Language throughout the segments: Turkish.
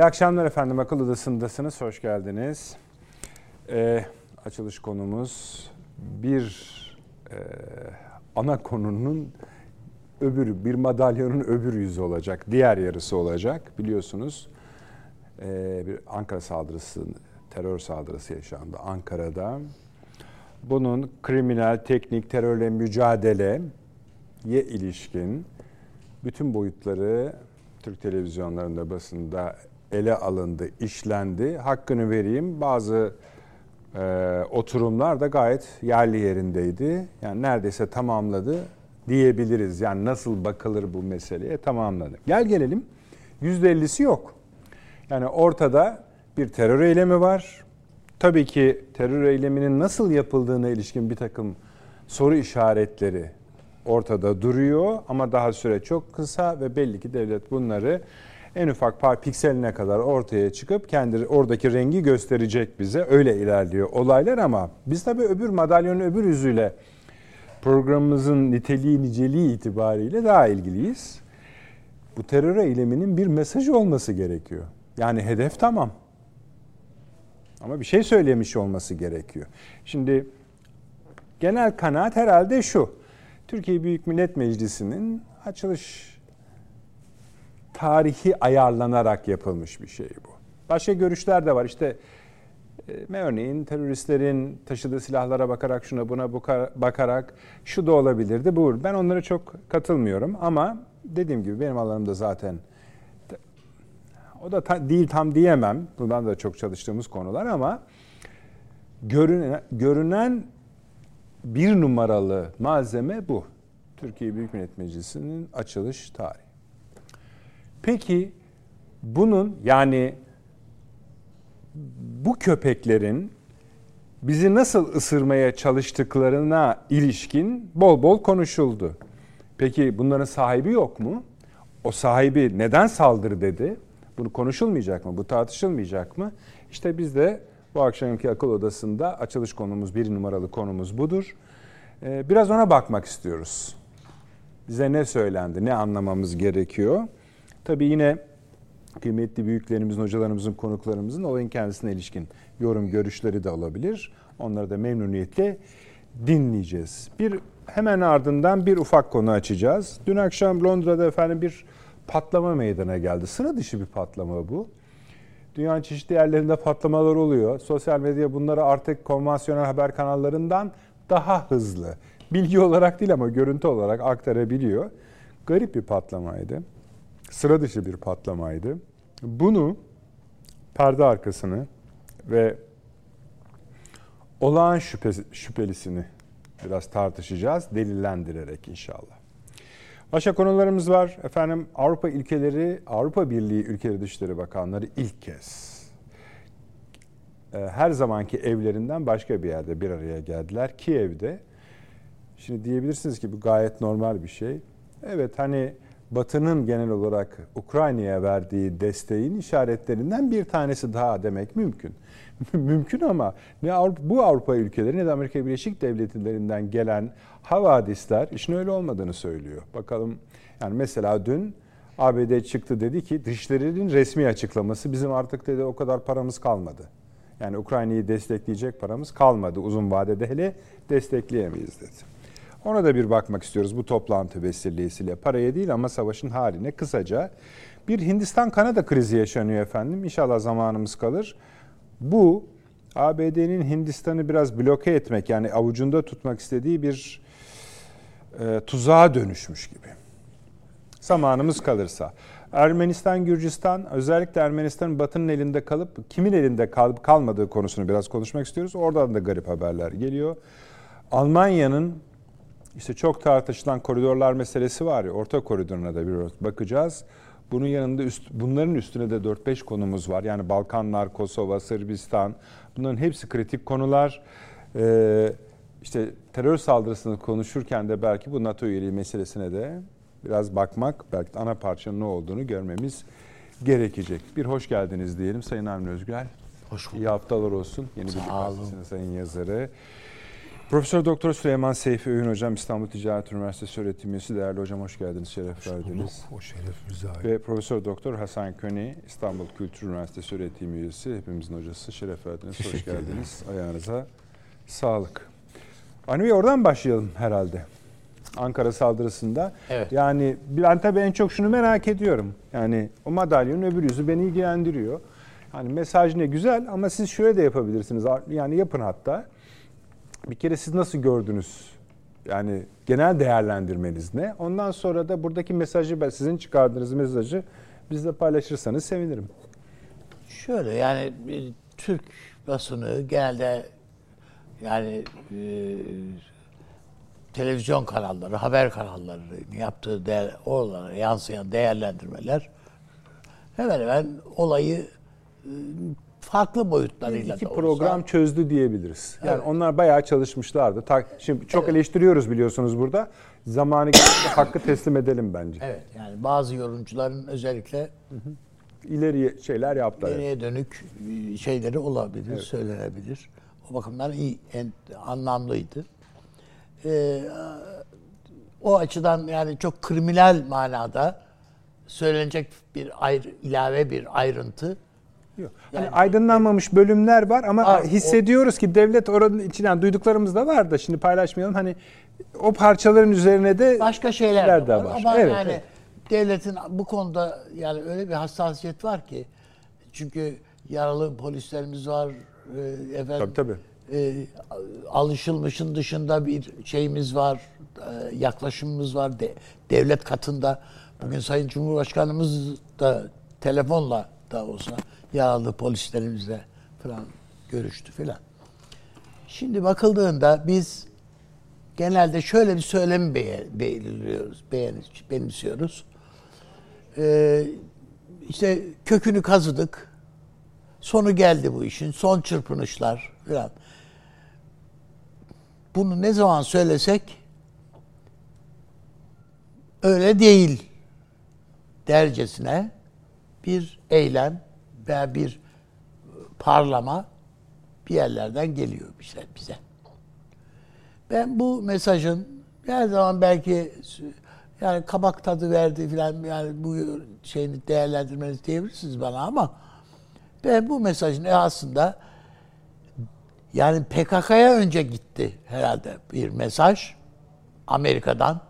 İyi akşamlar efendim. Akıl Odası'ndasınız. Hoş geldiniz. Ee, açılış konumuz bir e, ana konunun öbürü, bir madalyonun öbür yüzü olacak. Diğer yarısı olacak. Biliyorsunuz e, bir Ankara saldırısı, terör saldırısı yaşandı Ankara'da. Bunun kriminal, teknik, terörle mücadeleye ilişkin bütün boyutları Türk televizyonlarında, basında ele alındı, işlendi. Hakkını vereyim. Bazı e, oturumlar da gayet yerli yerindeydi. Yani neredeyse tamamladı diyebiliriz. Yani nasıl bakılır bu meseleye tamamladı. Gel gelelim. %50'si yok. Yani ortada bir terör eylemi var. Tabii ki terör eyleminin nasıl yapıldığına ilişkin bir takım soru işaretleri ortada duruyor ama daha süre çok kısa ve belli ki devlet bunları en ufak pikseline kadar ortaya çıkıp kendi oradaki rengi gösterecek bize. Öyle ilerliyor olaylar ama biz tabii öbür madalyonun öbür yüzüyle programımızın niteliği niceliği itibariyle daha ilgiliyiz. Bu terör eyleminin bir mesajı olması gerekiyor. Yani hedef tamam. Ama bir şey söylemiş olması gerekiyor. Şimdi genel kanaat herhalde şu. Türkiye Büyük Millet Meclisi'nin açılış tarihi ayarlanarak yapılmış bir şey bu. Başka görüşler de var. İşte e, örneğin teröristlerin taşıdığı silahlara bakarak şuna buna bakarak şu da olabilirdi bu. Ben onlara çok katılmıyorum ama dediğim gibi benim alanımda zaten o da ta, değil tam diyemem. Bundan da çok çalıştığımız konular ama görünen, görünen bir numaralı malzeme bu. Türkiye Büyük Millet Meclisi'nin açılış tarihi. Peki bunun yani bu köpeklerin bizi nasıl ısırmaya çalıştıklarına ilişkin bol bol konuşuldu. Peki bunların sahibi yok mu? O sahibi neden saldırı dedi? Bunu konuşulmayacak mı? Bu tartışılmayacak mı? İşte biz de bu akşamki akıl odasında açılış konumuz bir numaralı konumuz budur. Ee, biraz ona bakmak istiyoruz. Bize ne söylendi, ne anlamamız gerekiyor? Tabii yine kıymetli büyüklerimizin, hocalarımızın, konuklarımızın olayın kendisine ilişkin yorum, görüşleri de olabilir. Onları da memnuniyetle dinleyeceğiz. Bir hemen ardından bir ufak konu açacağız. Dün akşam Londra'da efendim bir patlama meydana geldi. Sıra dışı bir patlama bu. Dünyanın çeşitli yerlerinde patlamalar oluyor. Sosyal medya bunları artık konvansiyonel haber kanallarından daha hızlı, bilgi olarak değil ama görüntü olarak aktarabiliyor. Garip bir patlamaydı sıra dışı bir patlamaydı. Bunu perde arkasını ve olağan şüphesi, şüphelisini biraz tartışacağız delillendirerek inşallah. Başka konularımız var. Efendim Avrupa ilkeleri, Avrupa Birliği Ülkeleri Dışişleri Bakanları ilk kez e, her zamanki evlerinden başka bir yerde bir araya geldiler. Kiev'de. Şimdi diyebilirsiniz ki bu gayet normal bir şey. Evet hani Batı'nın genel olarak Ukrayna'ya verdiği desteğin işaretlerinden bir tanesi daha demek mümkün. mümkün ama ne Avrupa, bu Avrupa ülkeleri ne de Amerika Birleşik Devletleri'nden gelen havadisler işin öyle olmadığını söylüyor. Bakalım yani mesela dün ABD çıktı dedi ki dışlarının resmi açıklaması bizim artık dedi o kadar paramız kalmadı. Yani Ukrayna'yı destekleyecek paramız kalmadı uzun vadede hele destekleyemeyiz dedi. Ona da bir bakmak istiyoruz bu toplantı vesilesiyle. Paraya değil ama savaşın haline kısaca. Bir Hindistan-Kanada krizi yaşanıyor efendim. İnşallah zamanımız kalır. Bu ABD'nin Hindistan'ı biraz bloke etmek yani avucunda tutmak istediği bir e, tuzağa dönüşmüş gibi. Zamanımız kalırsa. Ermenistan, Gürcistan, özellikle Ermenistan'ın batının elinde kalıp kimin elinde kalıp kalmadığı konusunu biraz konuşmak istiyoruz. Oradan da garip haberler geliyor. Almanya'nın işte çok tartışılan koridorlar meselesi var ya, orta koridoruna da bir bakacağız. Bunun yanında üst, bunların üstüne de 4-5 konumuz var. Yani Balkanlar, Kosova, Sırbistan. Bunların hepsi kritik konular. Ee, işte terör saldırısını konuşurken de belki bu NATO üyeliği meselesine de biraz bakmak, belki ana parçanın ne olduğunu görmemiz gerekecek. Bir hoş geldiniz diyelim Sayın Avni Özgür. Hoş bulduk. İyi haftalar olsun. Yeni bir gazetesinin sayın yazarı. Profesör Doktor Süleyman Seyfi Öğün Hocam İstanbul Ticaret Üniversitesi öğretim üyesi. Değerli hocam hoş geldiniz, şeref Hoş verdiniz. bulduk. O şeref bize ait. Ve Profesör Doktor Hasan Köni İstanbul Kültür Üniversitesi öğretim üyesi. Hepimizin hocası. Şeref verdiniz. Hoş Teşekkür geldiniz. Ayağınıza sağlık. Bey oradan başlayalım herhalde. Ankara saldırısında. Evet. Yani ben tabii en çok şunu merak ediyorum. Yani o madalyonun öbür yüzü beni ilgilendiriyor. Yani mesaj ne güzel ama siz şöyle de yapabilirsiniz. Yani yapın hatta. Bir kere siz nasıl gördünüz? Yani genel değerlendirmeniz ne? Ondan sonra da buradaki mesajı, ben sizin çıkardığınız mesajı bizle paylaşırsanız sevinirim. Şöyle yani bir Türk basını genelde yani e, televizyon kanalları, haber kanalları yaptığı değer, oralara yansıyan değerlendirmeler hemen hemen olayı e, farklı boyutlarıyla İki da olsa- program çözdü diyebiliriz. Yani Evet. onlar bayağı çalışmışlardı. Ta- Şimdi çok eleştiriyoruz biliyorsunuz burada. Zamanı hakkı teslim edelim bence. Evet yani bazı yorumcuların özellikle İleri şeyler yaptılar. nereye dönük e, şeyleri olabilir, söylenebilir. O bakımdan iyi, en, anlamlıydı. Ee, o açıdan yani çok kriminal manada söylenecek bir ayrı, ilave bir ayrıntı. Yok. Hani aydınlanmamış bölümler var ama o- hissediyoruz ki devlet oranın içinden duyduklarımız da var da şimdi paylaşmayalım. Hani o parçaların üzerine de Başka şeyler de de var. var. Ama Evet, yani evet. devletin bu konuda yani öyle bir hassasiyet var ki çünkü yaralı polislerimiz var. e, Efendim, Tabii, tabii. e, alışılmışın dışında bir şeyimiz var, e, yaklaşımımız var de, devlet katında. Bugün Sayın Cumhurbaşkanımız da telefonla da olsa yaralı polislerimizle falan görüştü filan. Şimdi bakıldığında biz genelde şöyle bir söylemi be- belirliyoruz, benimsiyoruz. Ee, işte kökünü kazıdık. Sonu geldi bu işin. Son çırpınışlar falan. Bunu ne zaman söylesek öyle değil dercesine bir eylem veya bir parlama bir yerlerden geliyor bize. bize. Ben bu mesajın her zaman belki yani kabak tadı verdi falan yani bu şeyini değerlendirmeniz diyebilirsiniz bana ama ben bu mesajın aslında yani PKK'ya önce gitti herhalde bir mesaj Amerika'dan.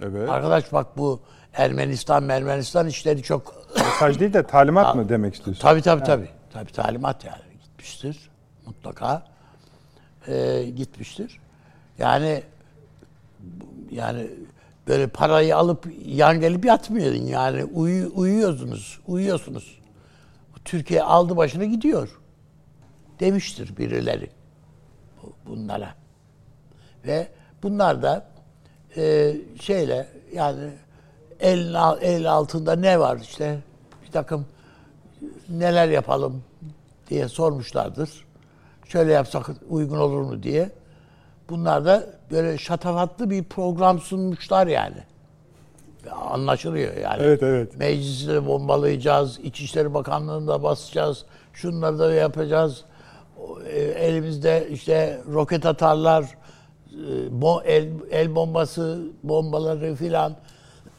Evet. Arkadaş bak bu Ermenistan, Ermenistan işleri çok Mesaj değil de talimat mı demek istiyorsun? Tabii tabii tabii. Tabii talimat yani gitmiştir. Mutlaka Ee, gitmiştir. Yani yani böyle parayı alıp yan gelip yatmıyordun yani uyu, uyuyorsunuz, uyuyorsunuz. Türkiye aldı başını gidiyor demiştir birileri bu- bunlara. Ve bunlar da e, şeyle yani el, el altında ne var işte bir takım neler yapalım diye sormuşlardır. Şöyle yapsak uygun olur mu diye. Bunlar da böyle şatafatlı bir program sunmuşlar yani. Anlaşılıyor yani. Evet, evet. Meclisi bombalayacağız, İçişleri Bakanlığı'nda basacağız, şunları da yapacağız. E, Elimizde işte roket atarlar, e, el, el bombası, bombaları filan.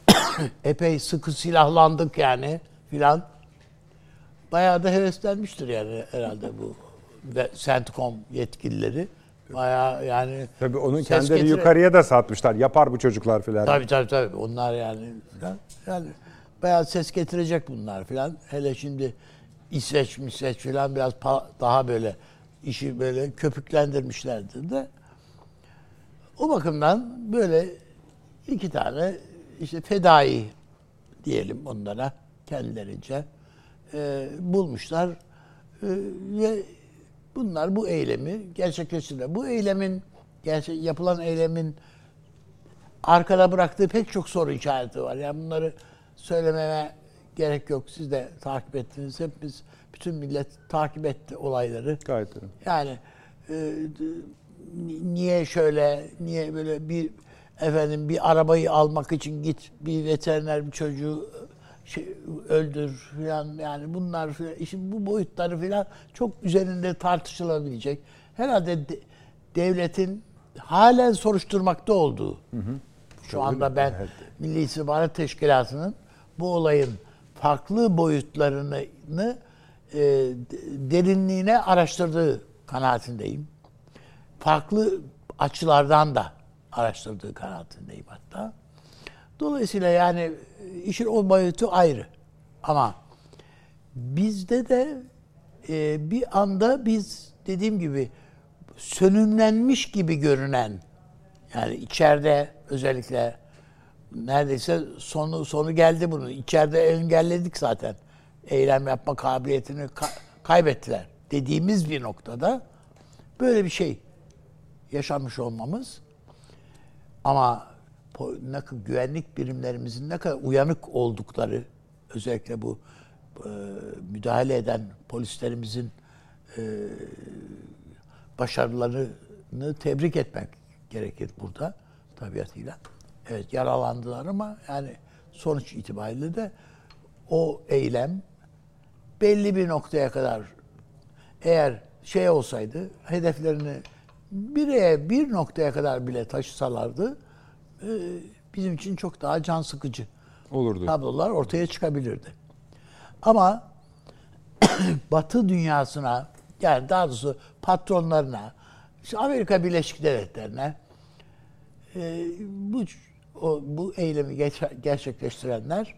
Epey sıkı silahlandık yani filan. Bayağı da heveslenmiştir yani herhalde bu ve CENTCOM yetkilileri. Bayağı yani Tabii onun kendileri getire- yukarıya da satmışlar. Yapar bu çocuklar filan. Tabii tabii tabii. Onlar yani filan. yani bayağı ses getirecek bunlar filan. Hele şimdi İsveç, İsveç filan biraz daha böyle işi böyle köpüklendirmişlerdi de. O bakımdan böyle iki tane işte fedai diyelim onlara kendilerince e, bulmuşlar E, ve bunlar bu eylemi gerçekleştirdiler. Bu eylemin gerçek yapılan eylemin arkada bıraktığı pek çok soru işareti var. Yani bunları söylememe gerek yok. Siz de takip ettiniz. Hepimiz, bütün millet takip etti olayları. Gayet öyle. Yani e, niye şöyle, niye böyle bir efendim bir arabayı almak için git bir veteriner bir çocuğu e, şey, öldür filan yani bunlar filan işin bu boyutları filan çok üzerinde tartışılabilecek. Herhalde de- devletin halen soruşturmakta olduğu. Şu anda ben Evet. Milli İstihbarat Teşkilatı'nın bu olayın farklı boyutlarını e, de- derinliğine araştırdığı kanaatindeyim. Farklı açılardan da araştırdığı kanaatindeyim hatta. Dolayısıyla yani e, işin o boyutu ayrı. Ama bizde de e, bir anda biz dediğim gibi sönümlenmiş gibi görünen yani içeride özellikle neredeyse sonu sonu geldi bunun. İçeride engelledik zaten. Eylem yapma kabiliyetini ka- kaybettiler. Dediğimiz bir noktada böyle bir şey yaşanmış olmamız ama güvenlik birimlerimizin ne kadar uyanık oldukları özellikle bu müdahale eden polislerimizin başarılarını tebrik etmek gerekir burada tabiatıyla. Evet yaralandılar ama yani sonuç itibariyle de o eylem belli bir noktaya kadar eğer şey olsaydı hedeflerini bireye bir noktaya kadar bile taşısalardı e, bizim için çok daha can sıkıcı Olurdu. tablolar ortaya çıkabilirdi. Ama Batı dünyasına yani daha doğrusu patronlarına, işte Amerika Birleşik Devletleri'ne e, bu o, bu eylemi geç- gerçekleştirenler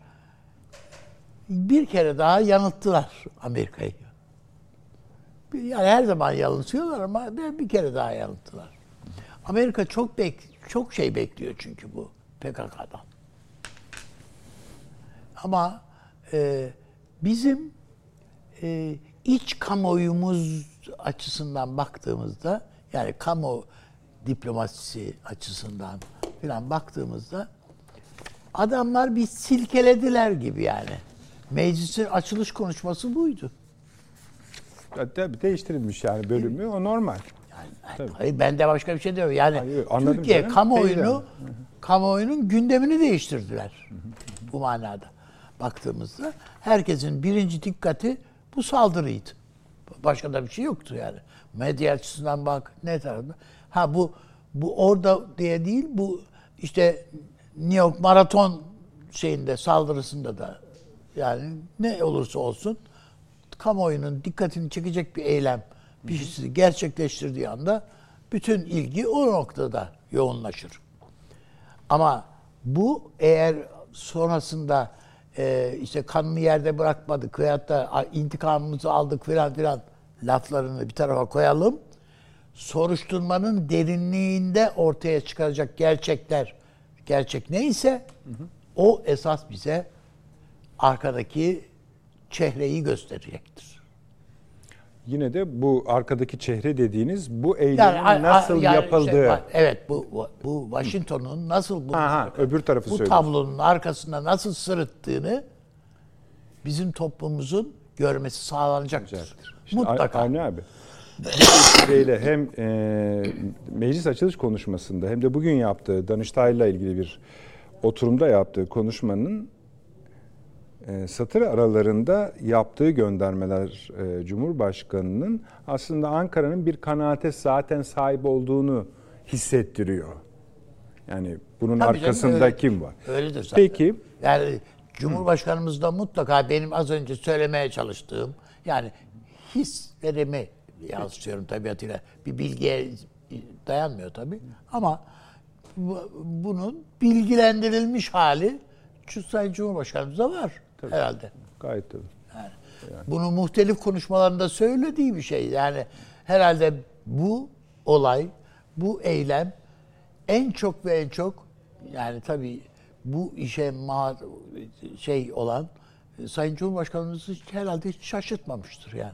bir kere daha yanılttılar Amerika'yı. Yani her zaman yanıltıyorlar ama bir kere daha yanılttılar. Amerika çok bek çok şey bekliyor çünkü bu PKK'dan. Ama e, bizim e, iç kamuoyumuz açısından baktığımızda yani kamu diplomasisi açısından falan baktığımızda adamlar bir silkelediler gibi yani. Meclisin açılış konuşması buydu. Tabii değiştirilmiş yani bölümü o normal. Yani, Tabii. hayır ben de başka bir şey demiyorum. Yani Hayır, Türkiye canım. kamuoyunu kamuoyunun gündemini değiştirdiler. Bu manada baktığımızda herkesin birinci dikkati bu saldırıydı. Başka da bir şey yoktu yani. Medya açısından bak ne tarafta. Ha bu bu orada diye değil bu işte New York maraton şeyinde saldırısında da yani ne olursa olsun kamuoyunun dikkatini çekecek bir eylem bir şeysi gerçekleştirdiği anda bütün ilgi o noktada yoğunlaşır. Ama bu eğer sonrasında e, işte kanını yerde bırakmadık veyahut da "Ay, intikamımızı aldık filan filan laflarını bir tarafa koyalım. Soruşturmanın derinliğinde ortaya çıkacak gerçekler, gerçek neyse o esas bize arkadaki çehreyi gösterecektir. Yine de bu arkadaki çehre dediğiniz bu eylemin Yani, nasıl yani yapıldığı. şey var, evet bu bu Washington'un nasıl bu Aha, öbür tarafı bu söylüyorsun. tablonun arkasında nasıl sırıttığını bizim toplumumuzun görmesi sağlanacaktır. İşte Mutlaka. Avni abi. Vesileyle hem e, meclis açılış konuşmasında hem de bugün yaptığı Danıştay'la ilgili bir oturumda yaptığı konuşmanın satır aralarında yaptığı göndermeler e, Cumhurbaşkanı'nın aslında Ankara'nın bir kanaate zaten sahip olduğunu hissettiriyor. Yani bunun Tabii canım, arkasında öyle. kim var? Öyledir zaten. Peki Yani Cumhurbaşkanımız da mutlaka benim az önce söylemeye çalıştığım yani hislerimi yansıtıyorum tabiatıyla. Bir bilgiye dayanmıyor tabii. Ama bu- bunun bilgilendirilmiş hali Sayın Cumhurbaşkanımızda var herhalde. gayet tabii. Bunu muhtelif konuşmalarında söylediği bir şey. Yani herhalde bu olay, bu eylem en çok ve en çok yani tabii bu işe ma şey olan e, Sayın Cumhurbaşkanımız hiç- herhalde hiç şaşırtmamıştır yani.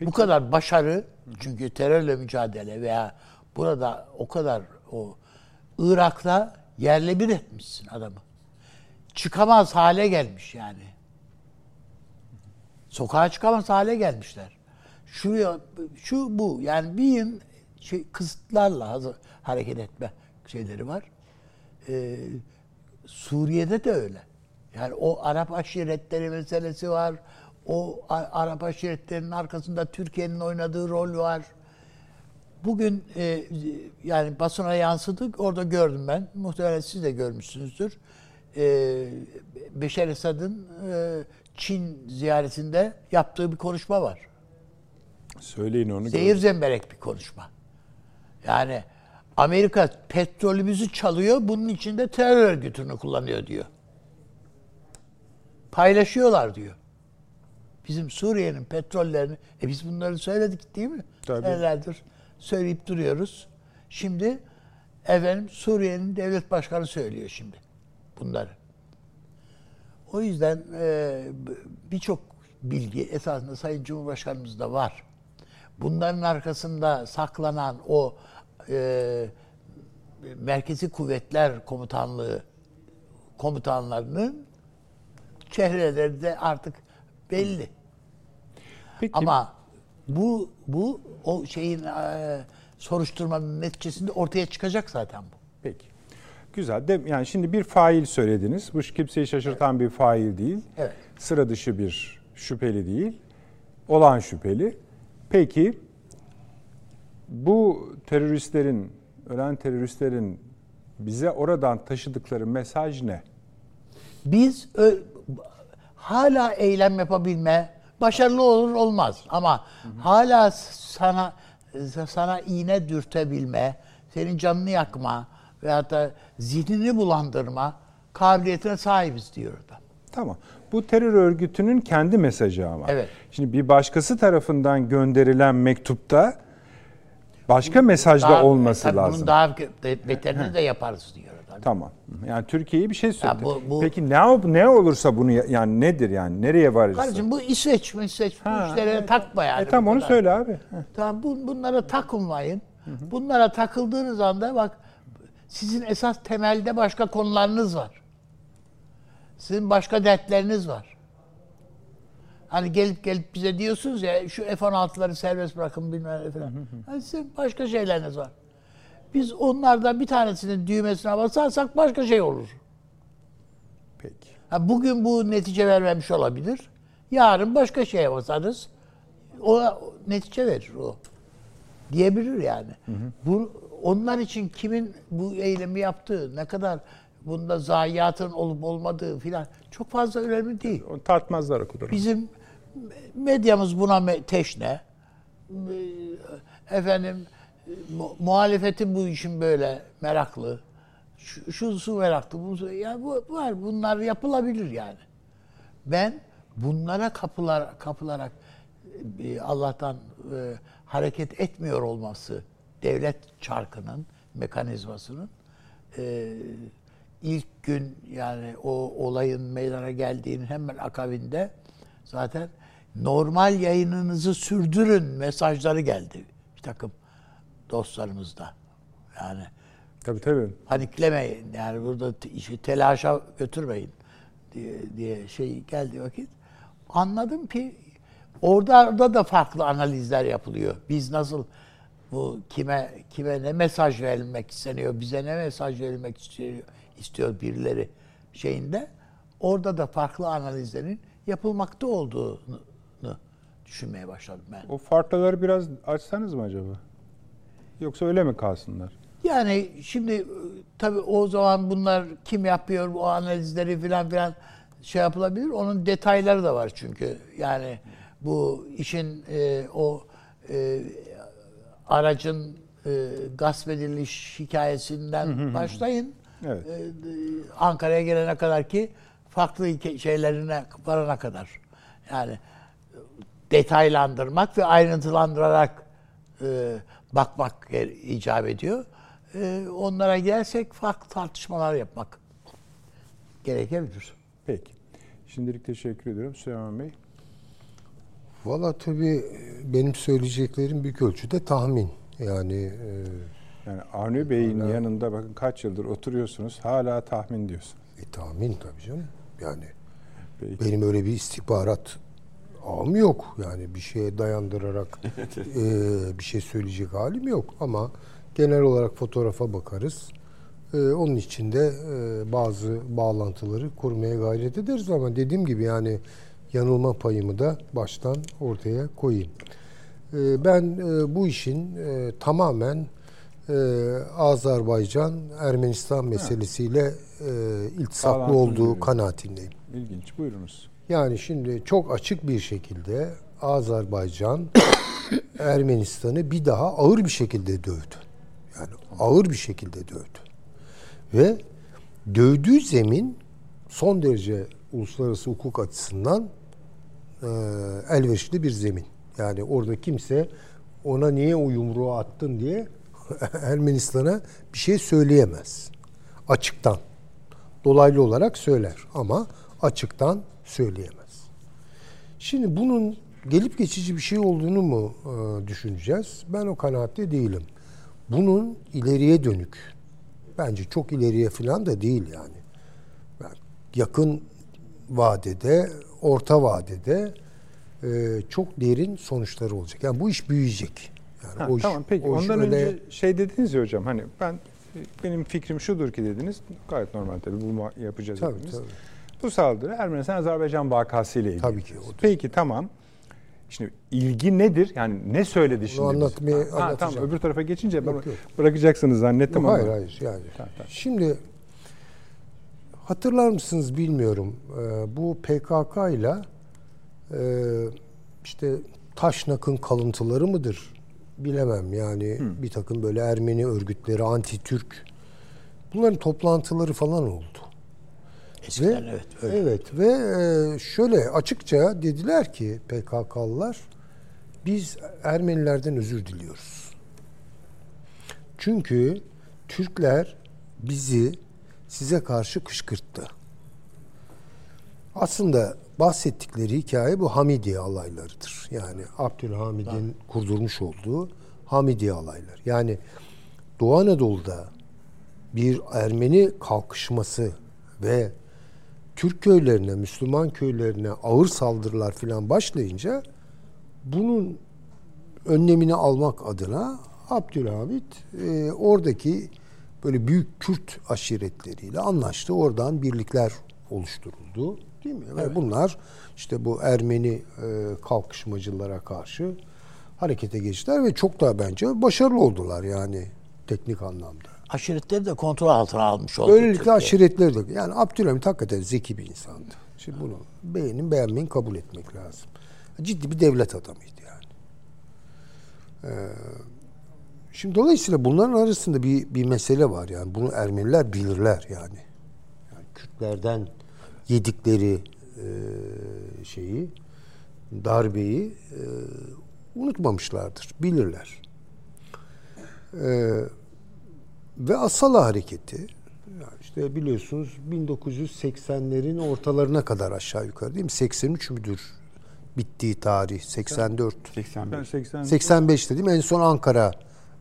Bu kadar başarı çünkü terörle mücadele veya burada o kadar o Irak'ta yerle bir etmişsin adamı. Çıkamaz hale gelmiş yani. Sokağa çıkamaz hale gelmişler. Şuraya şu bu yani yıl şey, kısıtlarla hazır, hareket etme şeyleri var. Ee, Suriye'de de öyle. Yani o Arap aşiretleri meselesi var. O Arap aşiretlerinin arkasında Türkiye'nin oynadığı rol var. Bugün e, yani basına yansıdı. Orada gördüm ben. Muhtemelen siz de görmüşsünüzdür. E, Beşer Esad'ın e, Çin ziyaretinde yaptığı bir konuşma var. Söyleyin onu. Zehir zemberek bir konuşma. Yani Amerika petrolümüzü çalıyor, bunun için de terör örgütünü kullanıyor diyor. Paylaşıyorlar diyor. Bizim Suriye'nin petrollerini, e biz bunları söyledik değil mi? Tabii. Senelerdir söyleyip duruyoruz. Şimdi efendim Suriye'nin devlet başkanı söylüyor şimdi bunları. O yüzden e, birçok bilgi esasında Sayın Cumhurbaşkanımızda var. Bunların arkasında saklanan o e, Merkezi Kuvvetler Komutanlığı komutanlarının çehreleri de artık belli. Peki, Ama bu bu o şeyin e, soruşturmanın neticesinde ortaya çıkacak zaten bu. Peki. Güzel. De, yani şimdi bir fail söylediniz. Bu kimseyi şaşırtan bir fail değil. Evet. Sıra dışı bir şüpheli değil. Olan şüpheli. Peki bu teröristlerin, ölen teröristlerin bize oradan taşıdıkları mesaj ne? Biz ö- hala eylem yapabilme, başarılı olur olmaz ama hala sana sana iğne dürtebilme, senin canını yakma veyahut da zihnini bulandırma kabiliyetine sahibiz diyor adam. Tamam. Bu terör örgütünün kendi mesajı ama. Evet. Şimdi bir başkası tarafından gönderilen mektupta başka mesajda Daha- olması tabii lazım. Bunun daha be- beterini de yaparız diyor adam. Tamam. Yani Türkiye'ye bir şey söyledi. bu- bu- Peki ne ne olursa bunu ya- yani nedir yani nereye varırsa? Kardeşim bu İsveç mi İsveç bu Ha, işlere evet. takma yani. E tamam bu onu kadar. söyle abi. Heh. Tamam bu, bunlara takılmayın. Bunlara takıldığınız anda bak sizin esas temelde başka konularınız var. Sizin başka dertleriniz var. Hani gelip gelip bize diyorsunuz ya şu F-16'ları serbest bırakın bilmem ne falan. Hani sizin başka şeyleriniz var. Biz onlardan bir tanesinin düğmesine basarsak başka şey olur. Peki. Ha, bugün bu netice vermemiş olabilir. Yarın başka şeye basarız. O, netice verir o. Diyebilir yani. Bu onlar için kimin bu eylemi yaptığı, ne kadar bunda zayiatın olup olmadığı filan çok fazla önemli değil. O tartmazlar o kadar. Bizim medyamız buna teşne. Efendim mu- muhalefetin bu işin böyle meraklı. Şu, şu su meraklı. Bu, su- ya bu var. Bunlar yapılabilir yani. Ben bunlara kapılar kapılarak e, Allah'tan e, hareket etmiyor olması devlet çarkının mekanizmasının e, ilk gün yani o olayın meydana geldiğinin hemen akabinde zaten normal yayınınızı sürdürün mesajları geldi bir takım dostlarımızda. Yani Tabii tabii. paniklemeyin yani burada işi telaşa götürmeyin diye, diye şey geldi vakit. Anladım ki orada, orada da farklı analizler yapılıyor. Biz nasıl bu kime kime ne mesaj verilmek isteniyor, bize ne mesaj verilmek istiyor, istiyor birileri şeyinde. Orada da farklı analizlerin yapılmakta olduğunu düşünmeye başladım ben. O farklıları biraz açsanız mı acaba? Yoksa öyle mi kalsınlar? Yani şimdi tabii o zaman bunlar kim yapıyor bu analizleri filan filan şey yapılabilir. Onun detayları da var çünkü. Yani bu işin e, o e, aracın e, gasp ediliş hikayesinden başlayın. Evet. E, e, Ankara'ya gelene kadar ki farklı şeylerine varana kadar. Yani detaylandırmak ve ayrıntılandırarak e, bakmak icap ediyor. E, onlara gelsek farklı tartışmalar yapmak gerekebilir. Peki. Şimdilik teşekkür ediyorum Süleyman Bey. Valla tabii benim söyleyeceklerim büyük ölçüde tahmin. Yani e, Yani Avni Bey'in yanında bakın kaç yıldır oturuyorsunuz hala tahmin diyorsun. E tahmin tabii canım. Yani Peki. benim öyle bir istihbarat ağım yok. Yani bir şeye dayandırarak e, bir şey söyleyecek halim yok. Ama genel olarak fotoğrafa bakarız. E, onun için de e, bazı bağlantıları kurmaya gayret ederiz ama dediğim gibi yani yanılma payımı da baştan ortaya koyayım. E, ben e, bu işin e, tamamen e, Azerbaycan Ermenistan meselesiyle iltisaklı olduğu kanaatindeyim. İlginç. Buyurunuz. Yani şimdi çok açık bir şekilde Azerbaycan Ermenistan'ı bir daha ağır bir şekilde dövdü. Yani ağır bir şekilde dövdü. Ve dövdüğü zemin son derece uluslararası hukuk açısından e, elverişli bir zemin. Yani orada kimse ona niye o yumruğu attın diye Ermenistan'a bir şey söyleyemez. Açıktan. Dolaylı olarak söyler ama açıktan söyleyemez. Şimdi bunun gelip geçici bir şey olduğunu mu e, düşüneceğiz? Ben o kanaatte değilim. Bunun ileriye dönük, bence çok ileriye falan da değil yani. Yakın vadede, orta vadede e, çok derin sonuçları olacak. Yani bu iş büyüyecek. Yani Ha, o iş- tamam peki o iş ondan öyle- önce şey dediniz ya hocam hani ben benim fikrim şudur ki dediniz gayet normal tabii bunu yapacağız Tabii, hepimiz. tabii. Bu saldırı Ermenistan Azerbaycan vakası ile ilgili. Tabii ki, odur. Peki tamam. Şimdi ilgi nedir? Yani ne söyledi şimdi? bize? anlatmaya- Ha, ha, tamam anlatacağım. öbür tarafa geçince ben Yok, yok. bırakacaksınız zannettim ama. Hayır hayır yani. Tamam, tamam. Şimdi hatırlar mısınız bilmiyorum. Ee, bu PKK ile e, işte Taşnak'ın kalıntıları mıdır? Bilemem yani bir takım böyle Ermeni örgütleri, anti-Türk bunların toplantıları falan oldu. Eskiden Ve- evet öyle. Evet ve e, şöyle açıkça dediler ki PKK'lılar biz Ermenilerden özür diliyoruz. Çünkü Türkler bizi size karşı kışkırttı. Aslında bahsettikleri hikaye bu Hamidiye alaylarıdır. Yani Abdülhamid'in kurdurmuş olduğu Hamidiye alayları. Yani Doğu Anadolu'da bir Ermeni kalkışması ve Türk köylerine, Müslüman köylerine ağır saldırılar falan başlayınca bunun önlemini almak adına Abdülhamit e, oradaki böyle büyük Kürt aşiretleriyle anlaştı. Oradan birlikler oluşturuldu. Değil mi? Ve bunlar işte bu Ermeni e, kalkışmacılara karşı harekete geçtiler ve çok da bence başarılı oldular yani teknik anlamda. Aşiretleri de kontrol altına almış oldu. Böylelikle Türkiye. aşiretleri de yani Abdülhamit hakikaten zeki bir insandı. Şimdi bunu beğenin beğenmeyin kabul etmek lazım. Ciddi bir devlet adamıydı yani. Ee, şimdi dolayısıyla bunların arasında bir bir mesele var yani bunu Ermeniler bilirler yani. yani Kürtlerden yedikleri e, şeyi darbeyi e, unutmamışlardır. Bilirler. Ee, ve Asala hareketi yani işte biliyorsunuz 1980'lerin ortalarına kadar aşağı yukarı değil mi? 83 müdür bittiği tarih? 84. 81. Ben 80 85 dedim. En son Ankara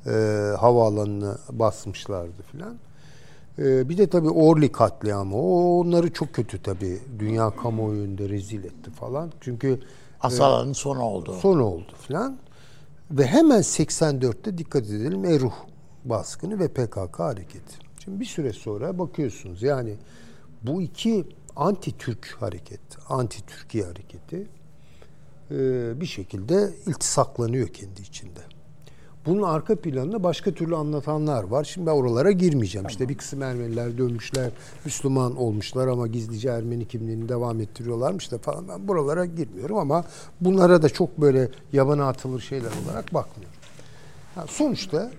e, havaalanını basmışlardı filan. E, bir de tabii Orly katliamı. O onları çok kötü tabii. Dünya kamuoyunda rezil etti falan. Çünkü Asala'nın sonu oldu. son oldu filan. Ve hemen 84'te dikkat edelim Eruh baskını ve PKK hareketi. Şimdi bir süre sonra bakıyorsunuz yani bu iki anti-Türk hareket, anti-Türkiye hareketi e, bir şekilde iltisaklanıyor kendi içinde. Bunun arka planını başka türlü anlatanlar var. Şimdi ben oralara girmeyeceğim. İşte bir kısım Ermeniler dönmüşler, Müslüman olmuşlar ama gizlice Ermeni kimliğini devam ettiriyorlarmış da falan. Ben buralara girmiyorum ama bunlara da çok böyle yabana atılır şeyler olarak bakmıyorum. Ha, sonuçta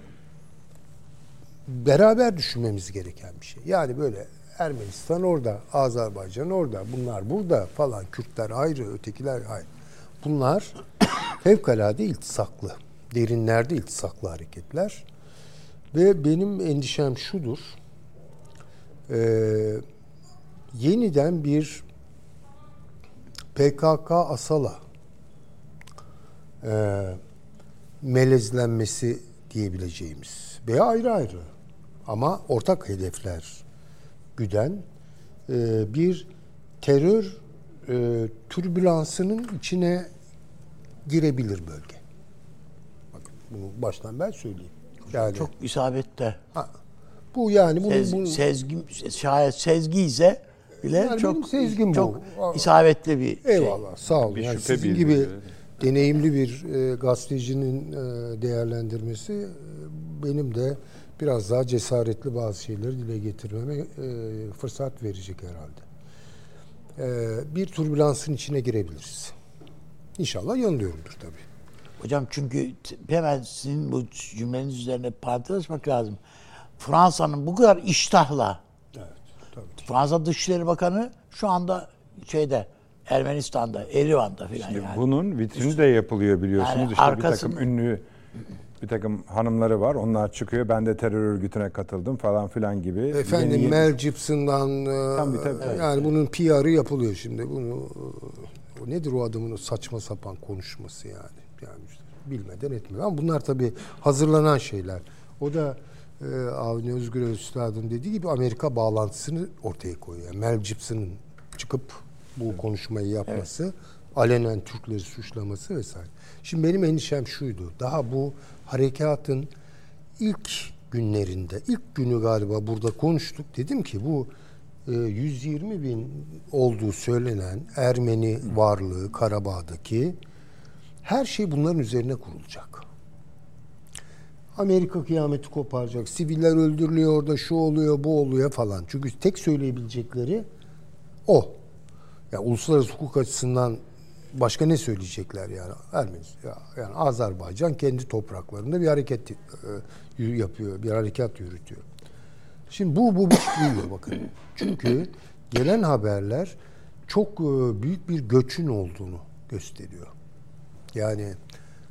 beraber düşünmemiz gereken bir şey. Yani böyle Ermenistan orada, Azerbaycan orada, bunlar burada falan, Kürtler ayrı, ötekiler ayrı. Bunlar fevkalade iltisaklı, derinlerde iltisaklı hareketler. Ve benim endişem şudur, eee, yeniden bir PKK Asala eee melezlenmesi diyebileceğimiz veya ayrı ayrı ama ortak hedefler güden e, bir terör e, türbülansının içine girebilir bölge. Bunu baştan ben söyleyeyim. Yani Çok isabette. ha, bu yani bunun, Sez, bunun- sezgi, şayet sezgi ise bile Yani çok sezgim bu. çok Aa. isabetli bir şey. Eyvallah sağ olun. Bir Yani şüphe sizin bir- gibi deneyimli bir e, gazetecinin e, değerlendirmesi e, benim de biraz daha cesaretli bazı şeyleri dile getirmeme e, fırsat verecek herhalde. E, bir türbülansın içine girebiliriz. İnşallah yanılıyorumdur tabii. Hocam çünkü hemen sizin bu cümleniz üzerine parantez açmak lazım. Fransa'nın bu kadar iştahla Evet, tabii. Fransa Dışişleri Bakanı şu anda şeyde Ermenistan'da, Erivan'da filan yani. bunun vitrini de yapılıyor biliyorsunuz. Yani işte arkasını- bir takım ünlü bir takım hanımları var. Onlar çıkıyor. Ben de terör örgütüne katıldım falan filan gibi. Efendim Yeni- Mel Gibson'dan e, Tabii, tabii, evet. yani bunun PR'ı yapılıyor şimdi. Bunu e, o nedir o adamın o saçma sapan konuşması yani. Yani işte bilmeden etmiyor. Ama bunlar tabii hazırlanan şeyler. O da e, Avni Özgür Üstad'ın dediği gibi Amerika bağlantısını ortaya koyuyor. Yani Mel Gibson'ın çıkıp bu konuşmayı yapması, alenen Türkleri suçlaması vesaire. Şimdi benim endişem şuydu. Daha bu harekatın ilk günlerinde, ilk günü galiba burada konuştuk. Dedim ki bu e, 120 bin olduğu söylenen Ermeni varlığı Karabağ'daki her şey bunların üzerine kurulacak. Amerika kıyameti koparacak. Siviller öldürülüyor orada şu oluyor bu oluyor falan. Çünkü tek söyleyebilecekleri o. Ya uluslararası hukuk açısından başka ne söyleyecekler yani? Ermeni ya, yani Azerbaycan kendi topraklarında bir hareket e, yapıyor, bir harekat yürütüyor. Şimdi bu bu büyüyor bakın. Çünkü gelen haberler çok e, büyük bir göçün olduğunu gösteriyor. Yani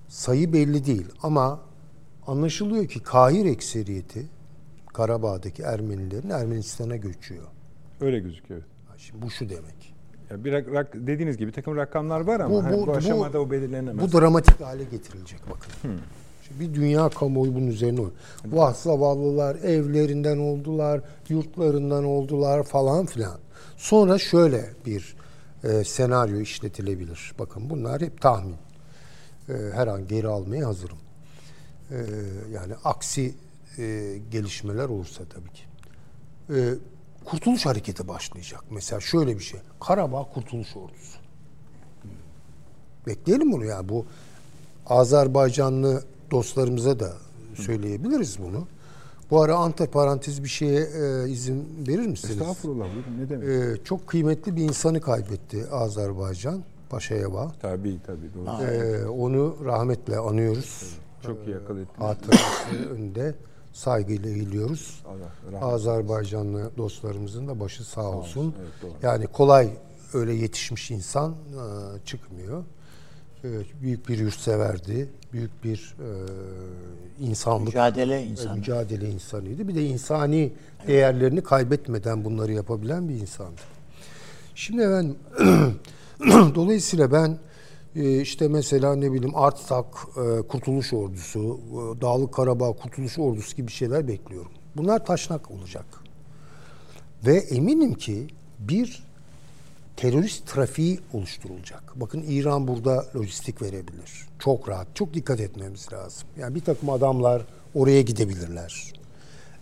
sayı belli değil ama anlaşılıyor ki Kahir ekseriyeti Karabağ'daki Ermenilerin Ermenistan'a göçüyor. Öyle gözüküyor. Şimdi bu şu demek. Ya bir rak, rak- dediğiniz gibi takım rakamlar var ama Bu- hani bu- bu, bu- aşamada o belirlenemez. Bu dramatik hale getirilecek bakın. Şimdi bir dünya kamuoyu bunun üzerine oynuyor. Vah zavallılar evlerinden oldular, yurtlarından oldular falan filan. Sonra şöyle bir e, senaryo işletilebilir. Bakın bunlar hep tahmin. E, her an geri almaya hazırım. E, yani aksi e, gelişmeler olursa tabii ki. E, Kurtuluş Hareketi başlayacak. Mesela şöyle bir şey. Karabağ Kurtuluş Ordusu. Bekleyelim bunu ya. Bu Azerbaycanlı dostlarımıza da söyleyebiliriz bunu. Bu ara antiparantez bir şeye e, izin verir misiniz? Estağfurullah. buyurun, Ne demek? E, çok kıymetli bir insanı kaybetti Azerbaycan. Paşayeva. tabii tabii. Doğru. E, onu rahmetle anıyoruz. Çok iyi akıl ettiniz. Hatırası önünde saygıyla eğiliyoruz. Allah Azerbaycanlı dostlarımızın da başı sağ olsun. Evet, doğru. Yani kolay öyle yetişmiş insan e, çıkmıyor. E, büyük bir yurtseverdi. Büyük bir e, insanlık Mücadele e, insanı. mücadele insanıydı. Bir de insani değerlerini kaybetmeden bunları yapabilen bir insandı. Şimdi ben dolayısıyla ben e, işte mesela ne bileyim Artsak e, Kurtuluş Ordusu, e, Dağlık Karabağ Kurtuluş Ordusu gibi şeyler bekliyorum. Bunlar taşnak olacak. Ve eminim ki bir terörist trafiği oluşturulacak. Bakın İran burada lojistik verebilir. Çok rahat, çok dikkat etmemiz lazım. Yani bir takım adamlar oraya gidebilirler.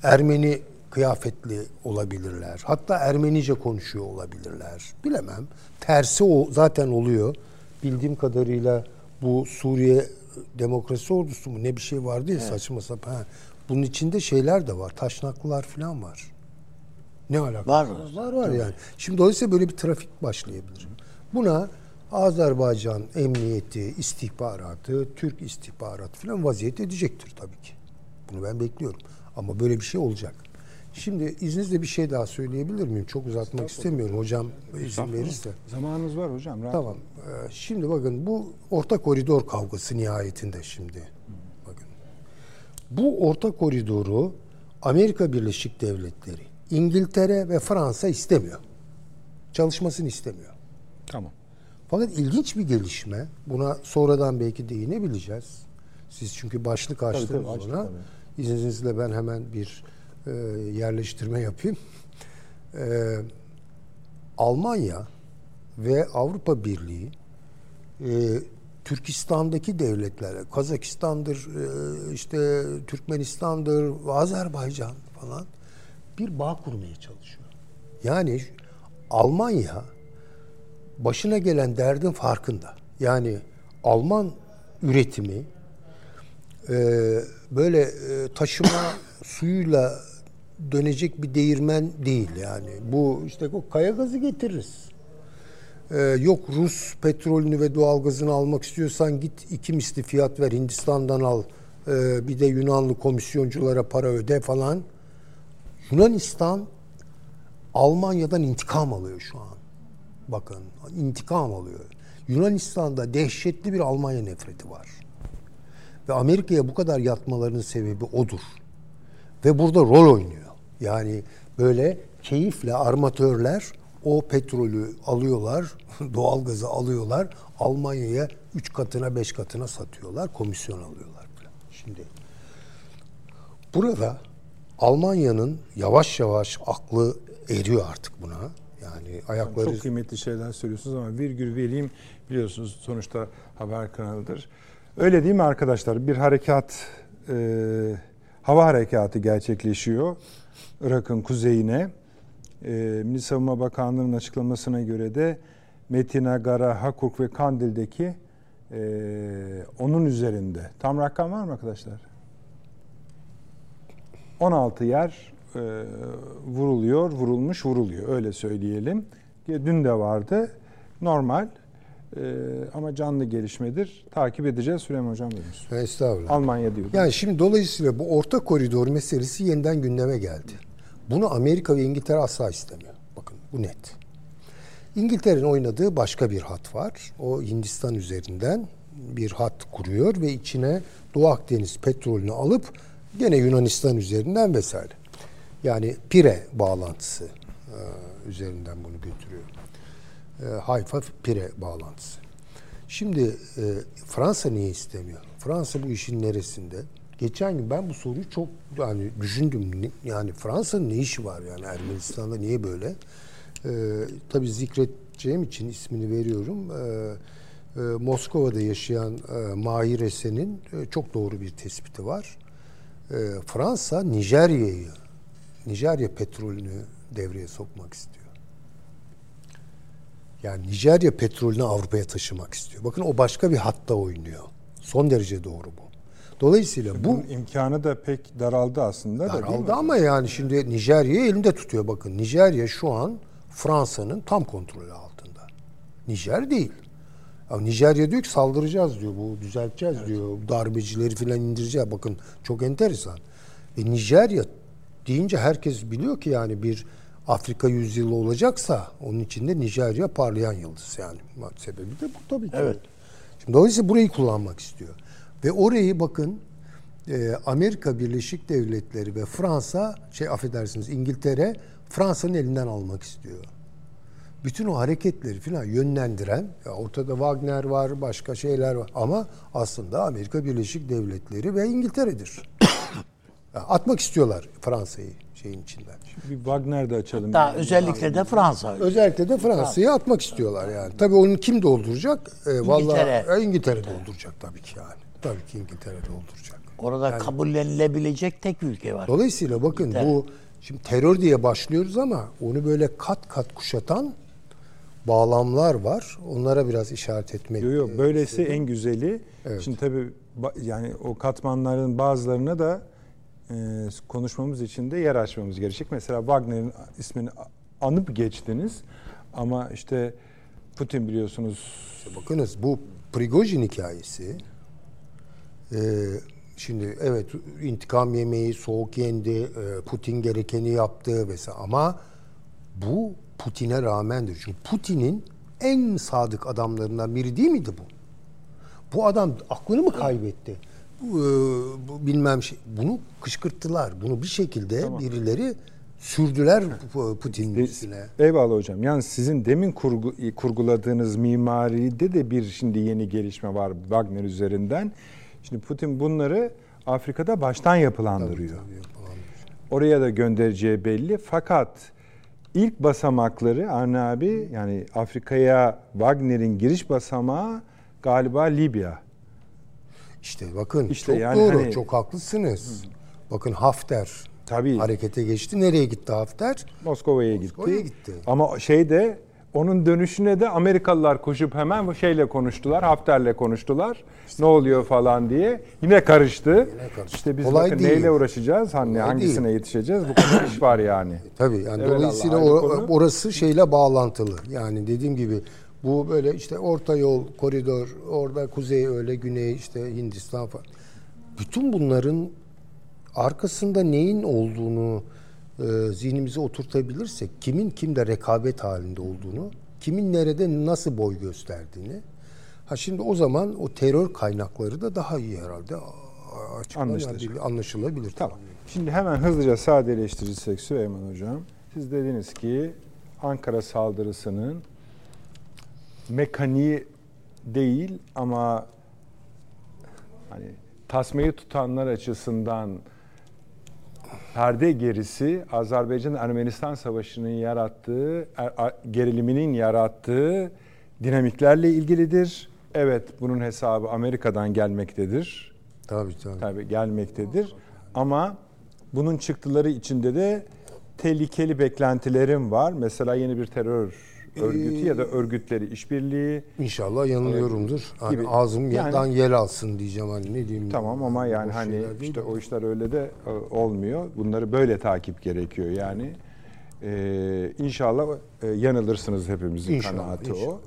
Ermeni kıyafetli olabilirler. Hatta Ermenice konuşuyor olabilirler. Bilemem. Tersi o zaten oluyor. Bildiğim kadarıyla bu Suriye Demokrasi Ordusu mu ne bir şey vardı ya saçma sapan. Ha, Bunun içinde şeyler de var. Taşnaklılar falan var. Ne alakası Var. Var var yani. Şimdi dolayısıyla böyle bir trafik başlayabilir. Buna Azerbaycan emniyeti, istihbaratı, Türk istihbaratı falan vaziyet edecektir tabii ki. Bunu ben bekliyorum. Ama böyle bir şey olacak. Şimdi izninizle bir şey daha söyleyebilir miyim? Çok uzatmak istemiyorum. Hocam izin verirse. Zamanınız var hocam. Rahat Tamam. Ee, Şimdi bakın bu orta koridor kavgası nihayetinde şimdi. Bakın. Bu orta koridoru Amerika Birleşik Devletleri, İngiltere ve Fransa istemiyor. Çalışmasını istemiyor. Tamam. Fakat ilginç bir gelişme. Buna sonradan belki değinebileceğiz. Siz çünkü başlık açtınız ona. tabii. İzninizle ben hemen bir e, yerleştirme yapayım. E, Almanya ve Avrupa Birliği e, Türkistan'daki devletlerle, Kazakistan'dır, işte Türkmenistan'dır, Azerbaycan falan bir bağ kurmaya çalışıyor. Yani Almanya başına gelen derdin farkında. Yani Alman üretimi böyle taşıma suyuyla dönecek bir değirmen değil yani. Bu işte o kaya gazı getiririz. Ee, yok Rus petrolünü ve doğalgazını almak istiyorsan git iki misli fiyat ver Hindistan'dan al. Ee, bir de Yunanlı komisyonculara para öde falan. Yunanistan Almanya'dan intikam alıyor şu an. Bakın intikam alıyor. Yunanistan'da dehşetli bir Almanya nefreti var. Ve Amerika'ya bu kadar yatmalarının sebebi odur. Ve burada rol oynuyor. Yani böyle keyifle armatörler o petrolü alıyorlar, doğalgazı alıyorlar, Almanya'ya 3 katına 5 katına satıyorlar, komisyon alıyorlar. Falan. Şimdi burada Almanya'nın yavaş yavaş aklı eriyor artık buna. Yani ayakları... Çok kıymetli şeyler söylüyorsunuz ama virgül vereyim biliyorsunuz sonuçta haber kanalıdır. Öyle değil mi arkadaşlar? Bir harekat, e, hava harekatı gerçekleşiyor Irak'ın kuzeyine. E, Milli Savunma Bakanlığı'nın açıklamasına göre de Metina, Gara, Hakuk ve Kandil'deki e, onun üzerinde. Tam rakam var mı arkadaşlar? 16 yer e, vuruluyor, vurulmuş, vuruluyor. Öyle söyleyelim. Dün de vardı. Normal e, ama canlı gelişmedir. Takip edeceğiz. Süleyman Hocam buyurun. Estağfurullah. Almanya diyor. Yani şimdi dolayısıyla bu orta koridor meselesi yeniden gündeme geldi. Bunu Amerika ve İngiltere asla istemiyor. Bakın bu net. İngiltere'nin oynadığı başka bir hat var. O Hindistan üzerinden bir hat kuruyor ve içine Doğu Akdeniz petrolünü alıp gene Yunanistan üzerinden vesaire. Yani Pire bağlantısı e, üzerinden bunu götürüyor. E, Hayfa Pire bağlantısı. Şimdi e, Fransa niye istemiyor? Fransa bu işin neresinde? Geçen gün ben bu soruyu çok yani düşündüm. Yani Fransa'nın ne işi var yani Ermenistan'da niye böyle? Ee, tabii zikredeceğim için ismini veriyorum. Ee, e, Moskova'da yaşayan e, Mahir Esen'in e, çok doğru bir tespiti var. E, Fransa Nijerya'yı, Nijerya petrolünü devreye sokmak istiyor. Yani Nijerya petrolünü Avrupa'ya taşımak istiyor. Bakın o başka bir hatta oynuyor. Son derece doğru bu. Dolayısıyla bu Bunun imkanı da pek daraldı aslında da değil mi? daraldı ama yani şimdi Nijerya'yı elinde tutuyor. Bakın Nijerya şu an Fransa'nın tam kontrolü altında. Nijer değil. Ya Nijerya diyor ki saldıracağız diyor. Bu düzelteceğiz diyor. Darbecileri falan indireceğiz. Bakın çok enteresan. E Nijerya deyince herkes biliyor ki yani bir Afrika yüzyılı olacaksa onun içinde Nijerya parlayan yıldız yani. Sebebi de bu tabii ki. Evet. Şimdi dolayısıyla burayı kullanmak istiyor. Ve orayı bakın e, Amerika Birleşik Devletleri ve Fransa şey affedersiniz İngiltere Fransa'nın elinden almak istiyor. Bütün o hareketleri falan yönlendiren ya ortada Wagner var, başka şeyler var ama aslında Amerika Birleşik Devletleri ve İngiltere'dir. Atmak istiyorlar Fransa'yı şeyin içinden. Bir Wagner de açalım. Daha özellikle de Fransa. Özellikle de Fransa'yı atmak istiyorlar yani. Tabii onu kim dolduracak? Ee, vallahi İngiltere. e, İngiltere dolduracak tabii ki yani. Tabii ki İngiltere dolduracak. Orada kabullenilebilecek tek ülke var. Dolayısıyla bakın İngiltere. bu şimdi terör diye başlıyoruz ama onu böyle kat kat kuşatan bağlamlar var. Onlara biraz işaret etmek. Yok yok böylesi en güzeli. Evet. Şimdi tabii yani o katmanların bazılarına da e, konuşmamız için de yer açmamız gerekecek. Mesela Wagner'in ismini anıp geçtiniz ama işte Putin biliyorsunuz Bakınız bu Prigojin hikayesi e, şimdi evet intikam yemeği soğuk yendi e, Putin gerekeni yaptı vesaire ama bu Putin'e rağmendir. Çünkü Putin'in en sadık adamlarından biri değil miydi bu? Bu adam aklını mı kaybetti? E, bilmem şey. Bunu kışkırttılar. Bunu bir şekilde birileri sürdüler Putin'in üstüne. Eyvallah hocam. Yani sizin demin kurgu, kurguladığınız mimaride de bir şimdi yeni gelişme var Wagner üzerinden. Şimdi Putin bunları Afrika'da baştan yapılandırıyor. Oraya da göndereceği belli. Fakat ilk basamakları Arne abi yani Afrika'ya Wagner'in giriş basamağı galiba Libya. İşte bakın İşte çok yani doğru, hani- çok haklısınız. Bakın Hafter Tabii. harekete geçti. Nereye gitti Hafter? Moskova'ya gitti. Moskova'ya gitti. Ama şeyde onun dönüşüne de Amerikalılar koşup hemen şeyle konuştular. Hafter'le konuştular. ne oluyor falan diye. Yine karıştı. karıştı. İşte biz Kolay bakın değil. neyle uğraşacağız? Hani Kolay hangisine değil. yetişeceğiz? Bu kadar iş var yani. Tabii yani Evet, dolayısıyla Allah, ayrı o- konu. orası şeyle bağlantılı. Yani dediğim gibi bu böyle işte orta yol, koridor, orada kuzey öyle, güney işte Hindistan falan. Bütün bunların arkasında neyin olduğunu e, zihnimize oturtabilirsek, kimin kimde rekabet halinde olduğunu, kimin nerede nasıl boy gösterdiğini. Ha şimdi o zaman o terör kaynakları da daha iyi herhalde açıklanabilir, anlaşılabilir. Tamam. Şimdi hemen hızlıca sadeleştirirsek Süleyman Hocam. Siz dediniz ki Ankara saldırısının mekaniği değil ama hani tasmayı tutanlar açısından perde gerisi Azerbaycan-Ermenistan savaşının yarattığı, er- geriliminin yarattığı dinamiklerle ilgilidir. Evet bunun hesabı Amerika'dan gelmektedir. Tabii tabii. Tabii gelmektedir. Ama bunun çıktıları içinde de tehlikeli beklentilerim var. Mesela yeni bir terör örgütü ya da örgütleri işbirliği. İnşallah yanılıyorumdur. Hani Gibi. ağzım Yani- yandan yel alsın diyeceğim hani ne diyeyim. Tamam ama yani hani işte de. o işler öyle de e, olmuyor. Bunları böyle takip gerekiyor yani. Ee, inşallah e, yanılırsınız hepimizin İnşallah, kanaati inşallah. o.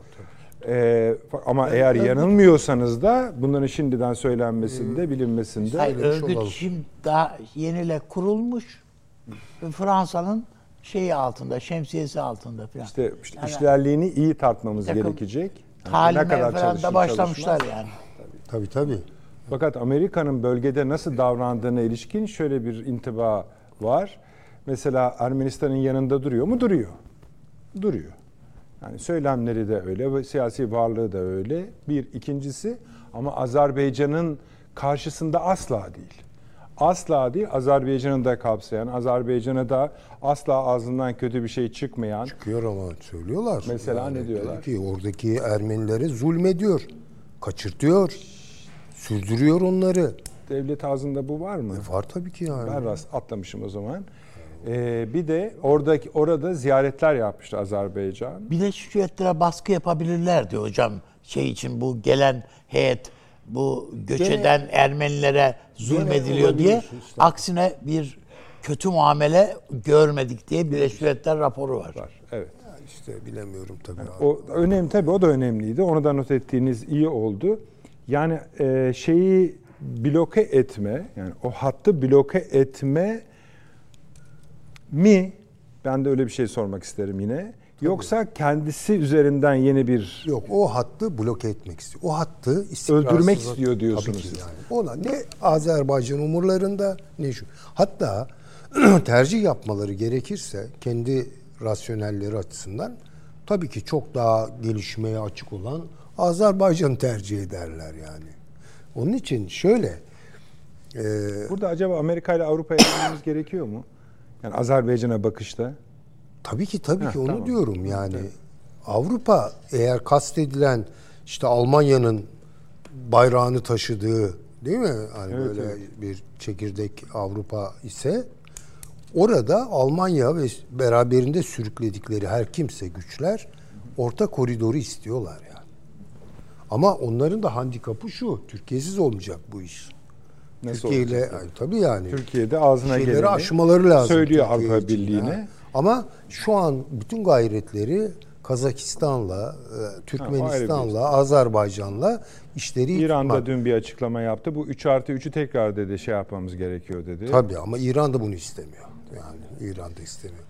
Ee, ama eğer yanılmıyorsanız da bunların şimdiden söylenmesinde, bilinmesinde Hayır, Söylemiş örgüt olalım. şimdi daha yeniyle kurulmuş. Ve Fransa'nın şeyi altında, şemsiyesi altında falan. İşte, işte Yani işlerliğini iyi tartmaya takım gerekecek. Talimeye Ne kadar falan da başlamışlar çalışmaz. yani. Tabii tabii. Fakat Amerika'nın bölgede nasıl davrandığına ilişkin şöyle bir intiba var. Mesela Ermenistan'ın yanında duruyor mu? Duruyor. Duruyor. Yani söylemleri de öyle, ve siyasi varlığı da öyle. Bir. ikincisi ama Azerbaycan'ın karşısında asla değil. Asla değil, Azerbaycan'ı da kapsayan, Azerbaycan'a da asla ağzından kötü bir şey çıkmayan, Çıkıyor ama söylüyorlar. Mesela ne diyorlar? Ki oradaki Ermenilere zulmediyor. Kaçırtıyor. Sürdürüyor onları. devlet ağzında bu var mı? Var tabii ki yani. Ben rast atlamışım o zaman. Ee, bir de oradaki orada ziyaretler yapmıştı Azerbaycan. Birleşmiş Milletler'e baskı yapabilirlerdi hocam. Şey için bu gelen heyet bu göç Gene- eden Ermenilere zulmediliyor diye işte. aksine bir kötü muamele görmedik diye Birleşmiş Milletler raporu var. Var. Evet. İşte bilemiyorum tabii. abi. O önemli tabii o da önemliydi. Onu da not ettiğiniz iyi oldu. Yani e, şeyi bloke etme, yani o hattı bloke etme mi? Ben de öyle bir şey sormak isterim yine. Yoksa kendisi üzerinden yeni bir Yok o hattı bloke etmek istiyor. O hattı. Öldürmek istiyor diyorsunuz Tabii ki yani. Ona ne Azerbaycan umurlarında ne şu. Hatta tercih yapmaları gerekirse kendi rasyonelleri açısından tabii ki çok daha gelişmeye açık olan Azerbaycan tercih ederler yani. Onun için şöyle e, Burada acaba Amerika ile Avrupa'ya gerekiyor mu? Yani Azerbaycan'a bakışta. Tabii ki tabii Heh, ki onu tamam. diyorum yani. Avrupa eğer kastedilen işte Almanya'nın bayrağını taşıdığı değil mi? Hani Evet, böyle evet. bir çekirdek Avrupa ise orada Almanya ve beraberinde sürükledikleri her kimse güçler orta koridoru istiyorlar yani. Ama onların da handikapı şu. Türkiye'siz olmayacak bu iş. Nasıl Türkiye ile ay, tabii yani. Türkiye'de ağzına geleni aşmaları lazım. Söylüyor Avrupa Birliği'ne. Ama şu an bütün gayretleri Kazakistan'la, e, Türkmenistan'la, Azerbaycan'la işleri İran'da tutmak. dün bir açıklama yaptı. Bu 3 artı 3'ü tekrar dedi şey yapmamız gerekiyor dedi. Tabii ama İran da bunu istemiyor. Yani İran da istemiyor.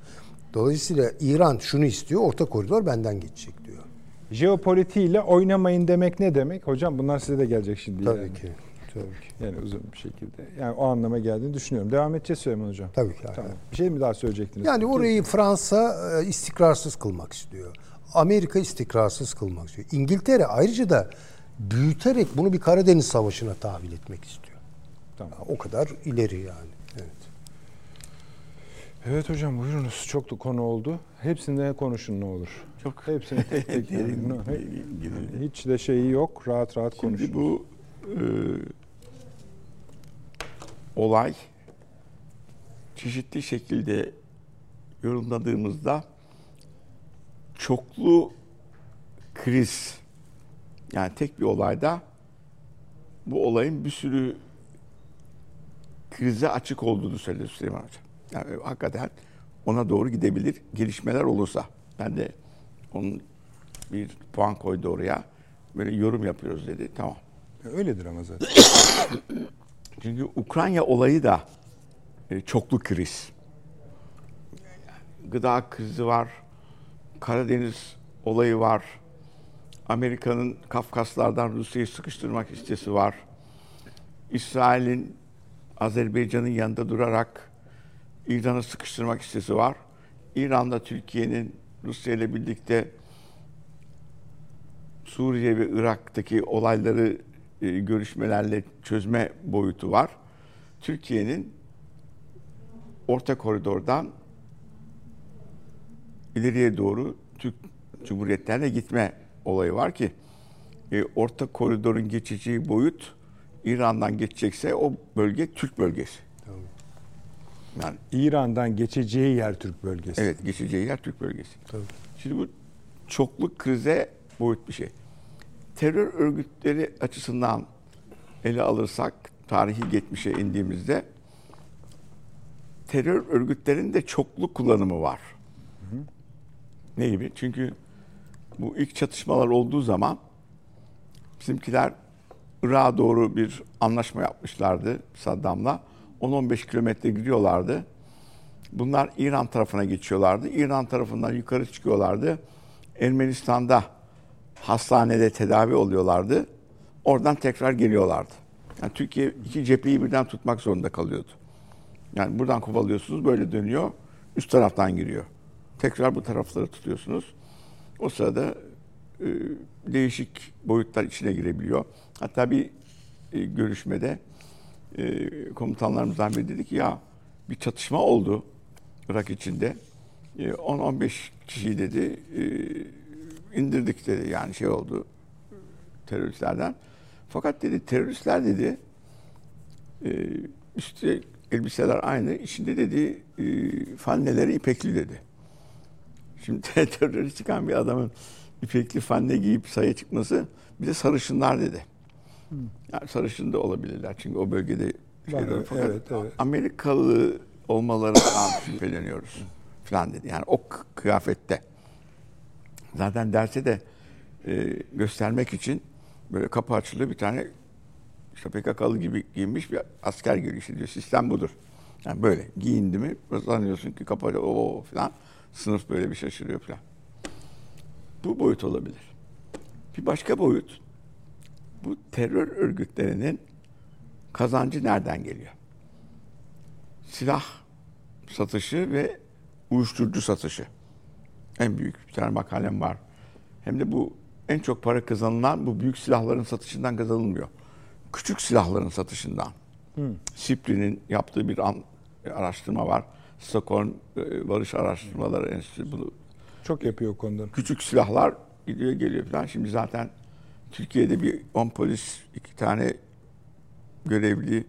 Dolayısıyla İran şunu istiyor, orta koridor benden geçecek diyor. Jeopolitiğiyle oynamayın demek ne demek? Hocam bunlar size de gelecek şimdi. Tabii yani. ki. Tabii ki. Yani uzun bir şekilde. Yani o anlama geldiğini düşünüyorum. Devam edeceğiz Süleyman Hocam. Tabii ki. Tamam. Bir şey mi daha söyleyecektiniz? Yani orayı Fransa e, istikrarsız kılmak istiyor. Amerika istikrarsız kılmak istiyor. İngiltere ayrıca da büyüterek bunu bir Karadeniz Savaşı'na tahvil etmek istiyor. Tamam. O kadar ileri yani. Evet. Evet hocam buyurunuz. Çok da konu oldu. Hepsinde konuşun ne olur. Çok Hepsini tek tek. Hiç de şeyi yok. Rahat rahat konuşun. Şimdi bu e, olay çeşitli şekilde yorumladığımızda çoklu kriz yani tek bir olayda bu olayın bir sürü krize açık olduğunu söyledi Süleyman Hocam. Yani hakikaten ona doğru gidebilir gelişmeler olursa. Ben de onun bir puan koydu oraya. Böyle yorum yapıyoruz dedi. Tamam. Öyledir ama zaten. Çünkü Ukrayna olayı da e, çoklu kriz. Gıda krizi var. Karadeniz olayı var. Amerika'nın Kafkaslardan Rusya'yı sıkıştırmak istesi var. İsrail'in Azerbaycan'ın yanında durarak İran'ı sıkıştırmak istesi var. İran'da Türkiye'nin Rusya ile birlikte Suriye ve Irak'taki olayları görüşmelerle çözme boyutu var. Türkiye'nin orta koridordan ileriye doğru Türk Cumhuriyetlerine gitme olayı var ki e, orta koridorun geçeceği boyut İran'dan geçecekse o bölge Türk bölgesi. Yani İran'dan geçeceği yer Türk bölgesi. Evet, geçeceği yer Türk bölgesi. Tabii. Şimdi bu çoklu krize boyut bir şey. Terör örgütleri açısından ele alırsak tarihi geçmişe indiğimizde terör örgütlerinin de çoklu kullanımı var. Ne gibi? Çünkü bu ilk çatışmalar olduğu zaman bizimkiler Irak'a doğru bir anlaşma yapmışlardı Saddam'la. 10-15 kilometre gidiyorlardı. Bunlar İran tarafına geçiyorlardı. İran tarafından yukarı çıkıyorlardı. Ermenistan'da hastanede tedavi oluyorlardı. Oradan tekrar geliyorlardı. Yani Türkiye iki cepheyi birden tutmak zorunda kalıyordu. Yani buradan kovalıyorsunuz böyle dönüyor. Üst taraftan giriyor. Tekrar bu tarafları tutuyorsunuz. O sırada e, değişik boyutlar içine girebiliyor. Hatta bir e, görüşmede e, komutanlarımızdan biri dedi ki ya bir çatışma oldu Irak içinde. E, 10-15 kişi dedi e, indirdik dedi yani şey oldu teröristlerden. Fakat dedi teröristler dedi e, üstte elbiseler aynı içinde dedi e, fanneleri ipekli dedi. Şimdi terörist çıkan bir adamın ipekli fanne giyip sayı çıkması bir de sarışınlar dedi. Yani sarışın da olabilirler çünkü o bölgede şeyler Var, fakat evet, evet. Amerikalı olmalarından şüpheleniyoruz falan dedi. Yani o kıyafette. Zaten derse de e, göstermek için böyle kapı açılıyor bir tane işte PKK'lı gibi giyinmiş bir asker geliyor işte diyor. Sistem budur. Yani böyle giyindi mi sanıyorsun ki kapı açılıyor, o falan. Sınıf böyle bir şaşırıyor falan. Bu boyut olabilir. Bir başka boyut bu terör örgütlerinin kazancı nereden geliyor? Silah satışı ve uyuşturucu satışı. En büyük bir tane makalem var. Hem de bu en çok para kazanılan bu büyük silahların satışından kazanılmıyor. Küçük silahların satışından. SIPRI'nin yaptığı bir an, araştırma var. Stockholm e, Barış Araştırmaları Enstitüsü bunu Çok yapıyor konuda. küçük silahlar gidiyor geliyor falan. Şimdi zaten Türkiye'de bir 10 polis, iki tane görevli,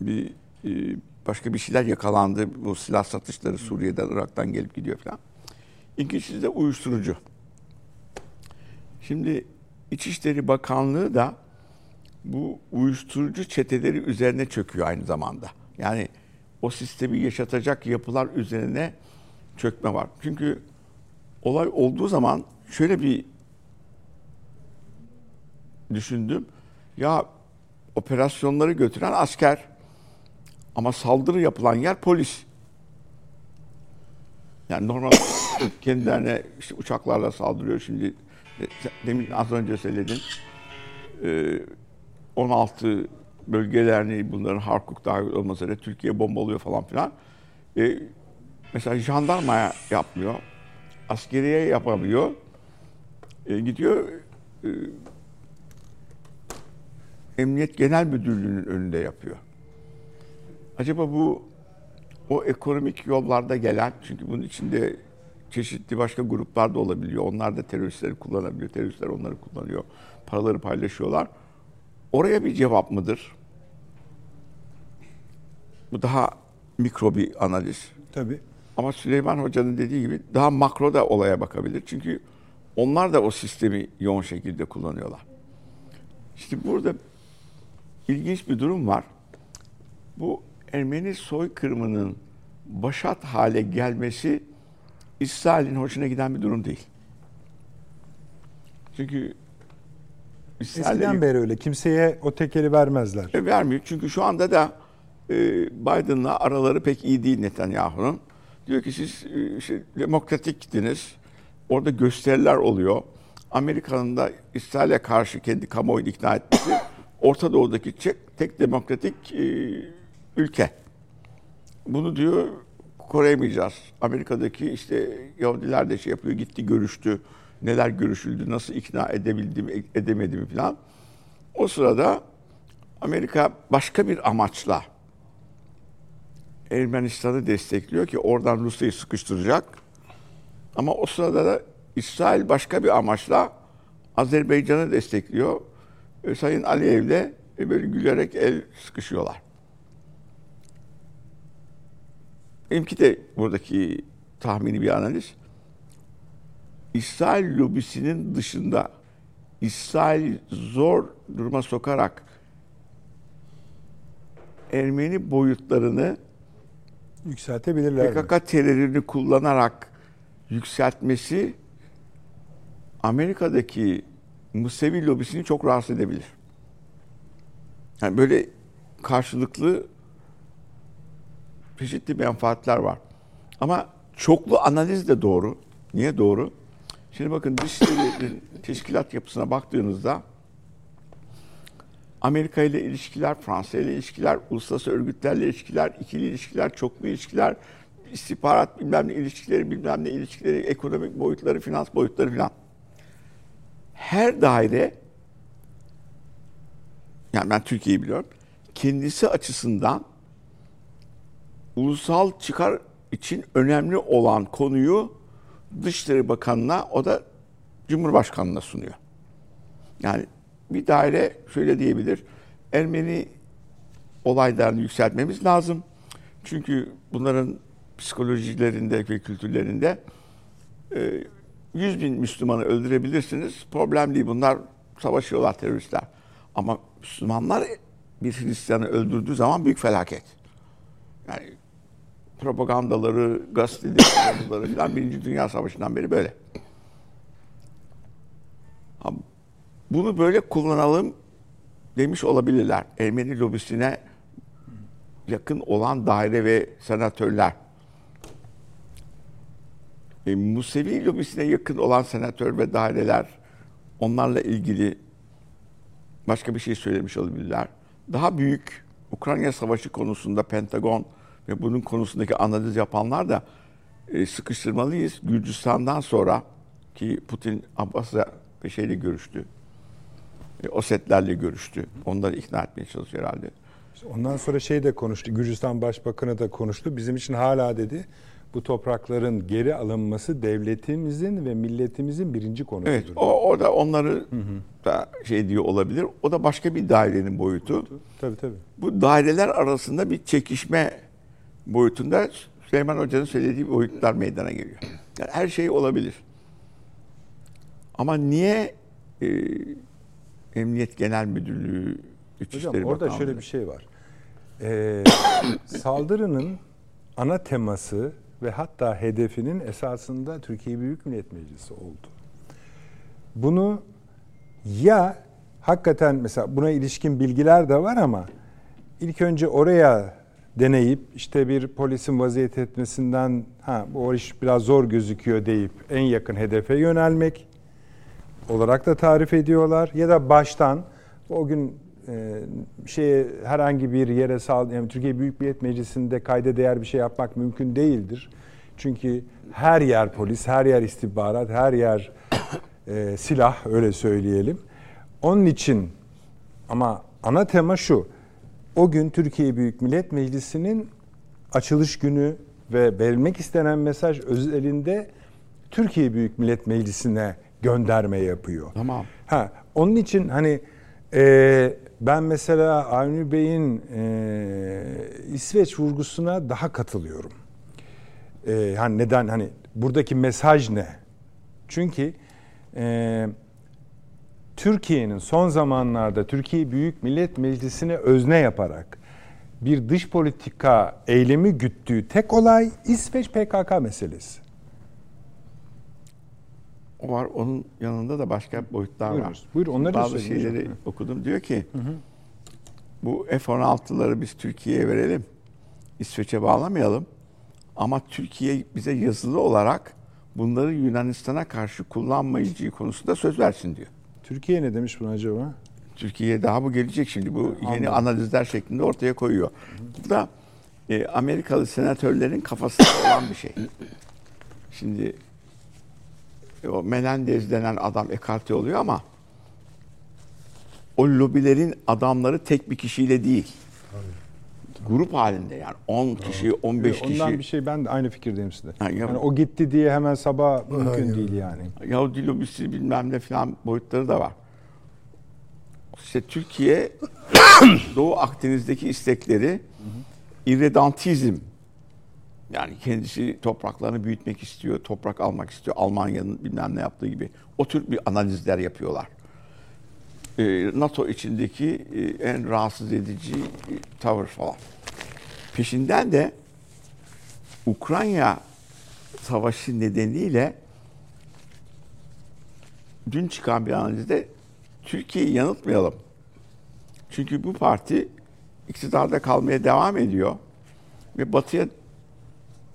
bir e, başka bir şeyler yakalandı. Bu silah satışları Suriye'den, Irak'tan gelip gidiyor falan. İkincisi de uyuşturucu. Şimdi İçişleri Bakanlığı da bu uyuşturucu çeteleri üzerine çöküyor aynı zamanda. Yani o sistemi yaşatacak yapılar üzerine çökme var. Çünkü olay olduğu zaman şöyle bir düşündüm. Ya operasyonları götüren asker ama saldırı yapılan yer polis. Yani normal kendilerine işte uçaklarla saldırıyor. Şimdi e, demin az önce söyledin. Ee, 16 bölgelerini bunların Harkuk dahil üzere Türkiye bombalıyor falan filan. Ee, mesela jandarmaya yapmıyor. Askeriye yapamıyor. Gidiyor e, Emniyet Genel Müdürlüğü'nün önünde yapıyor. Acaba bu o ekonomik yollarda gelen çünkü bunun içinde çeşitli başka gruplar da olabiliyor. Onlar da teröristleri kullanabiliyor. Teröristler onları kullanıyor. Paraları paylaşıyorlar. Oraya bir cevap mıdır? Bu daha mikro bir analiz. Tabii. Ama Süleyman Hoca'nın dediği gibi daha makro da olaya bakabilir. Çünkü onlar da o sistemi yoğun şekilde kullanıyorlar. İşte burada ilginç bir durum var. Bu Ermeni soykırımının başat hale gelmesi İsrail'in hoşuna giden bir durum değil. Çünkü İsrail'e Eskiden beri öyle. Kimseye o tekeli vermezler. e, vermiyor. Çünkü şu anda da e, Biden'la araları pek iyi değil Netanyahu'nun. Diyor ki siz e, işte, demokratiktiniz. Orada gösteriler oluyor. Amerika'nın da İsrail'e karşı kendi kamuoyunu ikna etmesi Orta Doğu'daki tek, tek demokratik e, ülke. Bunu diyor koruymayacağız. Amerika'daki işte Yahudiler de şey yapıyor, gitti görüştü. Neler görüşüldü, nasıl ikna edebildi mi, edemedi mi falan. O sırada Amerika başka bir amaçla Ermenistan'ı destekliyor ki oradan Rusya'yı sıkıştıracak. Ama o sırada da İsrail başka bir amaçla Azerbaycan'ı destekliyor. E, Sayın Aliyev'le e, böyle gülerek el sıkışıyorlar. Benimki de buradaki tahmini bir analiz. İsrail lobisinin dışında İsrail zor duruma sokarak Ermeni boyutlarını Yükseltebilirler. mi? PKK terörünü kullanarak yükseltmesi Amerika'daki Musevi lobisini çok rahatsız edebilir. Yani böyle karşılıklı çeşitli menfaatler var. Ama çoklu analiz de doğru. Niye doğru? Şimdi bakın Dışişleri teşkilat yapısına baktığınızda Amerika ile ilişkiler, Fransa ile ilişkiler, uluslararası örgütlerle ilişkiler, ikili ilişkiler, çoklu ilişkiler, istihbarat bilmem ne ilişkileri, bilmem ne ilişkileri, ekonomik boyutları, finans boyutları filan. Her daire, yani ben Türkiye'yi biliyorum, kendisi açısından ulusal çıkar için önemli olan konuyu Dışişleri Bakanı'na, o da Cumhurbaşkanı'na sunuyor. Yani bir daire şöyle diyebilir. Ermeni olaylarını yükseltmemiz lazım. Çünkü bunların psikolojilerinde ve kültürlerinde e, 100 bin Müslümanı öldürebilirsiniz. Problem değil. Bunlar savaşıyorlar teröristler. Ama Müslümanlar bir Hristiyanı öldürdüğü zaman büyük felaket. Yani propagandaları, gazeteleri falan Birinci Dünya Savaşı'ndan beri böyle. Bunu böyle kullanalım demiş olabilirler. Ermeni lobisine yakın olan daire ve senatörler. E, Musevi lobisine yakın olan senatör ve daireler onlarla ilgili başka bir şey söylemiş olabilirler. Daha büyük Ukrayna Savaşı konusunda Pentagon ve bunun konusundaki analiz yapanlar da e, sıkıştırmalıyız. Gürcistan'dan sonra ki Putin Abbas'la ve şeyle görüştü. E, Osetlerle görüştü. Onları ikna etmeye çalışıyor herhalde. Ondan sonra şey de konuştu. Gürcistan Başbakanı da konuştu. Bizim için hala dedi bu toprakların geri alınması devletimizin ve milletimizin birinci konusudur. Evet, o, o da onları da şey diyor olabilir. O da başka bir dairenin boyutu. Tabii tabii. Bu daireler arasında bir çekişme boyutunda Süleyman Hoca'nın söylediği boyutlar meydana geliyor. Yani her şey olabilir. Ama niye e, Emniyet Genel Müdürlüğü, Hocam İçişleri orada Bakanlığı- şöyle bir şey var. Ee, saldırının ana teması ve hatta hedefinin esasında Türkiye Büyük Millet Meclisi oldu. Bunu ya hakikaten mesela buna ilişkin bilgiler de var ama ilk önce oraya deneyip işte bir polisin vaziyet etmesinden ha bu iş biraz zor gözüküyor deyip en yakın hedefe yönelmek olarak da tarif ediyorlar ya da baştan o gün e, şeye herhangi bir yere sal yani Türkiye Büyük Millet Meclisi'nde kayda değer bir şey yapmak mümkün değildir. Çünkü her yer polis, her yer istihbarat, her yer e, silah öyle söyleyelim. Onun için ama ana tema şu. O gün Türkiye Büyük Millet Meclisi'nin açılış günü ve verilmek istenen mesaj özelinde Türkiye Büyük Millet Meclisi'ne gönderme yapıyor. Tamam. Ha, onun için hani e, ben mesela Avni Bey'in e, İsveç vurgusuna daha katılıyorum. E, hani neden hani buradaki mesaj ne? Çünkü e, Türkiye'nin son zamanlarda Türkiye Büyük Millet Meclisi'ne özne yaparak bir dış politika eylemi güttüğü tek olay İsveç PKK meselesi. O var. Onun yanında da başka boyutlar var. Buyurunuz. Buyur, onları Bazı hocam. şeyleri Hı. okudum. Diyor ki bu F-16'ları biz Türkiye'ye verelim. İsveç'e bağlamayalım. Ama Türkiye bize yazılı olarak bunları Yunanistan'a karşı kullanmayacağı konusunda söz versin diyor. Türkiye ne demiş buna acaba? Türkiye'ye daha bu gelecek şimdi. Bu yeni Anladım. analizler şeklinde ortaya koyuyor. Bu da e, Amerikalı senatörlerin kafasında olan bir şey. Şimdi e, o Menendez denen adam ekarte oluyor ama o lobilerin adamları tek bir kişiyle değil. Grup halinde yani 10 kişi, 15 kişi. Ondan bir şey ben de aynı fikirdeyim sizde. Ha, ya- yani o gitti diye hemen sabah mümkün değil yani. Yahudi lobisi bilmem ne falan boyutları da var. İşte Türkiye Doğu Akdeniz'deki istekleri irredantizm yani kendisi topraklarını büyütmek istiyor, toprak almak istiyor. Almanya'nın bilmem ne yaptığı gibi. O tür bir analizler yapıyorlar. Ee, NATO içindeki e, en rahatsız edici e, tavır falan. Peşinden de Ukrayna savaşı nedeniyle dün çıkan bir analizde Türkiye'yi yanıltmayalım. Çünkü bu parti iktidarda kalmaya devam ediyor ve batıya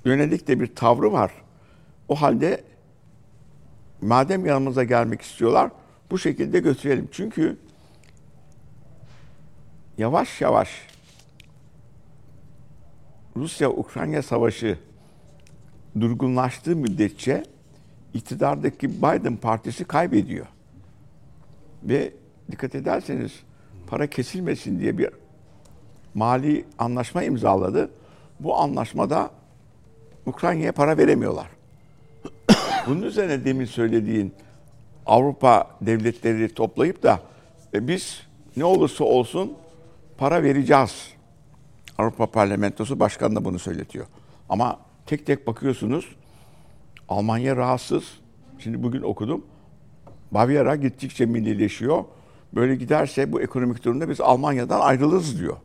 yönelik de bir tavrı var. O halde madem yanımıza gelmek istiyorlar bu şekilde götürelim. Çünkü yavaş yavaş Rusya-Ukrayna savaşı durgunlaştığı müddetçe iktidardaki Biden partisi kaybediyor. Ve dikkat ederseniz para kesilmesin diye bir mali anlaşma imzaladı. Bu anlaşmada Ukrayna'ya para veremiyorlar. Bunun üzerine demin söylediğin Avrupa devletleri toplayıp da e, biz ne olursa olsun para vereceğiz. Avrupa Parlamentosu Başkanı da bunu söyletiyor. Ama tek tek bakıyorsunuz Almanya rahatsız. Şimdi bugün okudum. Bavyera gittikçe millileşiyor. Böyle giderse bu ekonomik durumda biz Almanya'dan ayrılırız diyor.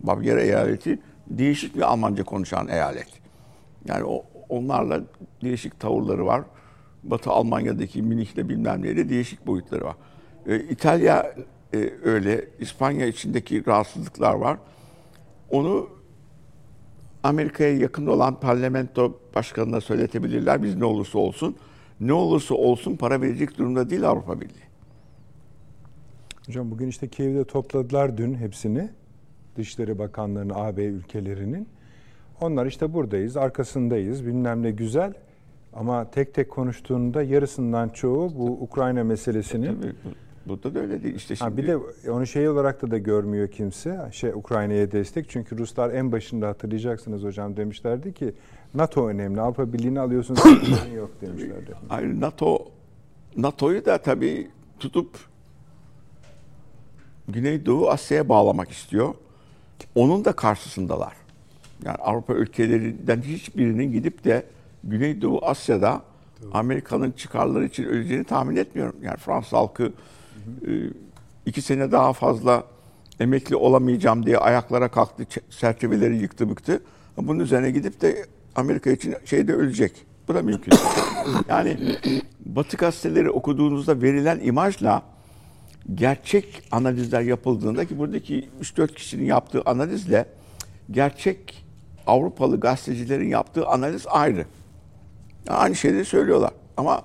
Bavyera eyaleti değişik bir Almanca konuşan eyalet. Yani o, onlarla değişik tavırları var. Batı Almanya'daki Münih'le bilmem neyle değişik boyutları var. Ee, İtalya e, öyle. İspanya içindeki rahatsızlıklar var. Onu Amerika'ya yakın olan parlamento başkanına söyletebilirler. Biz ne olursa olsun. Ne olursa olsun para verecek durumda değil Avrupa Birliği. Hocam bugün işte Kiev'de topladılar dün hepsini. Dışişleri Bakanlarını AB ülkelerinin. Onlar işte buradayız, arkasındayız, bilmem ne güzel. Ama tek tek konuştuğunda yarısından çoğu bu Ukrayna meselesinin Tabii, bu- burada da öyle değil. İşte şimdi Ha bir de onu şey olarak da da görmüyor kimse. Şey Ukrayna'ya destek. Çünkü Ruslar en başında hatırlayacaksınız hocam demişlerdi ki NATO önemli. Avrupa Birliği'ni alıyorsunuz yok demişlerdi. Hayır NATO NATO'yu da tabii tutup Güneydoğu Asya'ya bağlamak istiyor. Onun da karşısındalar. Yani Avrupa ülkelerinden hiçbirinin gidip de Güneydoğu Asya'da Amerika'nın çıkarları için öleceğini tahmin etmiyorum. Yani Fransız halkı iki sene daha fazla emekli olamayacağım diye ayaklara kalktı, çerçeveleri yıktı bıktı. Bunun üzerine gidip de Amerika için şeyde ölecek. Bu da mümkün. yani Batı gazeteleri okuduğunuzda verilen imajla gerçek analizler yapıldığında ki buradaki 3-4 kişinin yaptığı analizle gerçek Avrupalı gazetecilerin yaptığı analiz ayrı. Yani aynı şeyleri söylüyorlar ama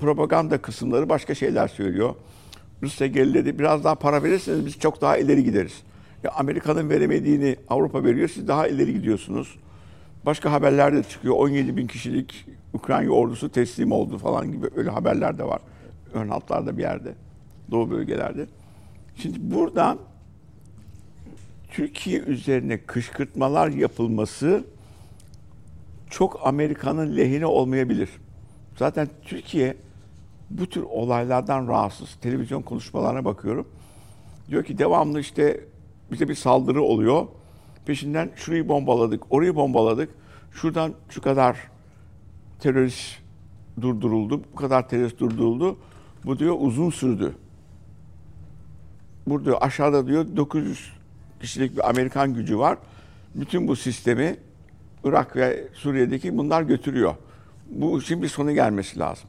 propaganda kısımları başka şeyler söylüyor. Rusya geriledi. Biraz daha para verirseniz biz çok daha ileri gideriz. Ya Amerika'nın veremediğini Avrupa veriyor. Siz daha ileri gidiyorsunuz. Başka haberler de çıkıyor. 17 bin kişilik Ukrayna ordusu teslim oldu falan gibi öyle haberler de var. Ön hatlarda bir yerde. Doğu bölgelerde. Şimdi buradan Türkiye üzerine kışkırtmalar yapılması çok Amerika'nın lehine olmayabilir. Zaten Türkiye bu tür olaylardan rahatsız. Televizyon konuşmalarına bakıyorum. Diyor ki devamlı işte bize bir saldırı oluyor. Peşinden şurayı bombaladık, orayı bombaladık. Şuradan şu kadar terörist durduruldu, bu kadar terörist durduruldu. Bu diyor uzun sürdü. Burada aşağıda diyor 900 kişilik bir Amerikan gücü var. Bütün bu sistemi Irak ve Suriye'deki bunlar götürüyor. Bu işin bir sonu gelmesi lazım.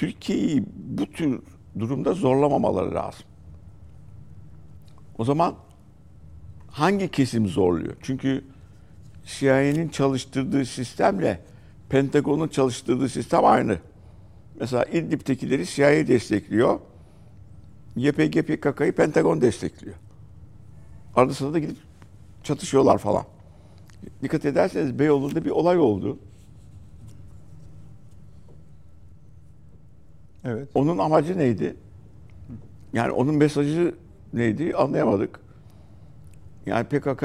Türkiye'yi bu tür durumda zorlamamaları lazım. O zaman hangi kesim zorluyor? Çünkü CIA'nin çalıştırdığı sistemle Pentagon'un çalıştırdığı sistem aynı. Mesela İdlib'tekileri CIA destekliyor. YPG PKK'yı Pentagon destekliyor. Arada sırada gidip çatışıyorlar falan. Dikkat ederseniz Beyoğlu'nda bir olay oldu. Evet. Onun amacı neydi? Yani onun mesajı neydi anlayamadık. Yani PKK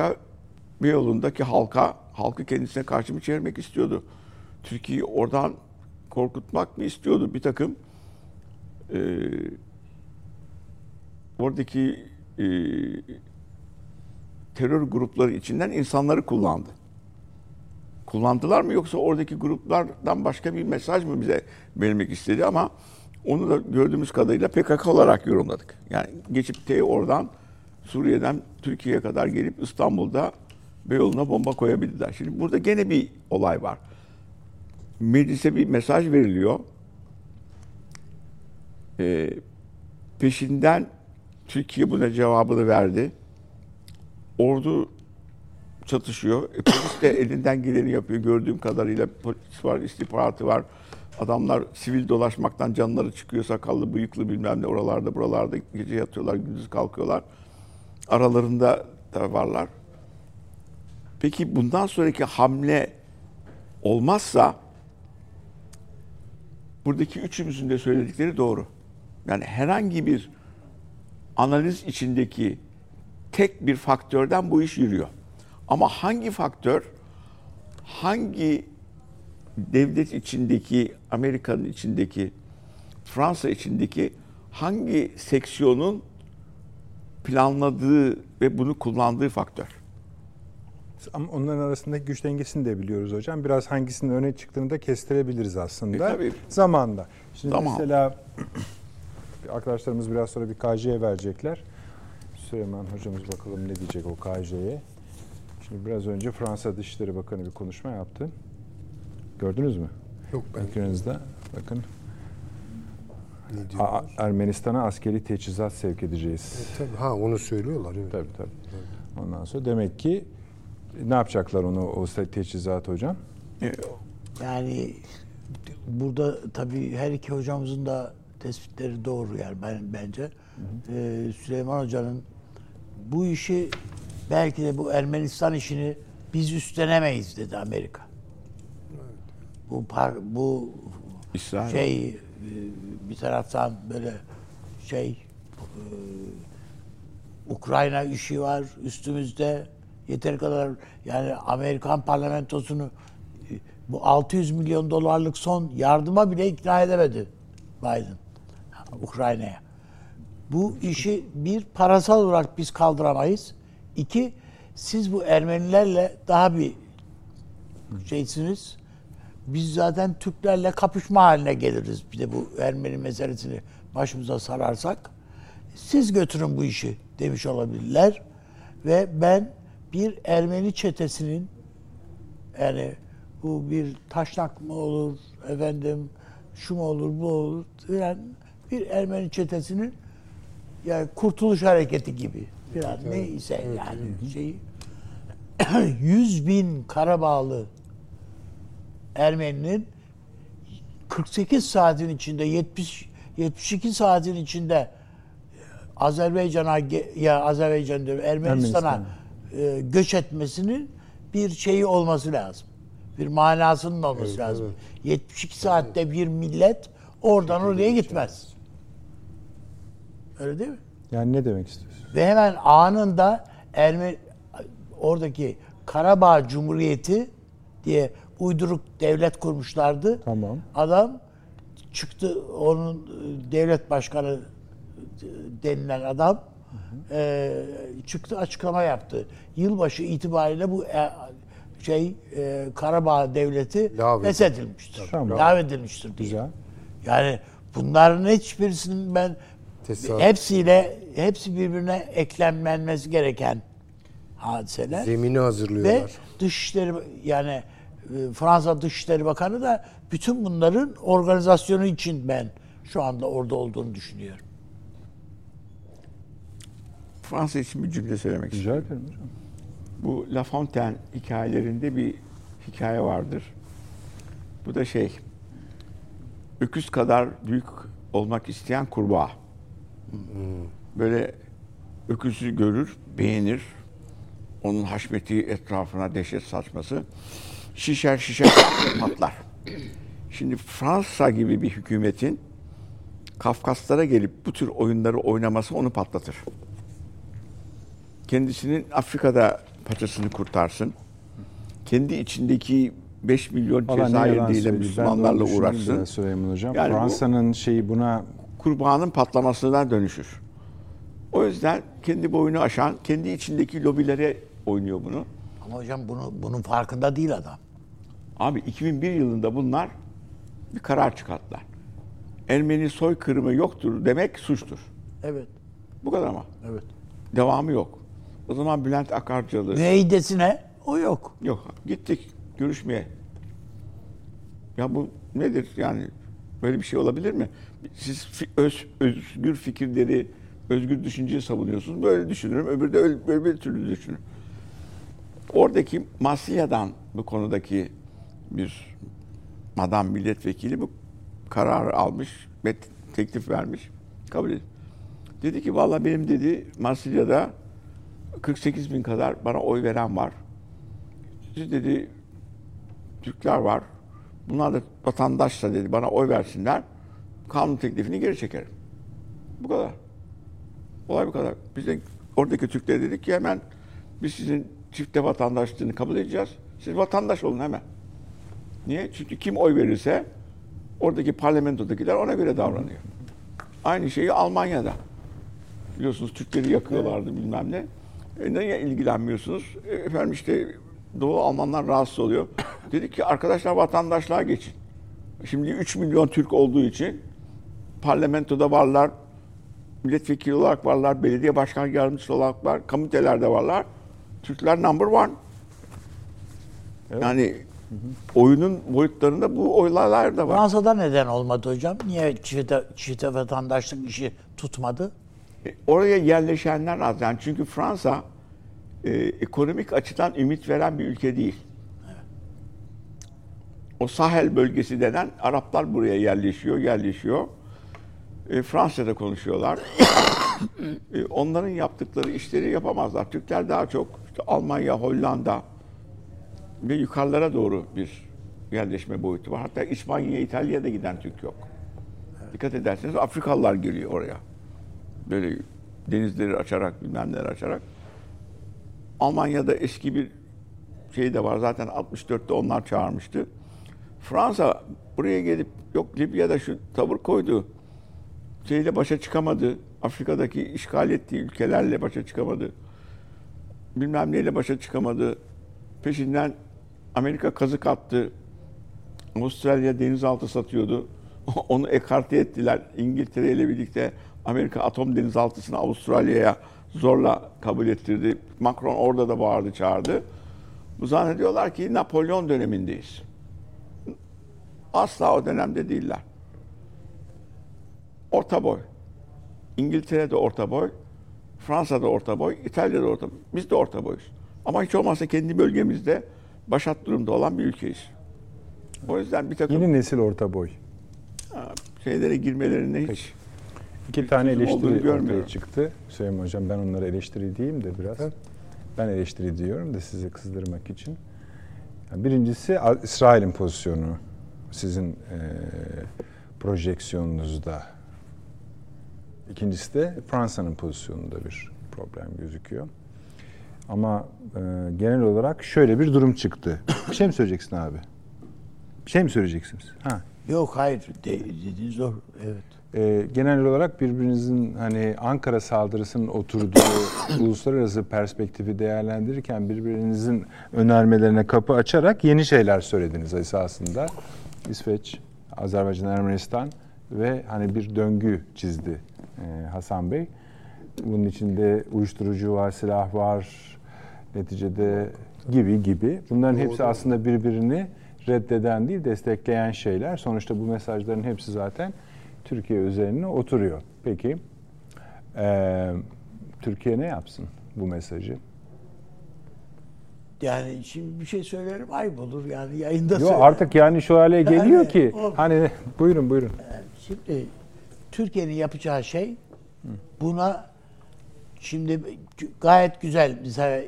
Beyoğlu'ndaki halka, halkı kendisine karşı mı çevirmek istiyordu? Türkiye'yi oradan korkutmak mı istiyordu? Bir takım e, oradaki e, terör grupları içinden insanları kullandı. Kullandılar mı yoksa oradaki gruplardan başka bir mesaj mı bize vermek istedi ama onu da gördüğümüz kadarıyla PKK olarak yorumladık. Yani geçip T oradan Suriye'den Türkiye'ye kadar gelip İstanbul'da Beyoğlu'na bomba koyabildiler. Şimdi burada gene bir olay var. Meclise bir mesaj veriliyor. Ee, peşinden Türkiye buna cevabını verdi. Ordu çatışıyor. E, polis de elinden geleni yapıyor. Gördüğüm kadarıyla polis var, istihbaratı var. Adamlar sivil dolaşmaktan canları çıkıyor. Sakallı, bıyıklı bilmem ne oralarda buralarda gece yatıyorlar, gündüz kalkıyorlar. Aralarında da varlar. Peki bundan sonraki hamle olmazsa buradaki üçümüzün de söyledikleri doğru. Yani herhangi bir analiz içindeki tek bir faktörden bu iş yürüyor. Ama hangi faktör, hangi devlet içindeki, Amerika'nın içindeki, Fransa içindeki hangi seksiyonun planladığı ve bunu kullandığı faktör? Ama onların arasındaki güç dengesini de biliyoruz hocam. Biraz hangisinin öne çıktığını da kestirebiliriz aslında. E, tabii. Zamanda. Şimdi Tamam. mesela arkadaşlarımız biraz sonra bir KJ'ye verecekler. Süleyman hocamız bakalım ne diyecek o KJ'ye. Şimdi biraz önce Fransa Dışişleri Bakanı bir konuşma yaptı. Gördünüz mü? Yok ben Ekranınızda bakın. ne A-? Ermenistan'a askeri teçhizat sevk edeceğiz. Tabii, ha onu söylüyorlar. Evet. Tabii tabii. Ondan sonra demek ki ne yapacaklar onu o teçhizat hocam? E, Yani burada tabii her iki hocamızın da tespitleri doğru yani ben bence. Ee, Süleyman Hoca'nın bu işi belki de bu Ermenistan işini biz üstlenemeyiz dedi Amerika. Bu par, bu İsrail. şey e, bir taraftan böyle şey e, Ukrayna işi var üstümüzde yeteri kadar yani Amerikan parlamentosunu e, bu 600 milyon dolarlık son yardıma bile ikna edemedi Biden Ukrayna'ya. Bu işi bir parasal olarak biz kaldıramayız. İki siz bu Ermenilerle daha bir şeysiniz. Biz zaten Türklerle kapışma haline geliriz. Bir de bu Ermeni meselesini başımıza sararsak. Siz götürün bu işi demiş olabilirler. Ve ben bir Ermeni çetesinin yani bu bir taşnak mı olur efendim şu mu olur bu olur yani bir Ermeni çetesinin yani kurtuluş hareketi gibi biraz neyse yani şeyi 100 bin Karabağlı Ermeninin 48 saatin içinde 70 72 saatin içinde Azerbaycan'a ge- ya Azerbaycan diyorum Ermenistan'a e, göç etmesinin bir şeyi olması lazım. Bir manasının olması Evet, lazım. evet. 72 saatte bir millet oradan oraya gitmez. Öyle değil mi? Yani ne demek istiyorsun? Ve hemen anında Ermeni oradaki Karabağ Cumhuriyeti diye uyduruk devlet kurmuşlardı. Tamam. Adam çıktı onun e, devlet başkanı e, denilen adam e, çıktı açıklama yaptı. Yılbaşı itibariyle bu e, şey e, Karabağ devleti feshedilmiştir. Tamam. Lağvedilmiştir diye. Güzel. Yani bunların hiçbirisinin ben Tesadüf. hepsiyle hepsi birbirine eklemlenmesi gereken hadiseler. Zemini Ve hazırlıyorlar. Dışişleri yani Fransa Dışişleri Bakanı da bütün bunların organizasyonu için ben şu anda orada olduğunu düşünüyorum. Fransa için bir cümle söylemek istiyorum. Rica ederim hocam. Bu La Fontaine hikayelerinde bir hikaye vardır. Bu da şey, öküz kadar büyük olmak isteyen kurbağa. Böyle öküzü görür, beğenir. Onun haşmeti etrafına dehşet saçması. Şişer şişer patlar. Şimdi Fransa gibi bir hükümetin Kafkaslara gelip bu tür oyunları oynaması onu patlatır kendisinin Afrika'da paçasını kurtarsın. Kendi içindeki 5 milyon. Ben de Müslümanlarla uğraşsın. Süleyman Hocam. Yani bu- Fransa'nın şeyi buna Kurbanın patlamasına dönüşür. O yüzden kendi boyunu aşan, kendi içindeki lobilere oynuyor bunu. Ama hocam bunu bunun farkında değil adam. Abi 2001 yılında bunlar bir karar çıkarttılar. Ermeni soykırımı yoktur demek suçtur. Evet. Bu kadar ama. Evet. Devamı yok. O zaman Bülent Akarcalı Müeyyidesine o yok. Yok. Gittik görüşmeye. Ya bu nedir yani? Böyle bir şey olabilir mi? Siz öz, özgür fikirleri, özgür düşünceyi savunuyorsunuz. Böyle düşünürüm. Öbürü de öyle, böyle bir türlü düşünür. Oradaki Marsilya'dan bu konudaki bir madam milletvekili bu kararı almış ve teklif vermiş. Kabul edin. Dedi ki vallahi benim dedi Marsilya'da 48 bin kadar bana oy veren var. Siz dedi Türkler var. Bunlar da vatandaşsa dedi bana oy versinler. Kanun teklifini geri çekerim. Bu kadar. Olay bu kadar. Biz de oradaki Türklere dedik ki hemen biz sizin çifte vatandaşlığını kabul edeceğiz. Siz vatandaş olun hemen. Niye? Çünkü kim oy verirse oradaki parlamentodakiler ona göre davranıyor. Aynı şeyi Almanya'da. Biliyorsunuz Türkleri yakıyorlardı bilmem ne. E, neye ilgilenmiyorsunuz? E, efendim işte Doğu Almanlar rahatsız oluyor. Dedik ki arkadaşlar vatandaşlığa geçin. Şimdi 3 milyon Türk olduğu için parlamentoda varlar, milletvekili olarak varlar, belediye başkan yardımcısı olarak var, komitelerde varlar. Türkler number one. Yani oyunun boyutlarında bu oylar da var. Fransa'da neden olmadı hocam? Niye çifte, çifte vatandaşlık işi tutmadı? E, Oraya yerleşenler az. Yani çünkü Fransa e, ekonomik açıdan ümit veren bir ülke değil. O Sahel bölgesi denen Araplar buraya yerleşiyor, yerleşiyor. E, Fransa'da konuşuyorlar. E, onların yaptıkları işleri yapamazlar. Türkler daha çok işte Almanya, Hollanda ve yukarılara doğru bir yerleşme boyutu var. Hatta İspanya, İtalya'ya da giden Türk yok. Dikkat ederseniz Afrikalılar geliyor oraya böyle denizleri açarak bilmem neler açarak. Almanya'da eski bir şey de var zaten 64'te onlar çağırmıştı. Fransa buraya gelip yok Libya'da şu tavır koydu. Şeyle başa çıkamadı. Afrika'daki işgal ettiği ülkelerle başa çıkamadı. Bilmem neyle başa çıkamadı. Peşinden Amerika kazık attı. Avustralya denizaltı satıyordu. Onu ekarte ettiler. İngiltere ile birlikte Amerika atom denizaltısını Avustralya'ya zorla kabul ettirdi. Macron orada da bağırdı, çağırdı. Bu zannediyorlar ki Napolyon dönemindeyiz. Asla o dönemde değiller. Orta boy. İngiltere'de orta boy, Fransa'da orta boy, İtalya'da orta boy. Biz de orta boyuz. Ama hiç olmazsa kendi bölgemizde başat durumda olan bir ülkeyiz. O yüzden bir takım yeni nesil orta boy. şeylere girmelerine hiç İki tane eleştiri ortaya çıktı. Süleyman Hocam ben onlara eleştiri diyeyim de biraz. Ben eleştiri diyorum da sizi kızdırmak için. Birincisi İsrail'in pozisyonu sizin e, projeksiyonunuzda. İkincisi de Fransa'nın pozisyonunda bir problem gözüküyor. Ama e, genel olarak şöyle bir durum çıktı. Bir şey mi söyleyeceksin abi? Bir şey mi söyleyeceksiniz? Ha. Yok hayır de, dediğiniz doğru. Evet. E, genel olarak birbirinizin hani Ankara saldırısının oturduğu uluslararası perspektifi değerlendirirken birbirinizin önermelerine kapı açarak yeni şeyler söylediniz esasında. İsveç, Azerbaycan, Ermenistan ve hani bir döngü çizdi e, Hasan Bey. Bunun içinde uyuşturucu var, silah var, neticede gibi gibi. Bunların hepsi aslında birbirini reddeden değil, destekleyen şeyler. Sonuçta bu mesajların hepsi zaten Türkiye üzerine oturuyor. Peki, e, Türkiye ne yapsın bu mesajı? Yani şimdi bir şey söylerim ayıp olur yani yayında Yo söylerim. artık yani şu hale geliyor Yani ki o- hani buyurun buyurun. Şimdi Türkiye'nin yapacağı şey buna şimdi gayet güzel mesela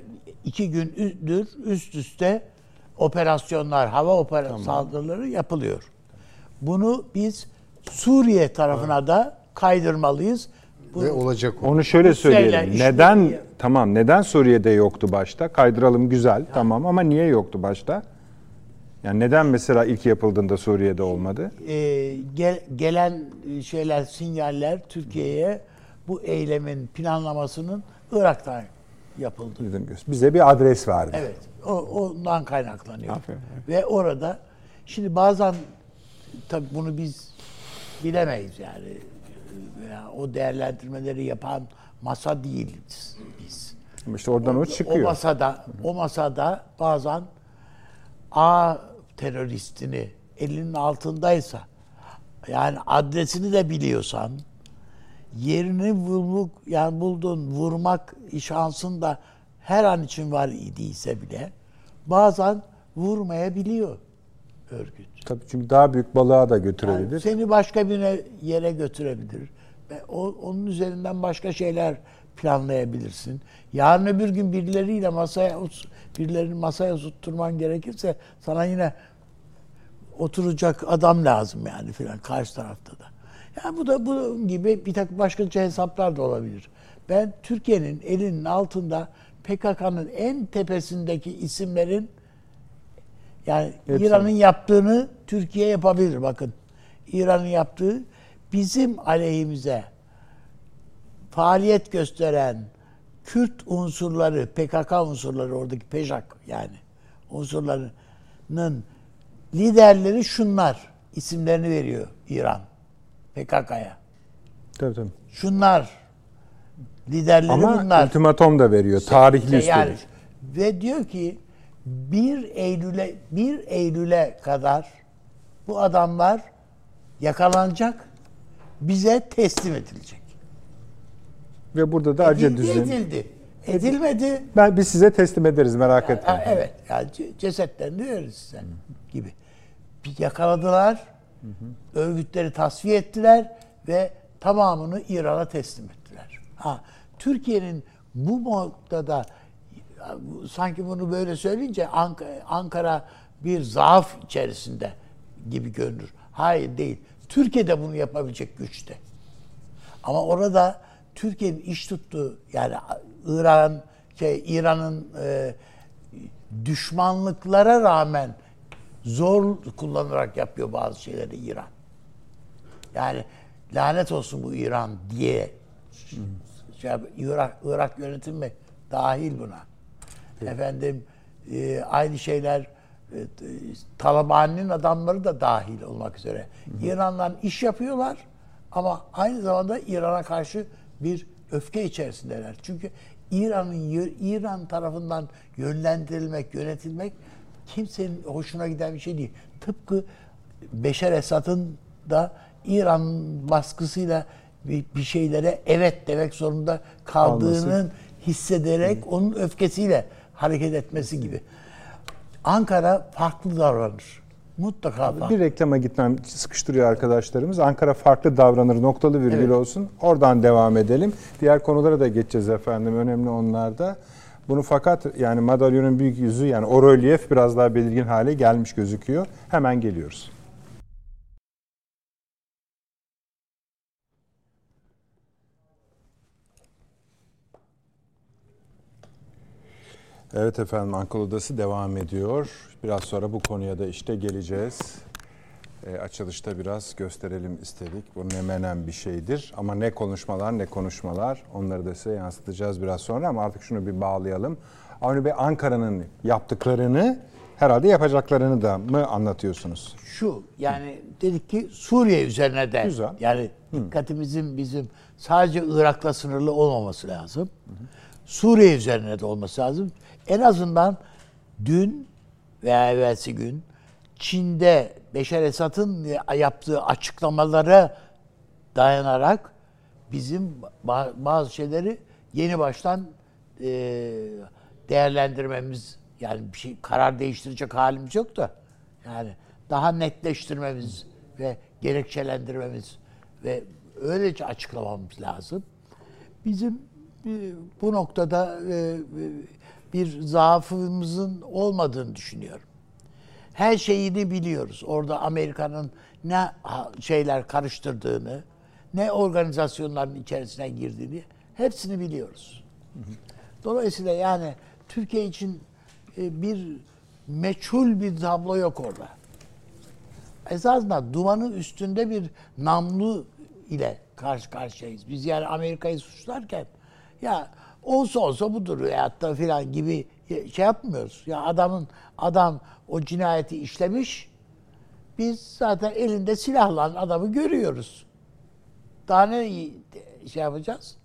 iki gündür üst üste operasyonlar, hava opera saldırıları yapılıyor. Bunu biz Suriye tarafına da kaydırmalıyız. Bu, Ve olacak o. Onu şöyle söyleyelim. işte- Neden tamam neden Suriye'de yoktu başta? Kaydıralım güzel tamam ama niye yoktu başta? Yani neden mesela ilk yapıldığında Suriye'de olmadı? e, gel- gelen şeyler, sinyaller Türkiye'ye bu eylemin planlamasının Irak'tan yapıldı. Bize bir adres verdi. Evet, o, ondan kaynaklanıyor. Aferin, Ve orada, şimdi bazen tabii bunu biz bilemeyiz yani. Veya o değerlendirmeleri yapan masa değiliz biz. İşte oradan o O çıkıyor. masada, o masada bazen A teröristini elinin altındaysa, yani adresini de biliyorsan, yerini vurmak, yani buldun, vurmak şansın da her an için var idiyse bile, bazen vurmayabiliyor örgüt. Tabii çünkü daha büyük balığa da Yani götürebilir. seni başka bir yere götürebilir. Ve o, onun üzerinden başka şeyler planlayabilirsin. Yarın öbür gün birileriyle masaya birilerini masaya oturtman gerekirse sana yine oturacak adam lazım yani filan karşı tarafta da. Yani bu da bu gibi bir takım başka hesaplar da olabilir. Ben Türkiye'nin elinin altında PKK'nın en tepesindeki isimlerin yani Hepsi. İran'ın yaptığını Türkiye yapabilir bakın. İran'ın yaptığı bizim aleyhimize faaliyet gösteren Kürt unsurları, PKK unsurları oradaki PEJAK yani unsurlarının liderleri şunlar. isimlerini veriyor İran PKK'ya. Tabii tabii. Şunlar liderleri Ama bunlar. ultimatom da veriyor. Tarihli Şey yani, ve diyor ki 1 Eylül'e 1 Eylül'e kadar bu adamlar yakalanacak, bize teslim edilecek. Ve burada da acı Edildi, düzen. edildi. Edilmedi. Ben biz size teslim ederiz merak Ha, etmeyin. evet. Yani ce- cesetlerini veririz size gibi. Bir yakaladılar. Örgütleri tasfiye ettiler ve tamamını İran'a teslim ettiler. Ha, Türkiye'nin bu noktada sanki bunu böyle söyleyince Ank- Ankara bir zaaf içerisinde gibi görünür. Hayır değil. Türkiye de bunu yapabilecek güçte. Ama orada Türkiye'nin iş tuttuğu yani İran şey İran'ın e, düşmanlıklara rağmen zor kullanarak yapıyor bazı şeyleri İran. Yani lanet olsun bu İran diye şey, Irak, Irak yönetimi dahil buna. Efendim e, aynı şeyler e, Taliban'ın adamları da dahil olmak üzere. İran'dan iş yapıyorlar ama aynı zamanda İran'a karşı bir öfke içerisindeler. Çünkü İran'ın İran tarafından yönlendirilmek, yönetilmek kimsenin hoşuna giden bir şey değil. Tıpkı Beşer Esad'ın da İran baskısıyla bir, şeylere evet demek zorunda kaldığının hissederek onun öfkesiyle hareket etmesi gibi. Ankara farklı davranır. Mutlaka farklı. Bir reklama gitmem sıkıştırıyor arkadaşlarımız. Ankara farklı davranır noktalı virgül Evet. olsun. Oradan devam edelim. Diğer konulara da geçeceğiz efendim. Önemli onlarda. Bunu fakat yani madalyonun büyük yüzü yani o biraz daha belirgin hale gelmiş gözüküyor. Hemen geliyoruz. Evet efendim akıl odası devam ediyor. Biraz sonra bu konuya da işte geleceğiz. E, açılışta biraz gösterelim istedik. Bu ne menen bir şeydir. Ama ne konuşmalar ne konuşmalar. Onları da size yansıtacağız biraz sonra ama artık şunu bir bağlayalım. Avni Bey Ankara'nın yaptıklarını herhalde yapacaklarını da mı anlatıyorsunuz? Şu yani dedik ki Suriye üzerine de Güzel. yani dikkatimizin bizim sadece Irak'la sınırlı olmaması lazım. Suriye üzerine de olması lazım. En azından dün veya evvelsi gün Çin'de Beşar Esad'ın yaptığı açıklamalara dayanarak bizim ba- bazı şeyleri yeni baştan e, değerlendirmemiz yani bir şey karar değiştirecek halimiz yok da yani daha netleştirmemiz ve gerekçelendirmemiz ve öylece açıklamamız lazım. Bizim e, bu noktada e, e, bir zaafımızın olmadığını düşünüyorum. Her şeyini biliyoruz. Orada Amerika'nın ne şeyler karıştırdığını, ne organizasyonların içerisine girdiğini hepsini biliyoruz. Dolayısıyla yani Türkiye için e, bir meçhul bir tablo yok orada. Esasında dumanın üstünde bir namlu ile karşı karşıyayız. Biz yani Amerika'yı suçlarken ya olsa olsa budur da filan gibi şey yapmıyoruz. Ya adamın adam o cinayeti işlemiş. Biz zaten elinde silahla adamı görüyoruz. Daha ne şey yapacağız?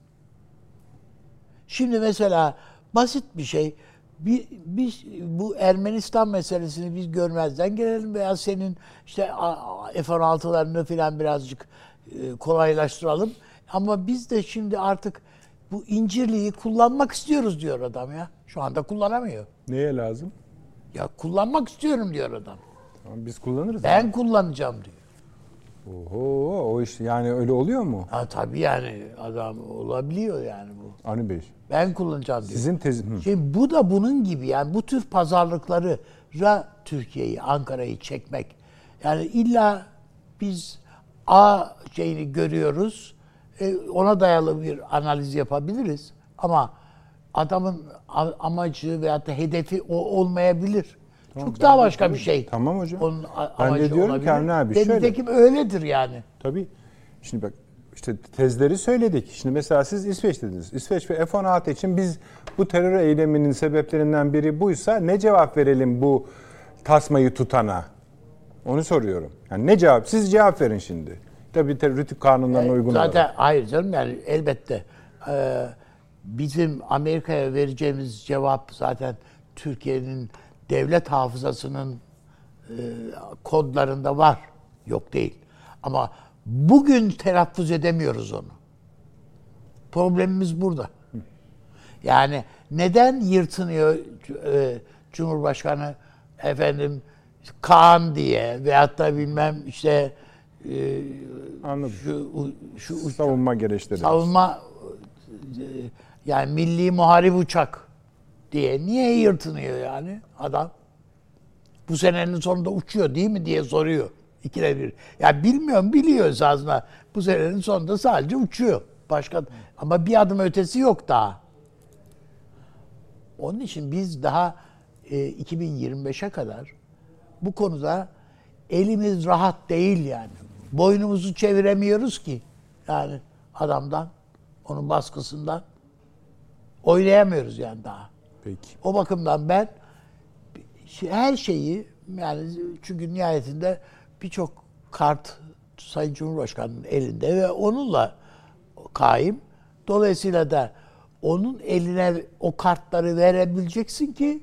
Şimdi mesela basit bir şey. Bir, biz bu Ermenistan meselesini biz görmezden gelelim veya senin işte a- a- F-16'larını falan birazcık e, kolaylaştıralım. Ama biz de şimdi artık bu incirliği kullanmak istiyoruz diyor adam ya. Şu anda kullanamıyor. Neye lazım? Ya kullanmak istiyorum diyor adam. Tamam, biz kullanırız. Ben kullanacağım diyor. Oho, o iş yani öyle oluyor mu? Ha tabii yani adam olabiliyor yani bu. Avni Bey, Ben kullanacağım diyor. sizin tezin... Şimdi bu da bunun gibi yani bu tür pazarlıkları ra Türkiye'yi, Ankara'yı çekmek. Yani illa biz A şeyini görüyoruz. e, ona dayalı bir analiz yapabiliriz. Ama adamın amacı veyahut da hedefi o olmayabilir. Çok daha başka bir şey. Tamam hocam. Onun Ben de diyorum ki olabilir. Avni abi şöyle. nitekim öyledir yani. Tabii. Şimdi bak işte tezleri söyledik. Şimdi mesela siz İsveç dediniz. İsveç ve F-16 için biz bu terör eyleminin sebeplerinden biri buysa ne cevap verelim bu tasmayı tutana? Onu soruyorum. Yani ne cevap? Siz cevap verin şimdi. Tabii ter- rütük kanunlarına uygun olarak. Zaten hayır canım yani elbette Ee, bizim Amerika'ya vereceğimiz cevap zaten Türkiye'nin devlet hafızasının e, kodlarında var. Yok değil. Ama bugün telaffuz edemiyoruz onu. Problemimiz burada. Yani neden yırtınıyor e, Cumhurbaşkanı efendim Kaan diye veyahut da bilmem işte e, Anladım. şu şu Savunma gereçleri. savunma e, yani milli muharip uçak diye niye yırtınıyor yani adam? Bu senenin sonunda uçuyor değil mi diye soruyor. İkide bir. Ya bilmiyorum biliyor esasında. Bu senenin sonunda sadece uçuyor. Başka ama bir adım ötesi yok daha. Onun için biz daha e, 2025'e kadar bu konuda elimiz rahat değil yani. Boynumuzu çeviremiyoruz ki. Yani adamdan, onun baskısından oynayamıyoruz yani daha. Peki. O bakımdan ben her şeyi yani çünkü nihayetinde birçok kart Sayın Cumhurbaşkanı'nın elinde ve onunla kaim. Dolayısıyla da onun eline o kartları verebileceksin ki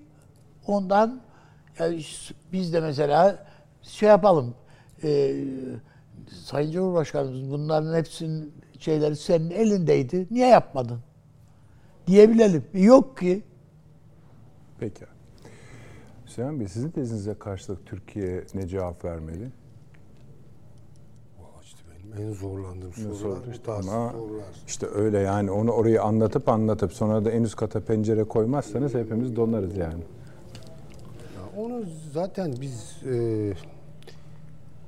ondan yani biz de mesela şey yapalım. E, Sayın Cumhurbaşkanımız bunların hepsinin şeyleri senin elindeydi. Niye yapmadın? Diyebilelim. Yok ki. Peki. Süleyman Bey sizin tezinize karşılık Türkiye ne cevap vermeli? Valla işte benim en zorlandığım sorular soru bu tarz ama sorular. işte öyle yani onu orayı anlatıp anlatıp sonra da en üst kata pencere koymazsanız hepimiz donarız yani. Ya onu zaten biz e,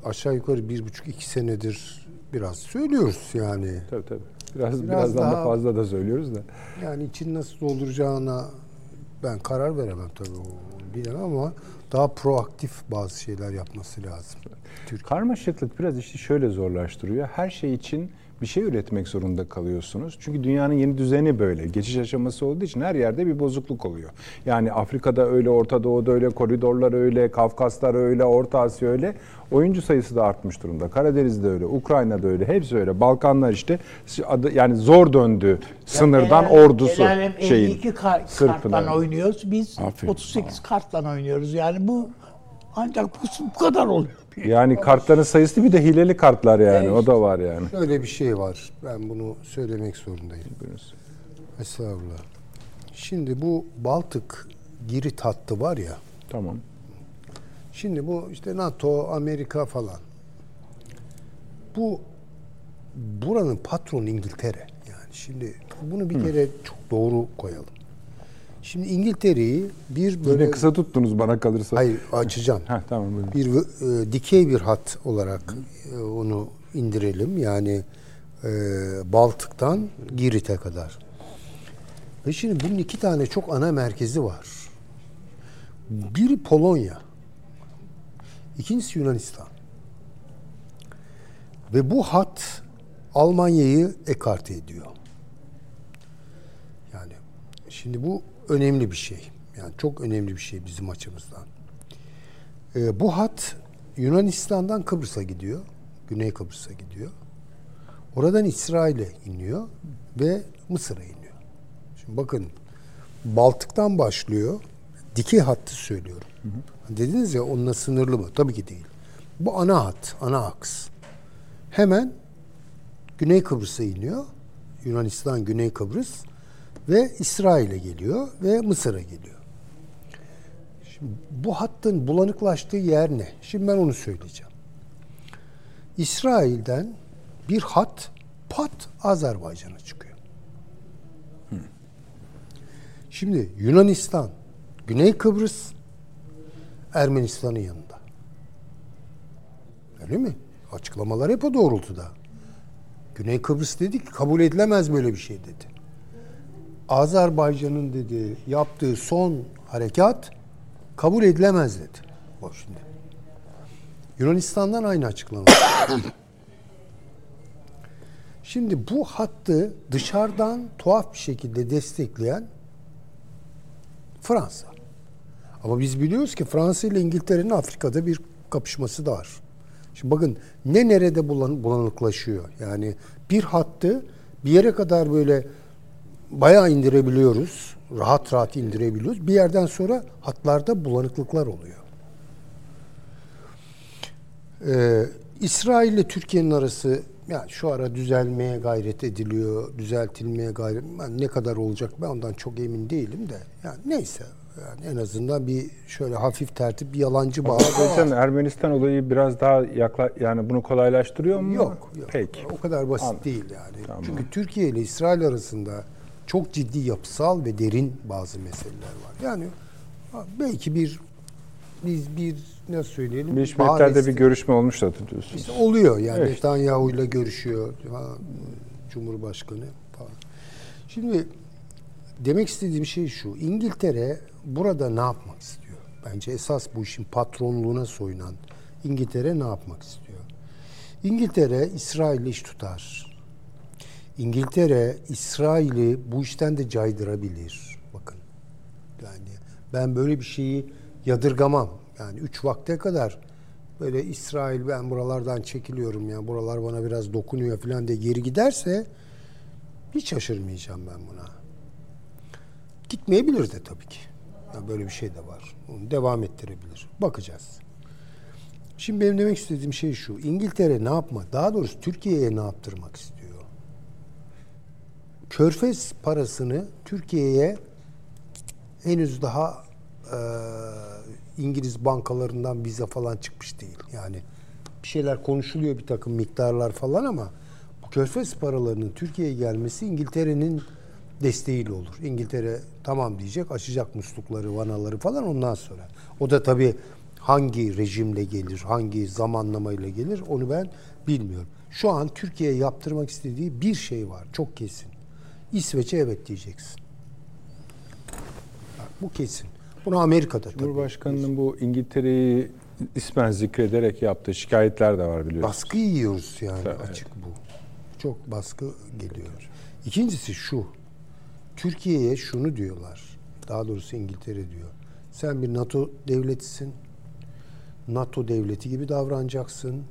aşağı yukarı bir buçuk iki senedir biraz söylüyoruz yani. Tabii tabii. Biraz, Biraz birazdan da daha- fazla da söylüyoruz da. Yani için nasıl dolduracağına ben karar veremem tabii o bilemem ama daha proaktif bazı şeyler yapması lazım. Türkiye. Karmaşıklık biraz işte şöyle zorlaştırıyor. Her şey için bir şey üretmek zorunda kalıyorsunuz. Çünkü dünyanın yeni düzeni böyle. Geçiş aşaması olduğu için her yerde bir bozukluk oluyor. Yani Afrika'da öyle, Orta Doğu'da öyle, koridorlar öyle, Kafkaslar öyle, Orta Asya öyle. Oyuncu sayısı da artmış durumda. Karadeniz'de öyle, Ukrayna'da öyle, hepsi öyle. Balkanlar işte yani zor döndü sınırdan El alem- ordusu el alem şeyin. 52 kar, kartla oynuyoruz. Biz Aferin. 38 kartla oynuyoruz. Yani bu ancak bu, bu kadar oluyor. Yani kartların sayısı bir de hileli kartlar yani. O da var yani. Şöyle bir şey var. Ben bunu söylemek zorundayım. Buyurunuz. Estağfurullah. Şimdi bu Baltık Girit hattı var ya. Tamam. Şimdi bu işte NATO, Amerika falan. Bu buranın patronu İngiltere. Yani şimdi bunu bir kere çok doğru koyalım. Şimdi İngiltere'yi bir böyle Yine kısa tuttunuz bana kalırsa. hayır açacağım. Heh, tamam buyurun. Bir e, dikey bir hat olarak e, onu indirelim. Yani e, Baltık'tan Girit'e kadar. Ve şimdi bunun iki tane çok ana merkezi var. Biri Polonya. İkincisi Yunanistan. Ve bu hat Almanya'yı ekarte ediyor. Yani şimdi bu önemli bir şey. Yani çok önemli bir şey bizim açımızdan. Ee, bu hat Yunanistan'dan Kıbrıs'a gidiyor. Güney Kıbrıs'a gidiyor. Oradan İsrail'e iniyor ve Mısır'a iniyor. Şimdi bakın Baltık'tan başlıyor. Dikey hattı söylüyorum. Dediniz ya onunla sınırlı mı? Tabii ki değil. Bu ana hat, ana aks. Hemen Güney Kıbrıs'a iniyor. Yunanistan, Güney Kıbrıs ve İsrail'e geliyor ve Mısır'a geliyor. Şimdi bu hattın bulanıklaştığı yer ne? Şimdi ben onu söyleyeceğim. İsrail'den bir hat pat Azerbaycan'a çıkıyor. Şimdi Yunanistan, Güney Kıbrıs, Ermenistan'ın yanında. Öyle mi? Açıklamalar hep o doğrultuda. Güney Kıbrıs dedi ki kabul edilemez böyle bir şey dedi. Azerbaycan'ın dedi yaptığı son harekat kabul edilemez dedi. Bak şimdi. Yunanistan'dan aynı açıklama. şimdi bu hattı dışarıdan tuhaf bir şekilde destekleyen Fransa. Ama biz biliyoruz ki Fransa ile İngiltere'nin Afrika'da bir kapışması da var. Şimdi bakın ne nerede bulan, bulanıklaşıyor. Yani bir hattı bir yere kadar böyle bayağı indirebiliyoruz. Rahat rahat indirebiliyoruz. Bir yerden sonra hatlarda bulanıklıklar oluyor. Ee, İsrail ile Türkiye'nin arası yani şu ara düzelmeye gayret ediliyor, düzeltilmeye gayret. Ben ne kadar olacak ben ondan çok emin değilim de. Yani neyse. Yani en azından bir şöyle hafif tertip bir yalancı bağ. Zaten Ermenistan olayı biraz daha yakla yani bunu kolaylaştırıyor mu? Yok, yok. Peki. O kadar basit Anladım. değil yani. Tamam. Çünkü Türkiye ile İsrail arasında çok ciddi yapısal ve derin bazı meseleler var. Yani belki bir biz bir nasıl söyleyelim? Birleşmiş Milletler'de bir görüşme olmuş da diyorsunuz. işte oluyor yani Evet. Netanyahu ile görüşüyor Cumhurbaşkanı falan. Şimdi demek istediğim şey şu. İngiltere burada ne yapmak istiyor? Bence esas bu işin patronluğuna soyunan İngiltere ne yapmak istiyor? İngiltere İsrail'i iş tutar. İngiltere İsrail'i bu işten de caydırabilir. Bakın. Yani ben böyle bir şeyi yadırgamam. Yani üç vakte kadar böyle İsrail ben buralardan çekiliyorum ya buralar bana biraz dokunuyor falan diye geri giderse hiç şaşırmayacağım ben buna. Gitmeyebilir de tabii ki. Ya böyle bir şey de var. Onu devam ettirebilir. Bakacağız. Şimdi benim demek istediğim şey şu. İngiltere ne yapma? Daha doğrusu Türkiye'ye ne yaptırmak istiyor? Körfez parasını Türkiye'ye henüz daha e, İngiliz bankalarından vize falan çıkmış değil. Yani bir şeyler konuşuluyor bir takım miktarlar falan ama bu körfez paralarının Türkiye'ye gelmesi İngiltere'nin desteğiyle olur. İngiltere tamam diyecek, açacak muslukları, vanaları falan ondan sonra. O da tabii hangi rejimle gelir, hangi zamanlamayla gelir onu ben bilmiyorum. Şu an Türkiye'ye yaptırmak istediği bir şey var, çok kesin. İsveç'e evet diyeceksin. Bu kesin. Bunu Amerika'da tabii. Cumhurbaşkanının bu İngiltere'yi ismen zikrederek yaptığı şikayetler de var biliyorsunuz. Baskı yiyoruz yani Evet. açık bu. Çok baskı geliyor. İkincisi şu. Türkiye'ye şunu diyorlar. Daha doğrusu İngiltere diyor. Sen bir NATO devletisin. NATO devleti gibi davranacaksın.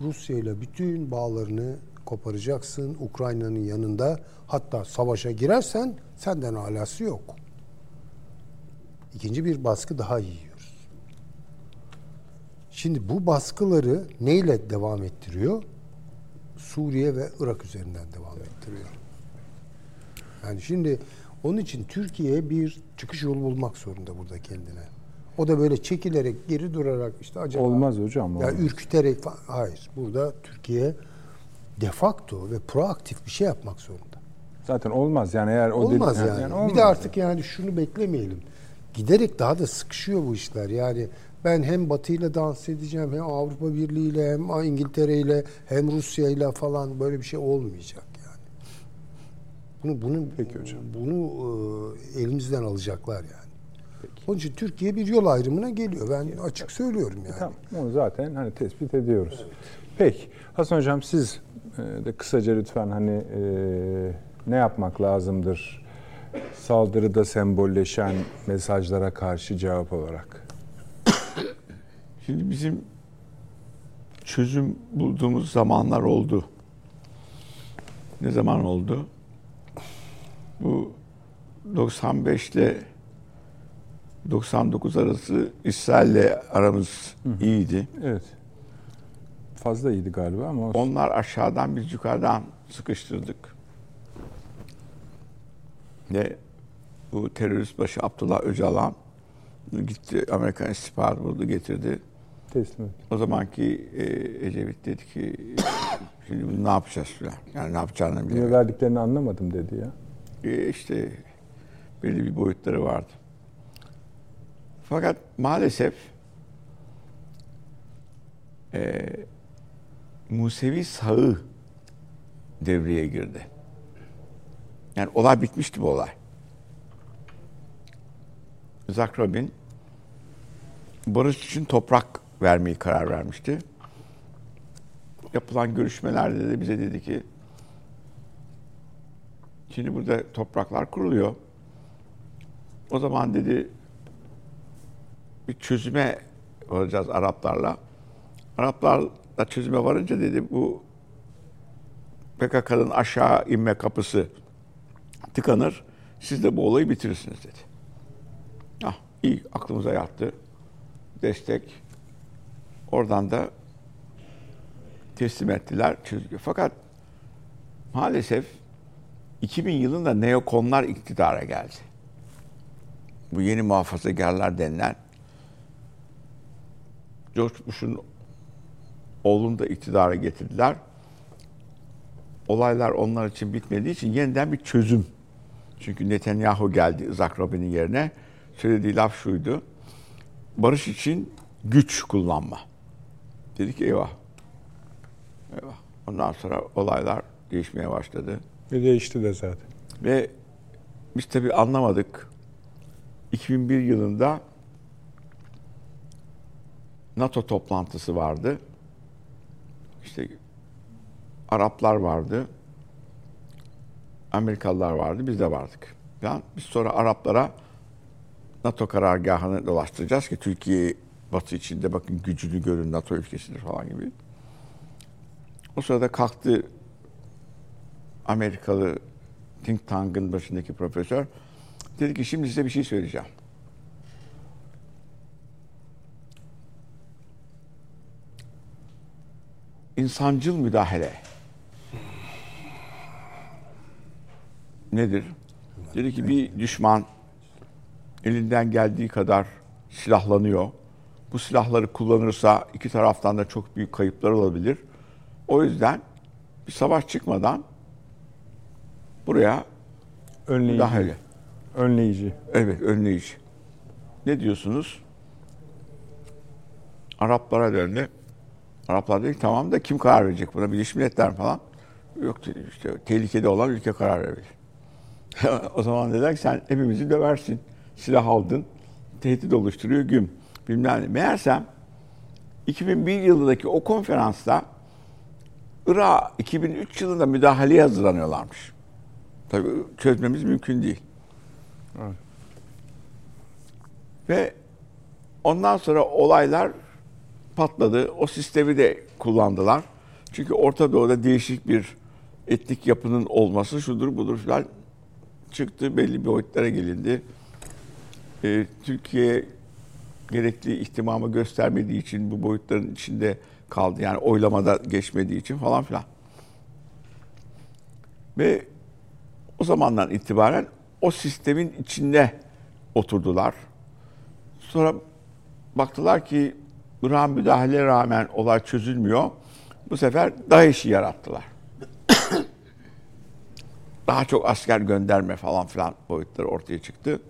Rusya ile bütün bağlarını koparacaksın. Ukrayna'nın yanında hatta savaşa girersen senden alası yok. İkinci bir baskı daha yiyoruz. Şimdi bu baskıları neyle devam ettiriyor? Suriye ve Irak üzerinden devam ettiriyor. Yani şimdi onun için Türkiye bir çıkış yolu bulmak zorunda burada kendine. O da böyle çekilerek, geri durarak işte acaba... Olmaz hocam, Ya olmaz. ürküterek falan. Hayır. Burada Türkiye de facto ve proaktif bir şey yapmak zorunda. Zaten olmaz yani eğer o olmaz dedi- yani. olmaz bir de artık yani şunu beklemeyelim. Giderek daha da sıkışıyor bu işler. Yani ben hem Batı ile dans edeceğim hem Avrupa Birliği ile hem İngiltere ile hem Rusya ile falan böyle bir şey olmayacak yani. Bunu bunu Peki hocam. bunu e, elimizden alacaklar yani. Onun için Türkiye bir yol ayrımına geliyor. Ben açık söylüyorum yani. Tamam, onu zaten hani tespit ediyoruz. Peki, Hasan Hocam siz e, de kısaca lütfen hani e, ne yapmak lazımdır saldırıda sembolleşen mesajlara karşı cevap olarak? Şimdi bizim çözüm bulduğumuz zamanlar oldu. Ne zaman oldu? Bu 95 ile 99 arası İsrail'le aramız iyiydi. Evet. Fazla iyiydi galiba ama olsun. Onlar aşağıdan biz yukarıdan sıkıştırdık. Ve bu terörist başı Abdullah Öcalan gitti Amerikan istihbaratı buldu getirdi. teslim et. O zamanki e, Ecevit dedi ki şimdi bunu ne yapacağız filan. Yani ne yapacağını Niye bilmiyorum. verdiklerini anlamadım dedi ya. E, işte belli bir boyutları vardı. Fakat maalesef e, Musevi sağı devreye girdi. Yani olay bitmişti bu olay. Isaac Rabin barış için toprak vermeyi karar vermişti. Yapılan görüşmelerde de bize dedi ki Şimdi burada topraklar kuruluyor. O zaman dedi bir çözüme varacağız Araplarla. Araplarla çözüme varınca dedi bu PKK'nın aşağı inme kapısı tıkanır. Siz de bu olayı bitirirsiniz dedi. Ah iyi aklımıza yattı. Destek. Oradan da teslim ettiler. Çözülüyor. Fakat maalesef 2000 yılında neokonlar iktidara geldi. Bu yeni muhafazakarlar denilen George Bush'un oğlunu da iktidara getirdiler. Olaylar onlar için bitmediği için yeniden bir çözüm. Çünkü Netanyahu geldi Isaac Rabin'in yerine. Söylediği laf şuydu. Barış için güç kullanma. Dedik eyvah. Eyvah. Ondan sonra olaylar değişmeye başladı. Ve değişti de zaten. Ve biz tabii anlamadık. 2001 yılında NATO toplantısı vardı. Araplar vardı. Amerikalılar vardı. Biz de vardık. Yani biz sonra Araplara NATO karargahını dolaştıracağız ki Türkiye Batı içinde bakın gücünü görün NATO ülkesidir falan gibi. O sırada kalktı Amerikalı think tank'ın başındaki profesör dedi ki şimdi size bir şey söyleyeceğim. İnsancıl müdahale nedir? Dedi ki bir düşman elinden geldiği kadar silahlanıyor. Bu silahları kullanırsa iki taraftan da çok büyük kayıplar olabilir. O yüzden bir savaş çıkmadan buraya Önleyici. müdahale. Önleyici. Evet, önleyici. Ne diyorsunuz? Araplara döndü. Araplar dedi tamam da kim karar verecek buna? Birleşmiş Milletler mi falan. Yok dedi işte tehlikede olan ülke karar verir. o zaman dediler ki sen hepimizi döversin. silah aldın, tehdit oluşturuyor güm. Bilmem ne. Meğersem 2001 yılındaki o konferansta Irak'a 2003 yılında müdahaleye hazırlanıyorlarmış. Tabii çözmemiz mümkün değil. Evet. Ve ondan sonra olaylar patladı. O sistemi de kullandılar. Çünkü Orta Doğu'da değişik bir etnik yapının olması şudur budur filan çıktı. Belli bir boyutlara gelindi. Ee, Türkiye gerekli ihtimamı göstermediği için bu boyutların içinde kaldı. Yani oylamada geçmediği için falan filan. Ve o zamandan itibaren o sistemin içinde oturdular. Sonra baktılar ki Irak'ın müdahale rağmen olay çözülmüyor. Bu sefer DAEŞ'i yarattılar. Daha çok asker gönderme falan filan boyutları ortaya çıktı.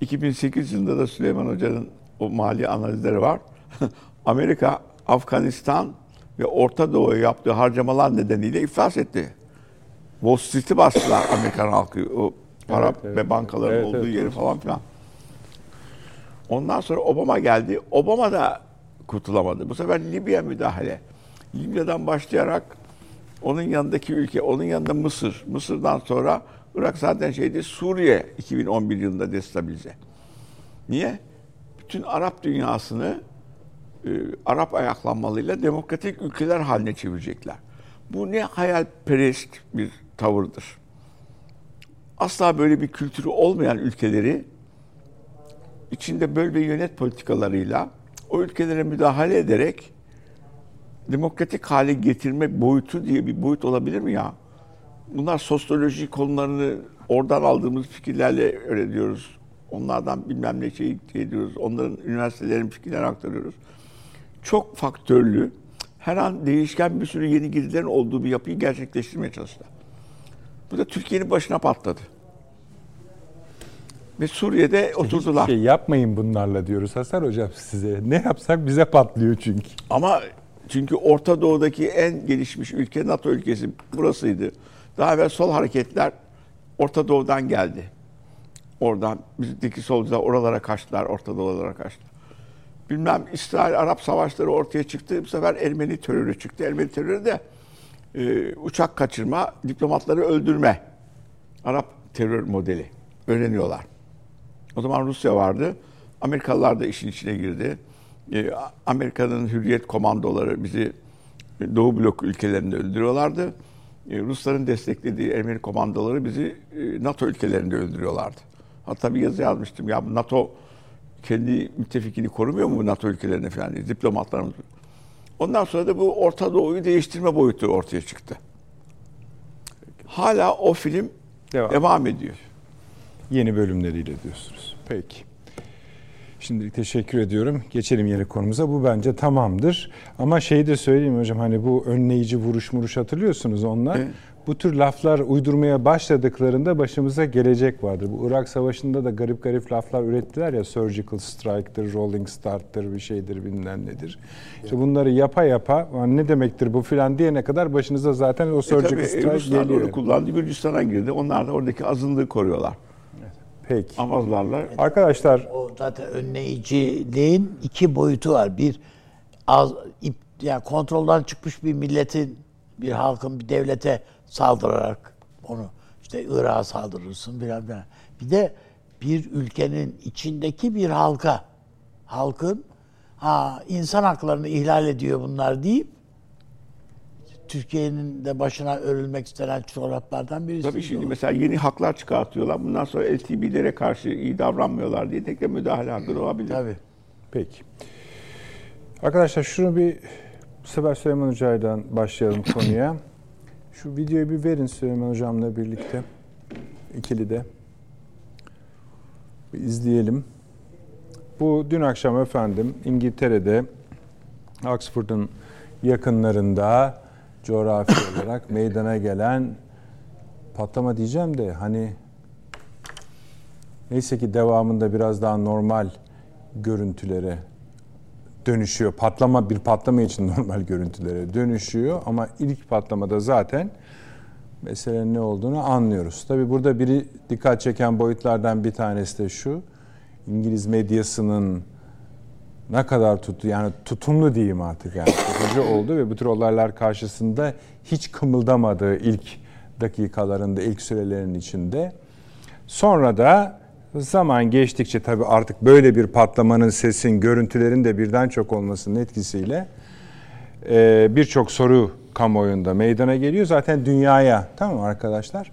2008 yılında da Süleyman Hoca'nın o mali analizleri var. Amerika, Afganistan ve Orta Doğu'ya yaptığı harcamalar nedeniyle iflas etti. Wall Street'i bastılar Amerikan halkı. O para Evet, evet. ve bankaların Evet, olduğu evet, yeri evet. falan filan. Ondan sonra Obama geldi. Obama da kurtulamadı. Bu sefer Libya müdahale. Libya'dan başlayarak onun yanındaki ülke, onun yanında Mısır. Mısır'dan sonra Irak zaten şeydi Suriye 2011 yılında destabilize. Niye? Bütün Arap dünyasını e, Arap ayaklanmalıyla demokratik ülkeler haline çevirecekler. Bu ne hayalperest bir tavırdır. Asla böyle bir kültürü olmayan ülkeleri içinde böl ve yönet politikalarıyla o ülkelere müdahale ederek demokratik hale getirme boyutu diye bir boyut olabilir mi ya? Bunlar sosyoloji konularını oradan aldığımız fikirlerle öğreniyoruz. Onlardan bilmem ne şey ediyoruz. Onların üniversitelerin fikirlerini aktarıyoruz. Çok faktörlü, her an değişken bir sürü yeni girdilerin olduğu bir yapıyı gerçekleştirmeye çalıştılar. Bu da Türkiye'nin başına patladı. Ve Suriye'de oturdular. Hiçbir şey yapmayın bunlarla diyoruz Hasan Hocam size. Ne yapsak bize patlıyor çünkü. Ama çünkü Orta Doğu'daki en gelişmiş ülke NATO ülkesi burasıydı. Daha evvel sol hareketler Orta Doğu'dan geldi. Oradan bizdeki solcular oralara kaçtılar, Orta Doğu'lara kaçtı. Bilmem İsrail-Arap savaşları ortaya çıktı. Bu sefer Ermeni terörü çıktı. Ermeni terörü de e, uçak kaçırma, diplomatları öldürme. Arap terör modeli. Öğreniyorlar. O zaman Rusya vardı. Amerikalılar da işin içine girdi. E, Amerika'nın hürriyet komandoları bizi Doğu blok ülkelerinde öldürüyorlardı. E, Rusların desteklediği Ermeni komandoları bizi e, NATO ülkelerinde öldürüyorlardı. Hatta bir yazı yazmıştım. Ya NATO kendi müttefikini korumuyor mu NATO ülkelerine falan diye diplomatlarımız. Ondan sonra da bu Orta Doğu'yu değiştirme boyutu ortaya çıktı. Hala o film Devam. devam ediyor. Yeni bölümleriyle diyorsunuz. Peki. Şimdilik teşekkür ediyorum. Geçelim yeni konumuza. Bu bence tamamdır. Ama şeyi de söyleyeyim hocam hani bu önleyici vuruş muruş hatırlıyorsunuz onlar. Evet. Bu tür laflar uydurmaya başladıklarında başımıza gelecek vardır. Bu Irak Savaşı'nda da garip garip laflar ürettiler ya surgical strike'tır, rolling start'tır bir şeydir bilmem nedir. İşte bunları yapa yapa "Lan ne demektir bu filan diyene kadar başınıza zaten o E surgical tabii, strike Ruslar geliyor. onu kullandı. Gürcistan'a girdi. Onlar da oradaki azınlığı koruyorlar. Peki. Amazlarla. Arkadaşlar O zaten önleyiciliğin iki boyutu var. Bir az ip, yani kontrolden çıkmış bir milletin, bir halkın bir devlete saldırarak onu işte Irak'a saldırırsın filan filan. Bir de bir ülkenin içindeki bir halka, halkın ha insan haklarını ihlal ediyor bunlar deyip Türkiye'nin de başına örülmek istenen çoraplardan birisi. Tabii şimdi mesela yeni haklar çıkartıyorlar. Bundan sonra LTB'lere karşı iyi davranmıyorlar diye tekrar müdahale hakkı olabilir. Tabii. Peki. Arkadaşlar şunu bir bu sefer Süleyman Hoca'yla başlayalım konuya. Şu videoyu bir verin Süleyman Hocam'la birlikte. İkili de. Bir izleyelim. Bu dün akşam efendim İngiltere'de Oxford'un yakınlarında coğrafi olarak meydana gelen patlama diyeceğim de hani neyse ki devamında biraz daha normal görüntülere dönüşüyor. Patlama bir patlama için normal görüntülere dönüşüyor ama ilk patlamada zaten meselenin ne olduğunu anlıyoruz. Tabii burada biri dikkat çeken boyutlardan bir tanesi de şu. İngiliz medyasının ne kadar tuttu yani tutumlu diyeyim artık yani tutucu oldu ve bu tür olaylar karşısında hiç kımıldamadığı ilk dakikalarında ilk sürelerin içinde. Sonra da zaman geçtikçe tabii artık böyle bir patlamanın sesin, görüntülerin de birden çok olmasının etkisiyle e, birçok soru kamuoyunda meydana geliyor. Zaten dünyaya tamam arkadaşlar?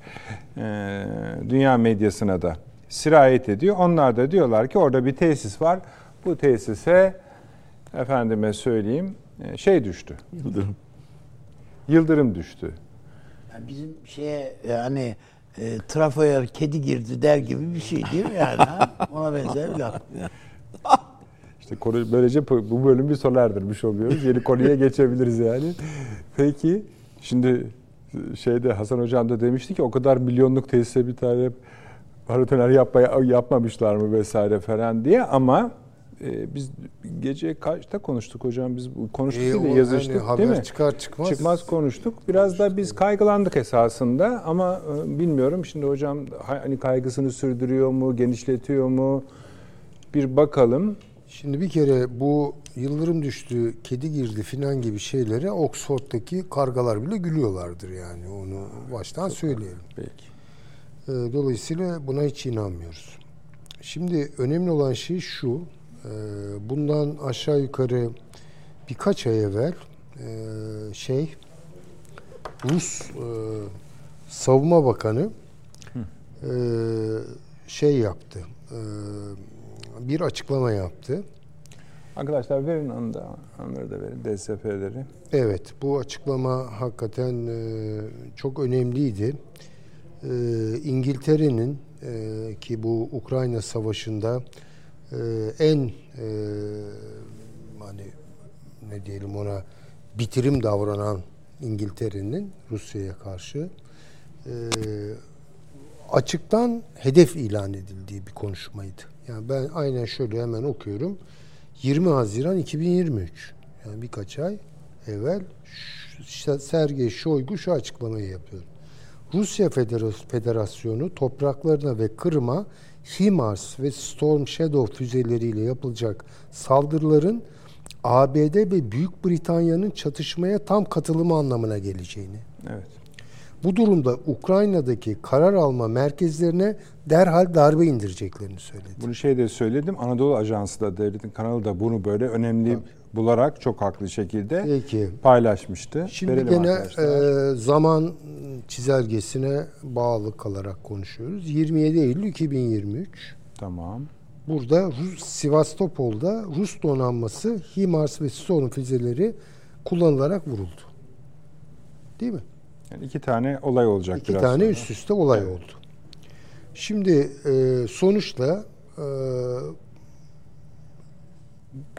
E, dünya medyasına da sirayet ediyor. Onlar da diyorlar ki orada bir tesis var. Bu tesise efendime söyleyeyim e, şey düştü. Yıldırım. Yıldırım düştü. Yani bizim şeye yani e, trafoya kedi girdi der gibi bir şey değil mi yani? ha? Ona benzer bir laf. İşte konu böylece bu bu bölüm bir sona erdirmiş oluyoruz. Yeni konuya geçebiliriz yani. Peki şimdi şeyde Hasan Hocam da demişti ki o kadar milyonluk tesise bir tane paratoner yapmaya, yapmamışlar mı vesaire falan diye ama e, biz gece kaçta konuştuk hocam biz konuştuk E, değil yazıştık haber değil mi? çıkar çıkmaz- Çıkmaz konuştuk. Biraz da biz kaygılandık esasında ama e, bilmiyorum şimdi hocam hani kaygısını sürdürüyor mu, genişletiyor mu? Bir bakalım. Şimdi bir kere bu yıldırım düştü, kedi girdi filan gibi şeylere Oxford'daki kargalar bile gülüyorlardır yani onu baştan söyleyelim. Peki. Ee, Dolayısıyla buna hiç inanmıyoruz. Şimdi önemli olan şey şu, bundan aşağı yukarı birkaç ay evvel e, şey Rus e, Savunma Bakanı e, şey yaptı, bir açıklama yaptı. Arkadaşlar verin onu da, onları da verin DSP'leri. Evet, bu açıklama hakikaten çok önemliydi. İngiltere'nin ki bu Ukrayna Savaşı'nda e, en e, hani ne diyelim ona bitirim davranan İngiltere'nin Rusya'ya karşı e, açıktan hedef ilan edildiği bir konuşmaydı. Yani ben aynen şöyle hemen okuyorum. 20 Haziran 2023 yani birkaç ay evvel Sergey Shoigu şu açıklamayı yapıyor. Rusya Federas- Federasyonu topraklarına ve Kırım'a HIMARS ve Storm Shadow füzeleriyle yapılacak saldırıların ABD ve Büyük Britanya'nın çatışmaya tam katılımı anlamına geleceğini. Evet. Bu durumda Ukrayna'daki karar alma merkezlerine derhal darbe indireceklerini söyledi. Bunu şey de söyledim. Anadolu Ajansı da devletin kanalı da bunu böyle önemli bularak çok haklı şekilde Peki. paylaşmıştı. Şimdi Verelim gene arkadaşlar. e, zaman çizelgesine bağlı kalarak konuşuyoruz. 27 Eylül 2023. tamam. Burada Rus, Sivastopol'da Rus donanması HIMARS ve Storm füzeleri kullanılarak vuruldu. Değil mi? Yani iki tane olay olacak İki biraz tane sonra. üst üste olay oldu. Şimdi e, sonuçta e,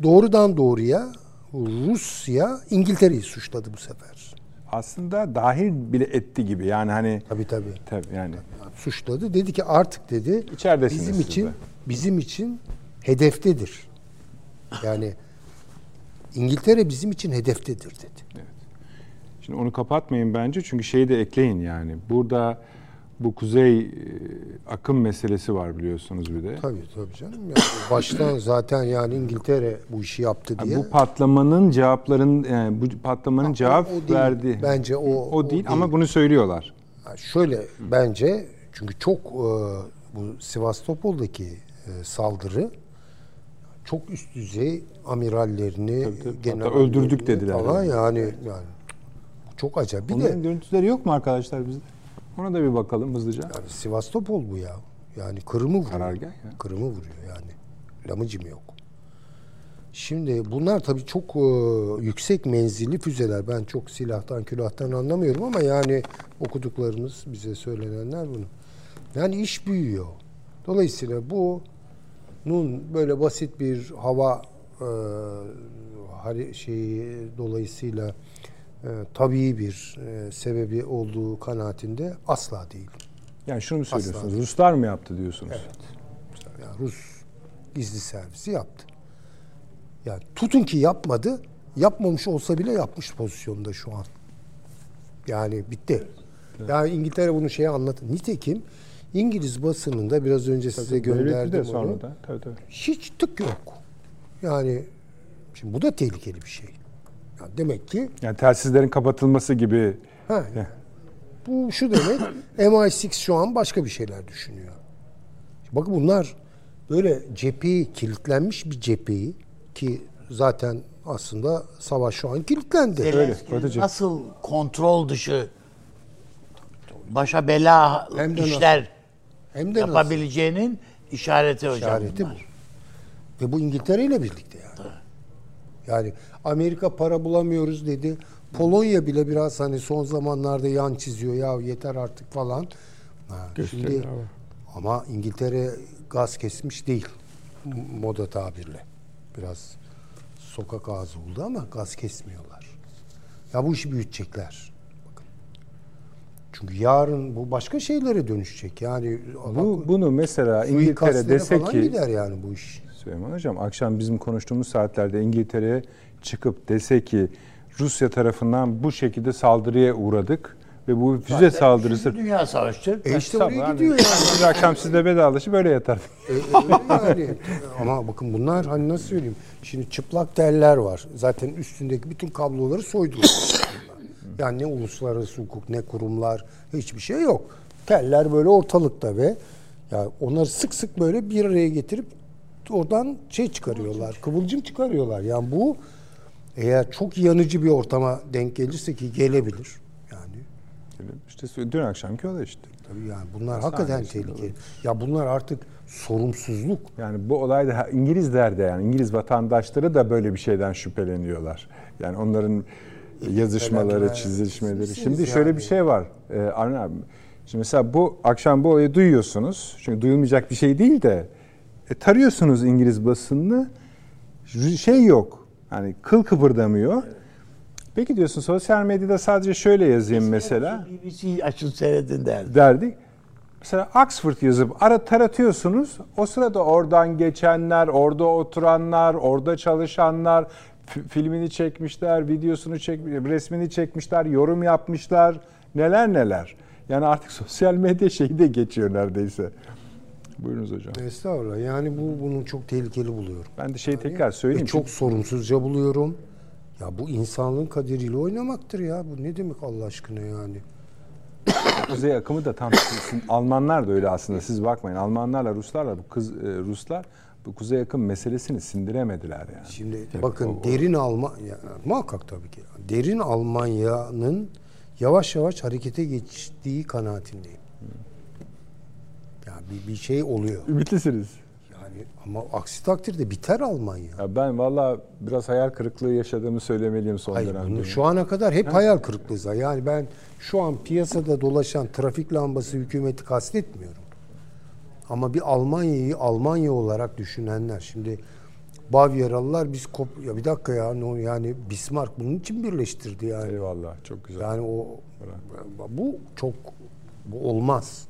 doğrudan doğruya Rusya İngiltere'yi suçladı bu sefer. Aslında dahil bile etti gibi. Yani hani Tabii tabii. tabii yani Suçladı. Dedi ki artık dedi İçeridesiniz bizim için de. bizim için hedeftedir. Yani İngiltere bizim için hedeftedir dedi. Şimdi onu kapatmayın bence çünkü şeyi de ekleyin yani. Burada bu kuzey e, akım meselesi var biliyorsunuz bir de. Tabii tabii canım. Yani baştan zaten yani İngiltere bu işi yaptı diye. Bu patlamanın cevapların yani bu patlamanın Ha, cevap o- o değil. verdi. Bence o- o o değil değil. ama bunu söylüyorlar. Ha, Şöyle bence çünkü çok e, bu Sivastopol'daki e, saldırı çok üst düzey amirallerini, Tabii, tabii. generallerini Hatta öldürdük dediler Falan yani. yani yani çok acayip. Bir Onların de görüntüleri yok mu arkadaşlar bizde? Ona da bir bakalım hızlıca. yani Sivastopol bu ya. Yani Kırım'ı vuruyor. Karargah ya. Kırım'ı vuruyor yani. Lamıcım yok. Şimdi bunlar tabii çok e, yüksek menzilli füzeler. Ben çok silahtan külahtan anlamıyorum ama yani okuduklarımız bize söylenenler bunu. Yani iş büyüyor. Dolayısıyla bunun böyle basit bir hava e, şeyi dolayısıyla e, tabii bir e, sebebi olduğu kanaatinde asla değil. Yani şunu mu söylüyorsunuz? Asla. Ruslar mı yaptı diyorsunuz? Yani Rus gizli servisi yaptı. Yani tutun ki yapmadı, yapmamış olsa bile yapmış pozisyonda şu an. Yani bitti. Yani İngiltere bunu şeye anlatın. Nitekim İngiliz basınında biraz önce size Devleti de gönderdim onu. sonra da. Tabii tabii. Hiç tık yok. Yani şimdi bu da tehlikeli bir şey. Yani demek ki Yani telsizlerin kapatılması gibi ha, bu şu demek MI6 şu an başka bir şeyler düşünüyor. Bakın bunlar böyle cepheyi kilitlenmiş bir cepheyi ki zaten aslında savaş şu an kilitlendi. Zelenski'nin nasıl kontrol dışı başa bela Hem de nasıl. işler Hem de nasıl? yapabileceğinin işareti hocam İşareti bu. Ve bu İngiltere ile birlikte yani. Yani Amerika para bulamıyoruz dedi. Polonya bile biraz hani son zamanlarda yan çiziyor. Ya yeter artık falan. Ha, şimdi, ama. ama İngiltere gaz kesmiş değil. Moda tabirle. Biraz sokak ağzı oldu ama gaz kesmiyorlar. Ya bu işi büyütecekler. Bakın. Çünkü yarın bu başka şeylere dönüşecek. Yani bu bunu mesela İngiltere dese ki gider yani bu iş. Süleyman Hocam akşam bizim konuştuğumuz saatlerde İngiltere çıkıp dese ki Rusya tarafından bu şekilde saldırıya uğradık ve bu füze saldırısı Üçüncü Dünya Savaşı. E işte Tabii oraya abi. gidiyor yani. Bir akşam sizle vedalaşıp böyle yatardık. E, öyle yani. Ama bakın bunlar hani nasıl söyleyeyim? Şimdi çıplak teller var. Zaten üstündeki bütün kabloları soydular. yani ne uluslararası hukuk ne kurumlar hiçbir şey yok. Teller böyle ortalıkta ve ya onları sık sık böyle bir araya getirip oradan şey çıkarıyorlar. Kıvılcım çıkarıyorlar. Yani bu eğer çok yanıcı bir ortama denk gelirse ki gelebilir. Yani İşte dün akşamki o da işte. tabii yani bunlar hakikaten Sahnesi tehlikeli. Ya bunlar artık sorumsuzluk. Yani bu olay da İngilizler de yani İngiliz vatandaşları da böyle bir şeyden şüpheleniyorlar. Yani onların yazışmaları, Tebrikler. çizilişmeleri. Şimdi şöyle yani. bir şey var. Ee, Arne abi. Şimdi mesela bu akşam bu olayı duyuyorsunuz. Çünkü duyulmayacak bir şey değil de e, tarıyorsunuz İngiliz basınını. Şey yok. Hani kıl kıpırdamıyor. Peki diyorsun sosyal medyada sadece şöyle yazayım mesela BBC açın seyredin derdi. derdik. Mesela Oxford yazıp ara taratıyorsunuz. O sırada oradan geçenler, orada oturanlar, orada çalışanlar fi- filmini çekmişler, videosunu çekmiş, resmini çekmişler, yorum yapmışlar. Neler neler. Yani artık sosyal medya şeyi de geçiyor neredeyse. Buyurunuz hocam. Estağfurullah. Yani bu bunu çok tehlikeli buluyorum. Ben de şeyi tekrar söyleyeyim. Çok sorumsuzca buluyorum. Ya bu insanlığın kaderiyle oynamaktır ya. Bu ne demek Allah aşkına yani? Kuzey akımı da tam Almanlar da öyle aslında siz bakmayın. Almanlarla Ruslarla bu kız e, Ruslar bu kuzey akım meselesini sindiremediler yani. Şimdi bakın derin Almanya muhakkak tabii ki. Derin Almanya'nın yavaş yavaş harekete geçtiği kanaatindeyim. Bir, bir şey oluyor. Ümitlisiniz. Yani ama aksi takdirde biter Almanya. Ya ben valla biraz hayal kırıklığı yaşadığımı söylemeliyim son Hayır, dönemde. bunu şu ana kadar hep hayal kırıklığı. Yani ben şu an piyasada dolaşan trafik lambası hükümeti kastetmiyorum. Ama bir Almanya'yı Almanya olarak düşünenler. Şimdi Bavyeralılar biz kop ya bir dakika ya no yani Bismarck bunun için birleştirdi yani. Eyvallah çok güzel. Yani o bu çok bu olmaz.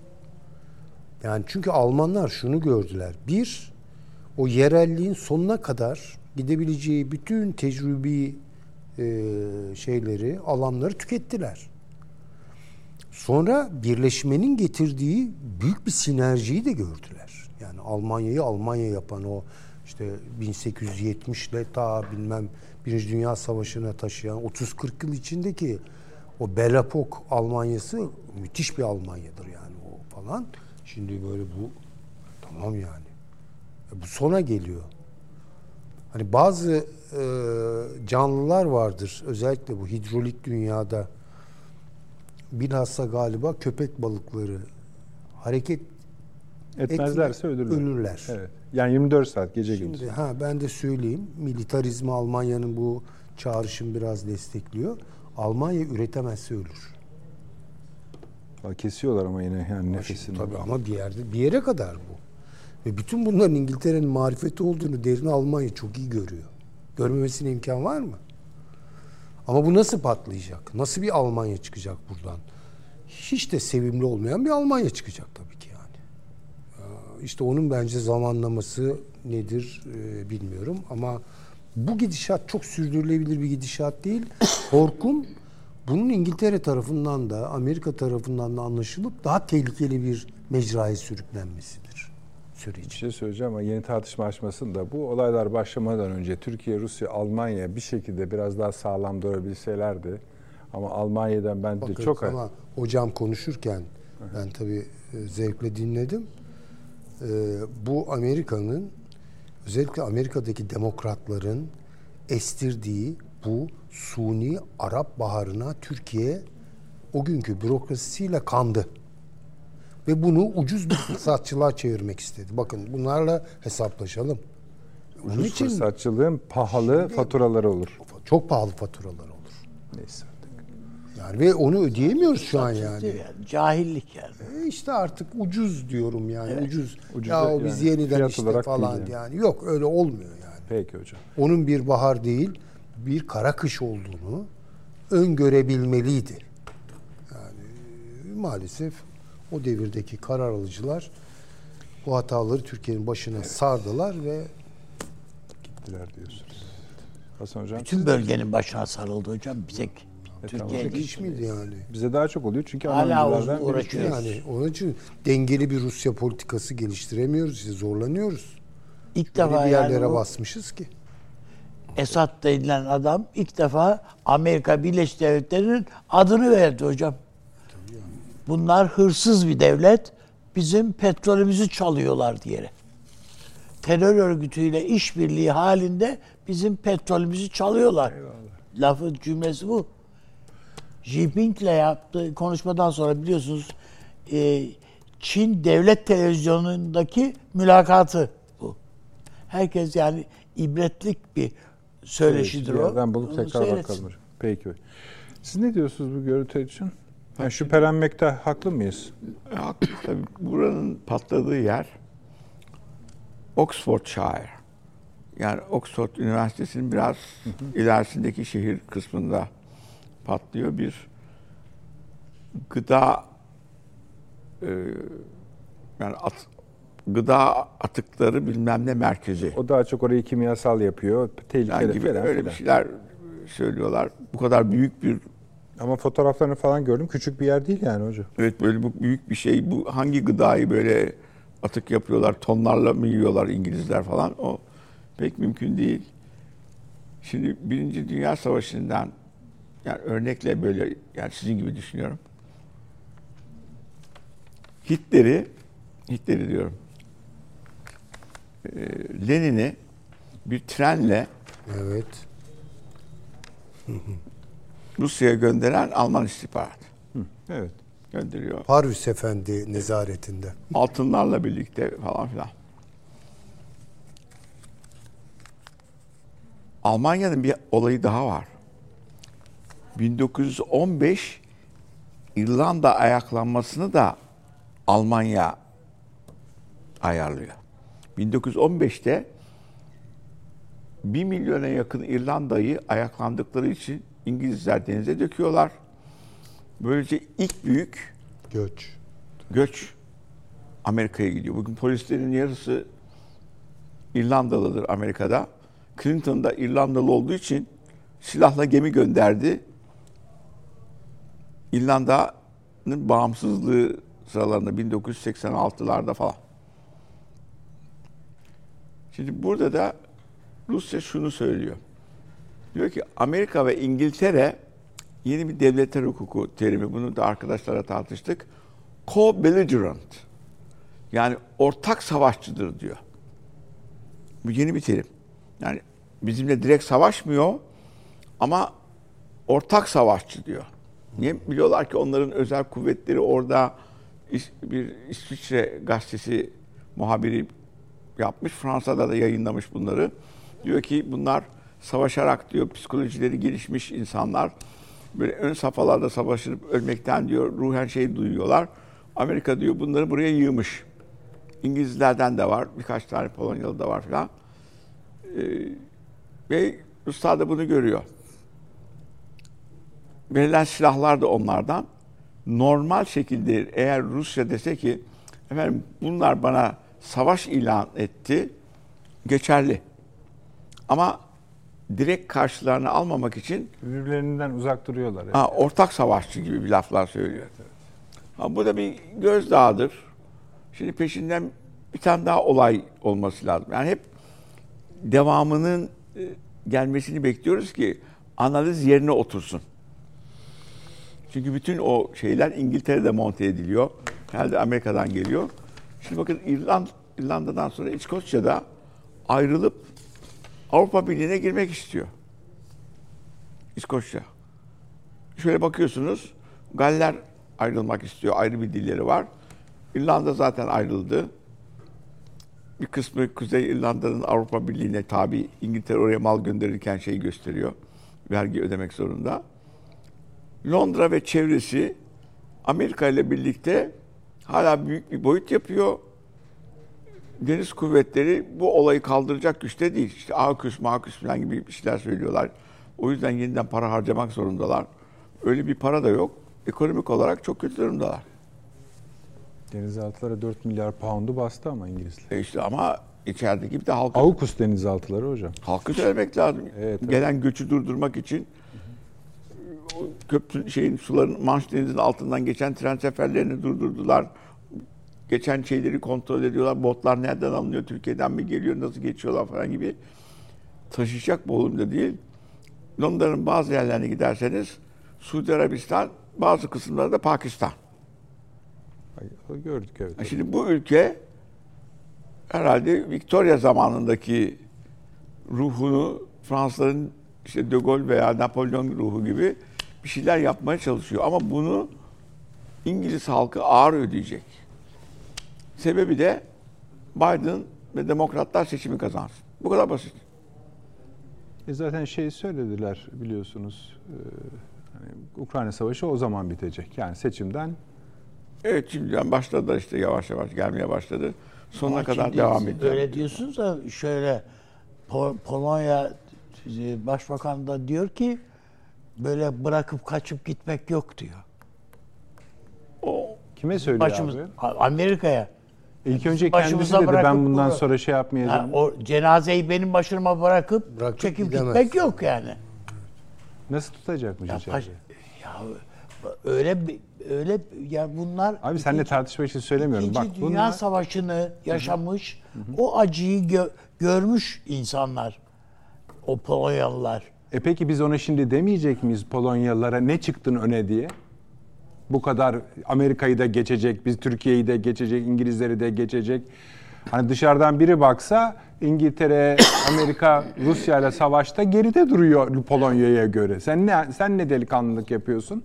Yani çünkü Almanlar şunu gördüler. Bir, o yerelliğin sonuna kadar gidebileceği bütün tecrübi e, şeyleri, alanları tükettiler. Sonra birleşmenin getirdiği büyük bir sinerjiyi de gördüler. Yani Almanya'yı Almanya yapan o işte 1870 ile ta bilmem Birinci Dünya Savaşı'na taşıyan 30-40 yıl içindeki o Belapok Almanyası müthiş bir Almanya'dır yani o falan. Şimdi böyle bu tamam yani. E bu sona geliyor. Hani bazı e, canlılar vardır özellikle bu hidrolik dünyada bilhassa galiba köpek balıkları hareket Etmezlerse etme- ölürler. Evet. Yani 24 saat gece Şimdi gündüz. ha ben de söyleyeyim. Militarizmi Almanya'nın bu çağrışım biraz destekliyor. Almanya üretemezse ölür. Kesiyorlar ama yine yani nefesini. Tabii ama bir yerde bir yere kadar bu. Ve bütün bunların İngiltere'nin marifeti olduğunu derin Almanya çok iyi görüyor. Görmemesine imkan var mı? Ama bu nasıl patlayacak? Nasıl bir Almanya çıkacak buradan? Hiç de sevimli olmayan bir Almanya çıkacak tabii ki yani. Ee, İşte onun bence zamanlaması nedir e, bilmiyorum ama bu gidişat çok sürdürülebilir bir gidişat değil. Korkum bunun İngiltere tarafından da Amerika tarafından da anlaşılıp daha tehlikeli bir mecraya sürüklenmesidir Bir süreci. şey söyleyeceğim ama yeni tartışma açmasın da bu olaylar başlamadan önce Türkiye, Rusya, Almanya bir şekilde biraz daha sağlam durabilselerdi ama Almanya'dan ben de Bakın çok ama hocam konuşurken ben tabii e, zevkle dinledim. E, bu Amerika'nın özellikle Amerika'daki demokratların estirdiği bu suni Arap baharına Türkiye o günkü bürokrasisiyle kandı. Ve bunu ucuz bir fırsatçılığa çevirmek istedi. Bakın bunlarla hesaplaşalım. Onun ucuz için fırsatçılığın pahalı faturaları olur. çok pahalı faturalar olur. Neyse artık. Yani ve onu ödeyemiyoruz şu an yani. Yani, cahillik yani. E işte artık ucuz diyorum yani ucuz. Ucuz ya o biz yani yeniden işte falan değil yani. Yok öyle olmuyor yani. Peki hocam. Onun bir bahar değil bir kara kış olduğunu öngörebilmeliydi. Yani e, maalesef o devirdeki karar alıcılar bu hataları Türkiye'nin başına sardılar ve Gittiler diyorsunuz. Hasan hocam Bütün bölgenin başına sarıldı hocam. Bir tek Türkiye tamam. hiç miydi yani? bize daha çok oluyor çünkü Hala Almancılardan uzun biri- uğraşıyor. Yani onun için dengeli bir Rusya politikası geliştiremiyoruz. işte zorlanıyoruz. İlk Öyle defa bir yani yerlere bu basmışız ki. Esad denilen adam ilk defa Amerika Birleşik Devletleri'nin adını verdi hocam. Bunlar hırsız bir devlet. Bizim petrolümüzü çalıyorlar diyerek. Terör örgütüyle işbirliği halinde bizim petrolümüzü çalıyorlar. Lafı cümlesi bu. Jinping'le yaptığı konuşmadan sonra biliyorsunuz e, Çin devlet televizyonundaki mülakatı bu. Herkes yani ibretlik bir söyleşidir o. yerden bulup tekrar seyretsin. bakalım. Peki. Siz ne diyorsunuz bu görüntü için? Yani şüphelenmekte haklı mıyız? E, haklı tabii. Buranın patladığı yer Oxfordshire. Yani Oxford Üniversitesi'nin biraz ilerisindeki şehir kısmında patlıyor. Bir gıda e, yani at- gıda atıkları bilmem ne merkezi. O daha çok orayı kimyasal yapıyor. Tehlikeli Yani gibi falan öyle bir şeyler söylüyorlar. Bu kadar büyük bir Ama fotoğraflarını falan gördüm. Küçük bir yer değil yani hocam. Evet böyle bu büyük bir şey. Bu hangi gıdayı böyle atık yapıyorlar, tonlarla mı yiyorlar İngilizler falan o pek mümkün değil. Şimdi Birinci Dünya Savaşı'ndan yani örnekle böyle yani sizin gibi düşünüyorum. Hitler'i Hitler'i diyorum. Ee, Lenin'i bir trenle Evet. Rusya'ya gönderen Alman istihbarat Evet. gönderiyor. Parvus Efendi nezaretinde. altınlarla birlikte falan filan. Almanya'nın bir olayı daha var. 1915 İrlanda ayaklanmasını da Almanya ayarlıyor. 1915'te 1 milyona yakın İrlanda'yı ayaklandıkları için İngilizler denize döküyorlar. Böylece ilk büyük Göç. göç Amerika'ya gidiyor. Bugün polislerin yarısı İrlandalıdır Amerika'da. Clinton da İrlandalı olduğu için silahla gemi gönderdi. İrlanda'nın bağımsızlığı sıralarında 1986'larda falan. Şimdi burada da Rusya şunu söylüyor. Diyor ki Amerika ve İngiltere yeni bir devletler hukuku terimi. Bunu da arkadaşlara tartıştık. Co-belligerent. Yani ortak savaşçıdır diyor. Bu yeni bir terim. Yani bizimle direkt savaşmıyor ama ortak savaşçı diyor. Niye? Biliyorlar ki onların özel kuvvetleri orada bir İsviçre gazetesi muhabiri yapmış. Fransa'da da yayınlamış bunları. Diyor ki bunlar savaşarak diyor psikolojileri gelişmiş insanlar. Böyle ön safhalarda savaşıp ölmekten diyor ruhen şey duyuyorlar. Amerika diyor bunları buraya yığmış. İngilizlerden de var. Birkaç tane Polonyalı da var filan. Ee, ve Ruslar da bunu görüyor. Verilen silahlar da onlardan. Normal şekilde eğer Rusya dese ki efendim bunlar bana savaş ilan etti geçerli. Ama direkt karşılarına almamak için Birbirlerinden uzak duruyorlar. ha, ortak savaşçı gibi bir laflar söylüyor. Ha, bu da bir gözdağıdır. Şimdi peşinden bir tane daha olay olması lazım. Yani hep devamının e, gelmesini bekliyoruz ki analiz yerine otursun. Çünkü bütün o şeyler İngiltere'de monte ediliyor. Herhalde Amerika'dan geliyor. Şimdi bakın İrland, İrlanda'dan sonra İskoçya'da ayrılıp Avrupa Birliği'ne girmek istiyor. İskoçya. Şöyle bakıyorsunuz. Galler ayrılmak istiyor. Ayrı bir dilleri var. İrlanda zaten ayrıldı. Bir kısmı Kuzey İrlanda'nın Avrupa Birliği'ne tabi. İngiltere oraya mal gönderirken şey gösteriyor. Vergi ödemek zorunda. Londra ve çevresi Amerika ile birlikte hala büyük bir boyut yapıyor. Deniz kuvvetleri bu olayı kaldıracak güçte değil. İşte AKÜS, MAKÜS falan gibi bir şeyler söylüyorlar. O yüzden yeniden para harcamak zorundalar. Öyle bir para da yok. Ekonomik olarak çok kötü durumdalar. Denizaltılara 4 milyar pound'u bastı ama İngilizler. E işte ama içerideki bir de halkı, AUKUS denizaltıları hocam. halkı söylemek lazım. Evet, evet. Gelen göçü durdurmak için köprü şeyin suların Manş Denizi'nin altından geçen tren seferlerini durdurdular. Geçen şeyleri kontrol ediyorlar. Botlar nereden alınıyor? Türkiye'den mi geliyor? Nasıl geçiyorlar falan gibi. Taşıyacak boğulumda değil. Londra'nın bazı yerlerine giderseniz Suudi Arabistan, bazı kısımlarda da Pakistan. Ay, Gördük evet. Şimdi bu ülke herhalde Victoria zamanındaki ruhunu Fransızların işte De Gaulle veya Napolyon ruhu gibi bir şeyler yapmaya çalışıyor. Ama bunu İngiliz halkı ağır ödeyecek. Sebebi de Biden ve demokratlar seçimi kazansın. Bu kadar basit. E zaten şey söylediler biliyorsunuz. e, hani Ukrayna Savaşı o zaman bitecek. Yani seçimden Evet şimdiden başladı işte yavaş yavaş gelmeye başladı. Sonuna Ama kadar devam edecek. Öyle diyorsunuz da şöyle Po- Polonya e, Başbakan da diyor ki böyle bırakıp kaçıp gitmek yok diyor. O kime söylüyor Başımız abi? Amerika'ya. İlk önce başımıza kendisi dedi bırakıp ben bundan bunu- sonra şey yapmayacağım. o cenazeyi benim başıma bırakıp Bırakıp çekip gidemez. gitmek yok yani. Nasıl tutacakmış Ya, içeride? paş- ya öyle bir- öyle ya bunlar Abi seninle ikinci- tartışma için söylemiyorum. İkinci Bak Dünya bunlar Savaşı'nı yaşamış, o acıyı gö- görmüş insanlar. O Polonyalılar. E peki biz ona şimdi demeyecek miyiz Polonyalılara ne çıktın öne diye? Bu kadar Amerika'yı da geçecek, biz Türkiye'yi de geçecek, İngilizleri de geçecek. Hani dışarıdan biri baksa İngiltere, Amerika, Rusya ile savaşta geride duruyor Polonya'ya göre. Sen ne sen ne delikanlılık yapıyorsun?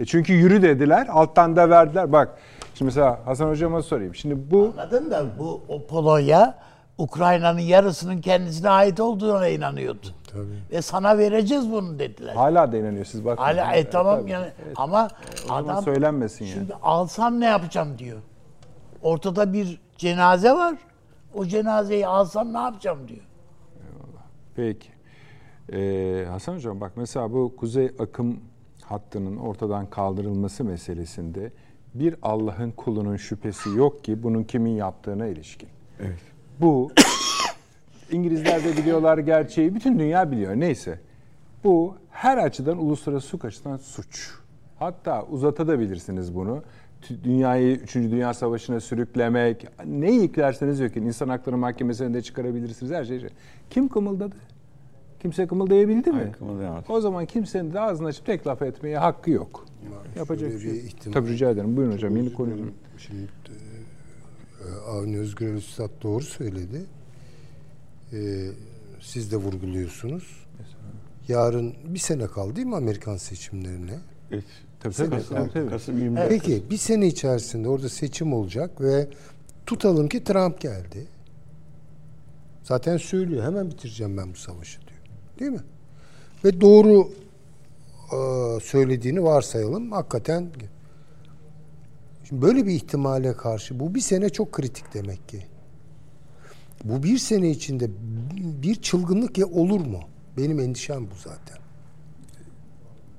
E çünkü yürü dediler, alttan da verdiler. Bak şimdi mesela Hasan hocama sorayım. Şimdi bu Anladın da bu o Polonya Ukrayna'nın yarısının kendisine ait olduğuna inanıyordu. Ve sana vereceğiz bunu dediler. hala da inanıyor siz bakın. Hala e tamam Tabii. yani ama zaman adam söylenmesin yani. Şimdi alsam ne yapacağım diyor. Ortada bir cenaze var. O cenazeyi alsam ne yapacağım diyor. Peki. Ee, Hasan Hocam bak mesela bu kuzey akım hattının ortadan kaldırılması meselesinde bir Allah'ın kulunun şüphesi yok ki bunun kimin yaptığına ilişkin. evet. Bu İngilizler de biliyorlar gerçeği, bütün dünya biliyor neyse. Bu her açıdan uluslararası hukuk açısından suç. Hatta uzatabilirsiniz bunu. Dünyayı 3. Dünya Savaşı'na sürüklemek, neyi yüklerseniz yükleyin. İnsan Hakları Mahkemesi'ne de çıkarabilirsiniz her şey. Kim kımıldadı? Kimse kımıldayabildi mi? Hayır, kımıldayamadı. O zaman kimsenin de ağzını açıp tek laf etmeye hakkı yok. Yapacak şöyle bir şey ihtimal- Tabii rica ederim. Buyurun hocam yeni konu. Şimdi e, Avni Özgür Üstad doğru söyledi. E, siz de vurguluyorsunuz. Yarın bir sene kaldı değil mi Amerikan seçimlerine? evet. Tabii tabii. Kasım- tabii, tabii. Kasım 24. Peki bir sene içerisinde orada seçim olacak ve tutalım ki Trump geldi. Zaten söylüyor hemen bitireceğim ben bu savaşı diyor. Değil mi? Ve doğru e, söylediğini varsayalım. Hakikaten Şimdi böyle bir ihtimale karşı bu bir sene çok kritik demek ki. Bu bir sene içinde bir çılgınlık ya olur mu? Benim endişem bu zaten.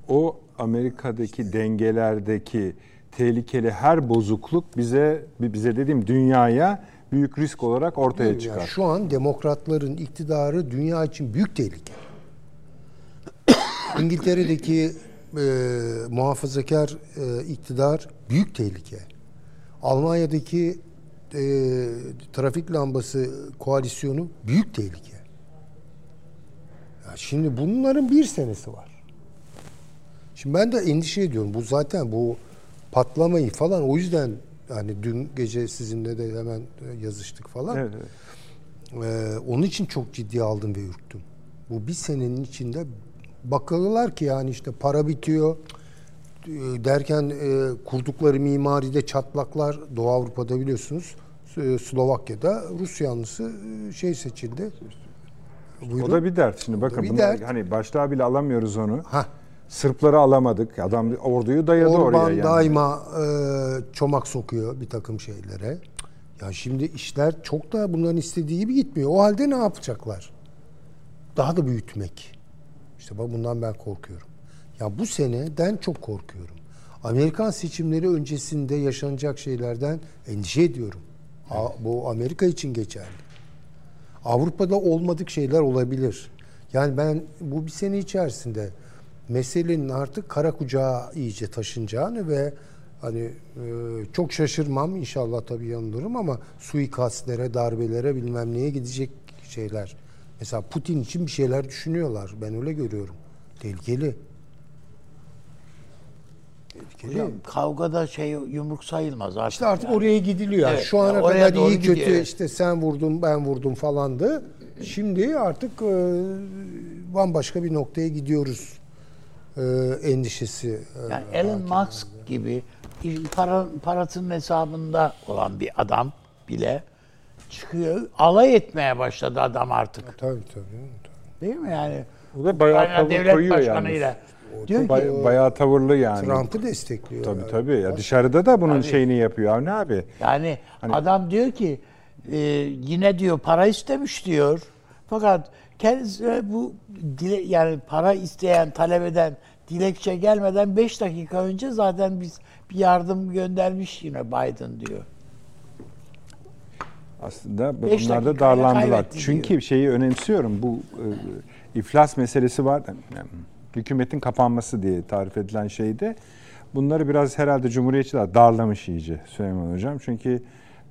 o Amerika'daki dengelerdeki tehlikeli her bozukluk bize bize dediğim dünyaya büyük risk olarak ortaya Yani çıkar. şu an demokratların iktidarı dünya için büyük tehlike. İngiltere'deki e, muhafazakar e, iktidar büyük tehlike. Almanya'daki e, trafik lambası koalisyonu büyük tehlike. Ya şimdi bunların bir senesi var. Şimdi ben de endişe ediyorum. Bu zaten bu patlamayı falan o yüzden yani dün gece sizinle de hemen yazıştık falan. Evet, evet. Ee, onun için çok ciddiye aldım ve ürktüm. Bu bir senenin içinde bakıyorlar ki yani işte para bitiyor e, derken e, kurdukları mimaride çatlaklar Doğu Avrupa'da biliyorsunuz e, Slovakya'da Rus yanlısı e, şey seçildi. O Buyurun. da bir dert şimdi bakın bir bunlar dert. hani başlığa bile alamıyoruz onu. Hah. Sırpları alamadık. Adam orduyu dayadı Orban oraya yani. daima e, çomak sokuyor bir takım şeylere. Ya şimdi işler çok da bunların istediği gibi gitmiyor. O halde ne yapacaklar? Daha da büyütmek. İşte bak bundan ben korkuyorum. Ya bu seneden çok korkuyorum. Amerikan seçimleri öncesinde yaşanacak şeylerden endişe ediyorum. A- Bu Amerika için geçerli. Avrupa'da olmadık şeyler olabilir. Yani ben bu bir sene içerisinde meselenin artık kara kucağa iyice taşınacağını ve hani e, çok şaşırmam inşallah tabii yanılırım ama suikastlere, darbelere bilmem neye gidecek şeyler. Mesela Putin için bir şeyler düşünüyorlar. Ben öyle görüyorum. Tehlikeli. Tehlikeli. Hocam kavgada şey yumruk sayılmaz artık. İşte artık yani. oraya gidiliyor. Evet, Şu ana ya oraya kadar iyi gidiyor, kötü evet. işte sen vurdun ben vurdum falandı. Şimdi artık e, bambaşka bir noktaya gidiyoruz e, endişesi. e, Yani Elon Musk gibi para, parasının hesabında olan bir adam bile çıkıyor. Alay etmeye başladı adam artık. Tabii tabii. Değil mi yani? O da bayağı tavır devlet koyuyor başkanıyla. Diyor ki Bay- bayağı tavırlı yani. Trump'ı destekliyor. Tabii yani. tabii. Ya dışarıda da bunun Tabii. şeyini yapıyor Avni abi. yani Hani- adam diyor ki e, yine diyor para istemiş diyor. Fakat kendisi bu dile, yani para isteyen, talep eden dilekçe gelmeden 5 dakika önce zaten biz bir yardım göndermiş yine Biden diyor. Aslında Beş bunlar da darlandılar. Çünkü şeyi önemsiyorum. Bu e, iflas meselesi var. Yani hükümetin kapanması diye tarif edilen şeyde. Bunları biraz herhalde Cumhuriyetçiler darlamış iyice Süleyman Hocam. Çünkü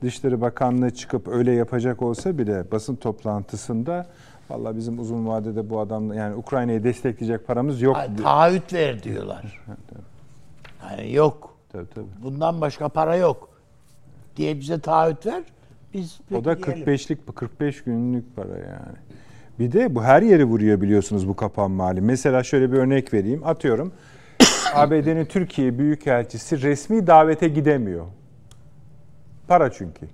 Dışişleri Bakanlığı çıkıp öyle yapacak olsa bile basın toplantısında Vallahi bizim uzun vadede bu adamla yani Ukrayna'yı destekleyecek paramız yok. Ay, di- taahhüt ver diyorlar. Yani yok. Tabii, tabii. Bundan başka para yok. Diye bize taahhüt ver. Biz O da peki diyelim. 45'lik 45 günlük para yani. Bir de bu her yeri vuruyor biliyorsunuz bu kapanma hali. Mesela şöyle bir örnek vereyim. Atıyorum ABD'nin Türkiye Büyükelçisi resmi davete gidemiyor. Para çünkü.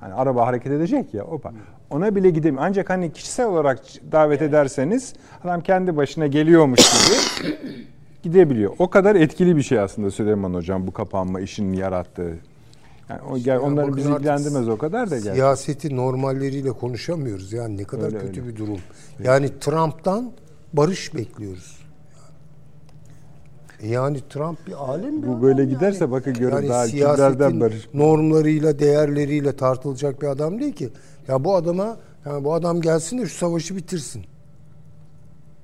Hani araba hareket edecek ya o para. Ona bile gidemiyor. Ancak hani kişisel olarak davet ederseniz adam kendi başına geliyormuş gibi gidebiliyor. O kadar etkili bir şey aslında Süleyman Hocam bu kapanma işinin yarattığı. Yani o, gel, onları bizi ilgilendirmez o kadar da gel. Siyaseti normalleriyle konuşamıyoruz. Yani ne kadar Öyle, kötü öyle. bir durum. Yani Trump'tan barış bekliyoruz. Yani Trump bir alem bir Bu böyle yani. giderse bakın görün yani daha siyasetin barış. normlarıyla, değerleriyle tartılacak bir adam değil ki. Ya bu adama, yani bu adam gelsin de şu savaşı bitirsin.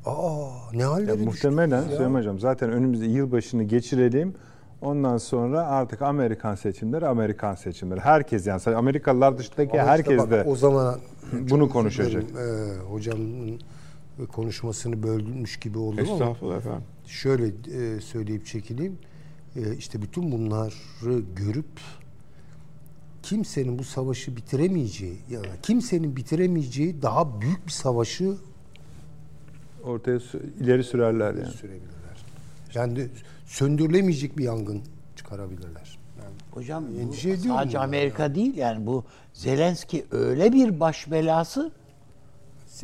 Aa, ne hallere Ya muhtemelen. Süleyman Hocam zaten önümüzde yılbaşını geçirelim. Ondan sonra artık Amerikan seçimleri, Amerikan seçimleri. Herkes yani Amerikalılar dışındaki Ama işte herkes bak, de o zaman bunu konuşacak. Ee, hocamın konuşmasını bölmüş gibi oldum ama Estağfurullah efendim. şöyle e, söyleyip çekileyim. E, işte bütün bunları görüp kimsenin bu savaşı bitiremeyeceği ya da kimsenin bitiremeyeceği daha büyük bir savaşı ortaya ileri sürerler yani. sürebilirler. Yani söndürülemeyecek bir yangın çıkarabilirler. Yani Hocam bu Endişe ediyorum sadece Amerika değil yani bu Zelenski öyle bir baş belası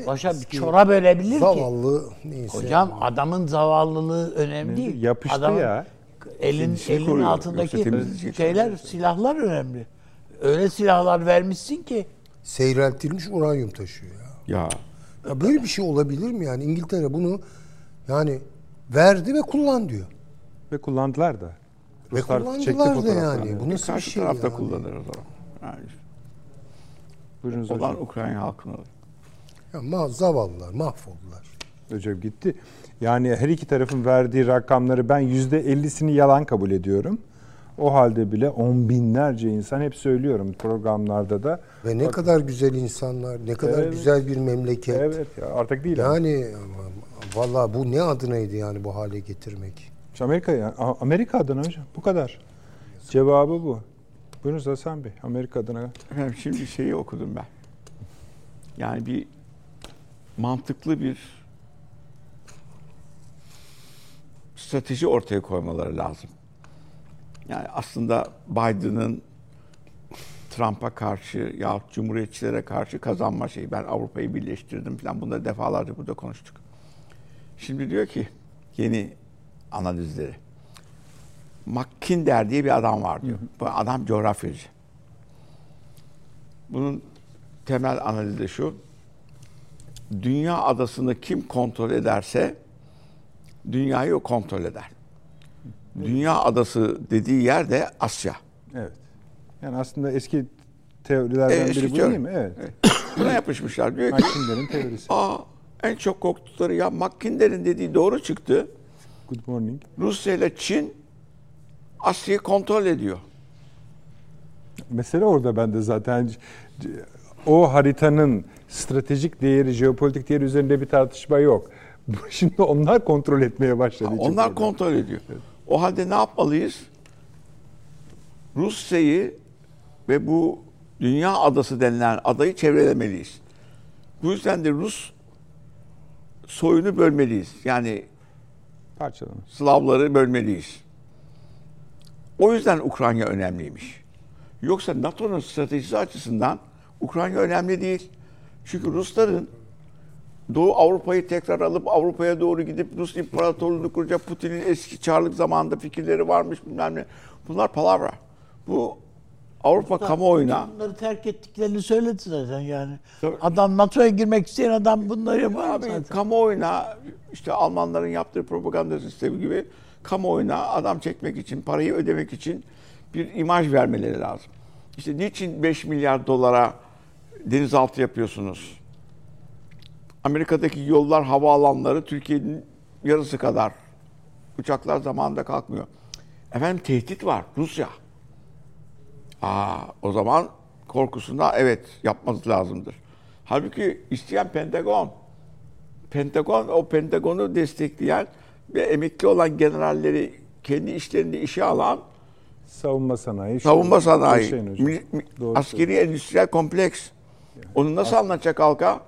başa bir çora bölebilir ki. zavallı neyse. Hocam adamın zavallılığı önemli değil. Yapıştı Adamın ya. Elin Kendisini elin koruyor. altındaki Yoksa şeyler, silahlar önemli. Öyle silahlar vermişsin ki seyreltilmiş uranyum taşıyor ya. Ya Ya böyle bir şey olabilir mi yani? İngiltere bunu yani verdi ve kullan diyor. Ve kullandılar da. Ve Ruslar çekti kullandılar da yani. Bu nasıl bir şey tarafta yani? kullanır o zaman. Yani Buyurunuz olan hocam. Ukrayna halkına. Ya ma zavallılar mahvoldular. Recep gitti. Yani her iki tarafın verdiği rakamları ben yüzde ellisini yalan kabul ediyorum. O halde bile on binlerce insan hep söylüyorum programlarda da. Ve ne kadar güzel insanlar, ne kadar Evet. güzel bir memleket. Evet ya artık değil. ama. Yani vallahi bu ne adınaydı yani bu hale getirmek. İşte Amerika ya A- Amerika adına hocam bu kadar. Cevabı bu. Buyurunuz Hasan Bey Amerika adına. Efendim şimdi şeyi okudum ben. Yani bir mantıklı bir strateji ortaya koymaları lazım. Yani aslında Biden'ın Trump'a karşı ya Cumhuriyetçilere karşı kazanma şeyi. Ben Avrupa'yı birleştirdim falan. Bunları defalarca burada konuştuk. Şimdi diyor ki yeni analizleri. Mackinder diye bir adam var diyor. Bu adam coğrafyacı. Bunun temel analizi de şu. Dünya adasını kim kontrol ederse dünyayı o kontrol eder. Dünya adası dediği yer de Asya. Evet. Yani aslında eski teorilerden Evet, eski biri bu teori. değil mi? Evet. Buna yapışmışlar. Diyor ki Mackinder'in teorisi. aa en çok korktukları ya Mackinder'in dediği doğru çıktı. Good morning. Rusya ile Çin Asya'yı kontrol ediyor. Mesele orada bende zaten o haritanın stratejik değeri, jeopolitik değeri üzerinde bir tartışma yok. Şimdi onlar kontrol etmeye başladı. için Onlar problem. kontrol ediyor. O halde ne yapmalıyız? Rusya'yı ve bu dünya adası denilen adayı çevrelemeliyiz. Bu yüzden de Rus soyunu bölmeliyiz. Yani Parçalamış. Slavları bölmeliyiz. O yüzden Ukrayna önemliymiş. Yoksa NATO'nun stratejisi açısından Ukrayna önemli değil. Çünkü Rusların Doğu Avrupa'yı tekrar alıp Avrupa'ya doğru gidip Rus İmparatorluğunu kuracak Putin'in eski Çarlık zamanında fikirleri varmış bilmem ne. Bunlar palavra. Bu Avrupa kamuoyuna Bunları terk ettiklerini söyledi zaten yani. Tabii. Adam NATO'ya girmek isteyen adam bunları yapar Abi zaten. kamuoyuna işte Almanların yaptığı propaganda sistemi gibi kamuoyuna adam çekmek için, parayı ödemek için bir imaj vermeleri lazım. İşte niçin 5 milyar dolara denizaltı yapıyorsunuz? Amerika'daki yollar, havaalanları Türkiye'nin yarısı kadar. Uçaklar zamanında kalkmıyor. Efendim tehdit var Rusya. Aa, o zaman korkusunda evet yapması lazımdır. Halbuki isteyen Pentagon. Pentagon o Pentagon'u destekleyen ve emekli olan generalleri kendi işlerinde işe alan Savunma sanayi. savunma sanayi, mi- Doğru askeri endüstriyel kompleks. Onu nasıl anlatacak halka?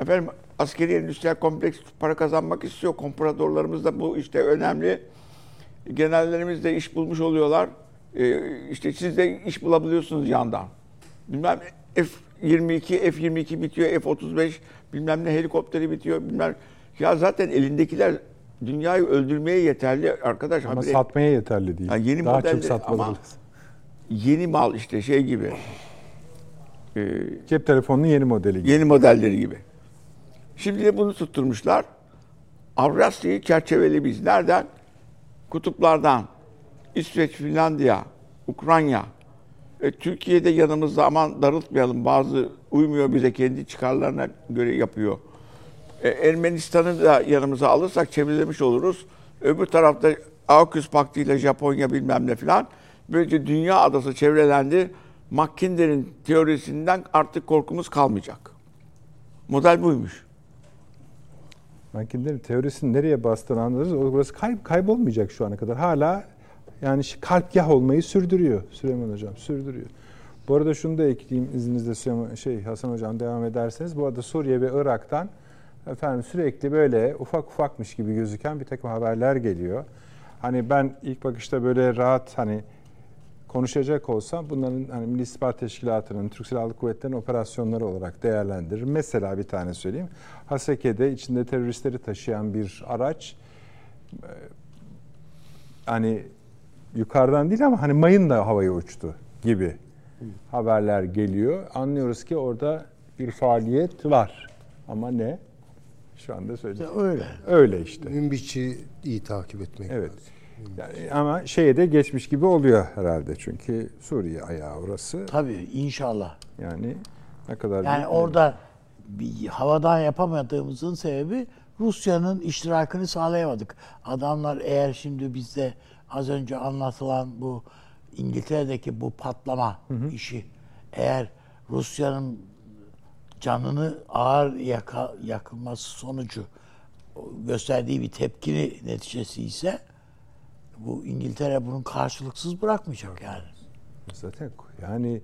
Efendim askeri endüstriyel kompleks para kazanmak istiyor. Kompradorlarımız da bu işte önemli. Generallerimiz de iş bulmuş oluyorlar. Ee, işte siz de iş bulabiliyorsunuz yandan. Bilmem F-22, F-22 bitiyor, F-35 bilmem ne helikopteri bitiyor bilmem. Ya zaten elindekiler dünyayı öldürmeye yeterli arkadaş. Ama habire- satmaya yeterli değil. Ha, yeni Daha modelleri çok satmalı. ama- yeni mal işte şey gibi. Ee, Cep telefonunun yeni modeli gibi. yeni modelleri gibi. Şimdi de bunu tutturmuşlar. Avrasya'yı çerçeveli biz. Nereden? Kutuplardan. İsveç, Finlandiya, Ukrayna. E, Türkiye'de yanımızda aman darıltmayalım. Bazı uymuyor bize kendi çıkarlarına göre yapıyor. E, Ermenistan'ı da yanımıza alırsak çevrelemiş oluruz. Öbür tarafta AUKUS Paktı ile Japonya bilmem ne filan. Böylece dünya adası çevrelendi. Mackinder'in teorisinden artık korkumuz kalmayacak. Model buymuş. Mackinder'in teorisini nereye bastığını anlarız. Orası kay- kaybolmayacak şu ana kadar. Hala yani kalpgah olmayı sürdürüyor Süleyman Hocam. Sürdürüyor. Bu arada şunu da ekleyeyim izninizle Süleyman, şey Hasan Hocam devam ederseniz. Bu arada Suriye ve Irak'tan efendim sürekli böyle ufak ufakmış gibi gözüken bir takım haberler geliyor. Hani ben ilk bakışta böyle rahat hani konuşacak olsam bunların hani Milli İstihbarat Teşkilatı'nın, Türk Silahlı Kuvvetleri'nin operasyonları olarak değerlendiririm. Mesela bir tane söyleyeyim. Haseke'de içinde teröristleri taşıyan bir araç e, hani yukarıdan değil ama hani mayınla havaya uçtu gibi haberler geliyor. Anlıyoruz ki orada bir faaliyet var. Ama ne? Şu anda söyleyeceğim. Öyle. Öyle işte. Münbiç'i iyi takip etmek Evet. lazım. Yani ama şeye de geçmiş gibi oluyor herhalde. Çünkü Suriye ayağı orası. Tabii inşallah. Yani ne kadar Yani orada bir havadan yapamadığımızın sebebi Rusya'nın iştirakını sağlayamadık. Adamlar eğer şimdi bizde az önce anlatılan bu İngiltere'deki bu patlama işi eğer Rusya'nın canını ağır yaka, yakılması sonucu gösterdiği bir tepki neticesi ise bu İngiltere bunun karşılıksız bırakmayacak yani. Zaten yani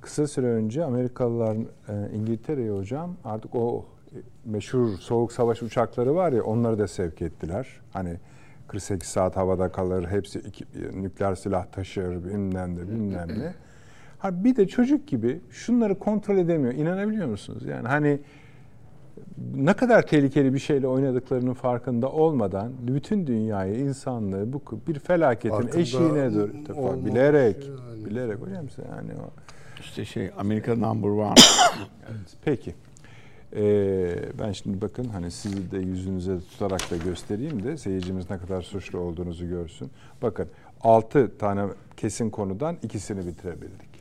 kısa süre önce Amerikalılar e, İngiltere'ye hocam artık o meşhur soğuk savaş uçakları var ya onları da sevk ettiler. Hani 48 saat havada kalır, hepsi iki, nükleer silah taşır, bilmem ne bilmem ne. Ha bir de çocuk gibi şunları kontrol edemiyor. İnanabiliyor musunuz? Yani hani ne kadar tehlikeli bir şeyle oynadıklarının farkında olmadan bütün dünyayı, insanlığı bu bir felaketin Farkında eşiğine dur. olmamış Bilerek, yani. bilerek hocam yani o. İşte şey Amerika number one. Peki. Ee, ben şimdi bakın hani sizi de yüzünüze tutarak da göstereyim de seyircimiz ne kadar suçlu olduğunuzu görsün. Bakın 6 tane kesin konudan ikisini bitirebildik.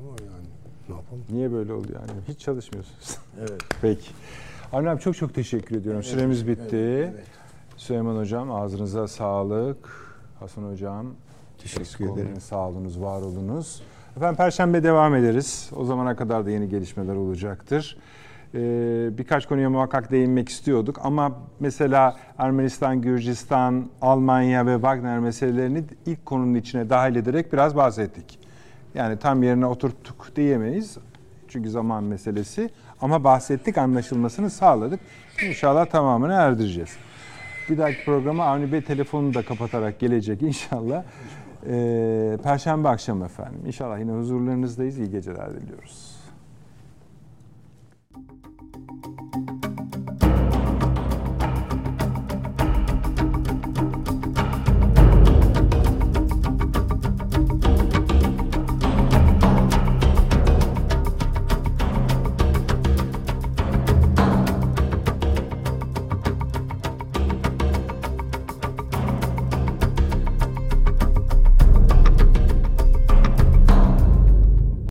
Ama yani ne yapalım? Niye böyle oldu yani? Hiç çalışmıyorsunuz. Evet. Peki. Avni abi çok çok teşekkür ediyorum. Süremiz bitti. Süleyman Hocam ağzınıza sağlık. Hasan Hocam Teşekkür ederim. Sağ olunuz, var olunuz. Efendim Perşembe devam ederiz. O zamana kadar da yeni gelişmeler olacaktır. Ee, birkaç konuya muhakkak değinmek istiyorduk ama mesela Ermenistan, Gürcistan, Almanya ve Wagner meselelerini ilk konunun içine dahil ederek biraz bahsettik. Yani tam yerine oturttuk diyemeyiz. Çünkü zaman meselesi. Ama bahsettik, anlaşılmasını sağladık. İnşallah tamamını erdireceğiz. Bir dahaki programa Avni Bey telefonunu da kapatarak gelecek inşallah e, Perşembe akşamı efendim. İnşallah yine huzurlarınızdayız. İyi geceler diliyoruz.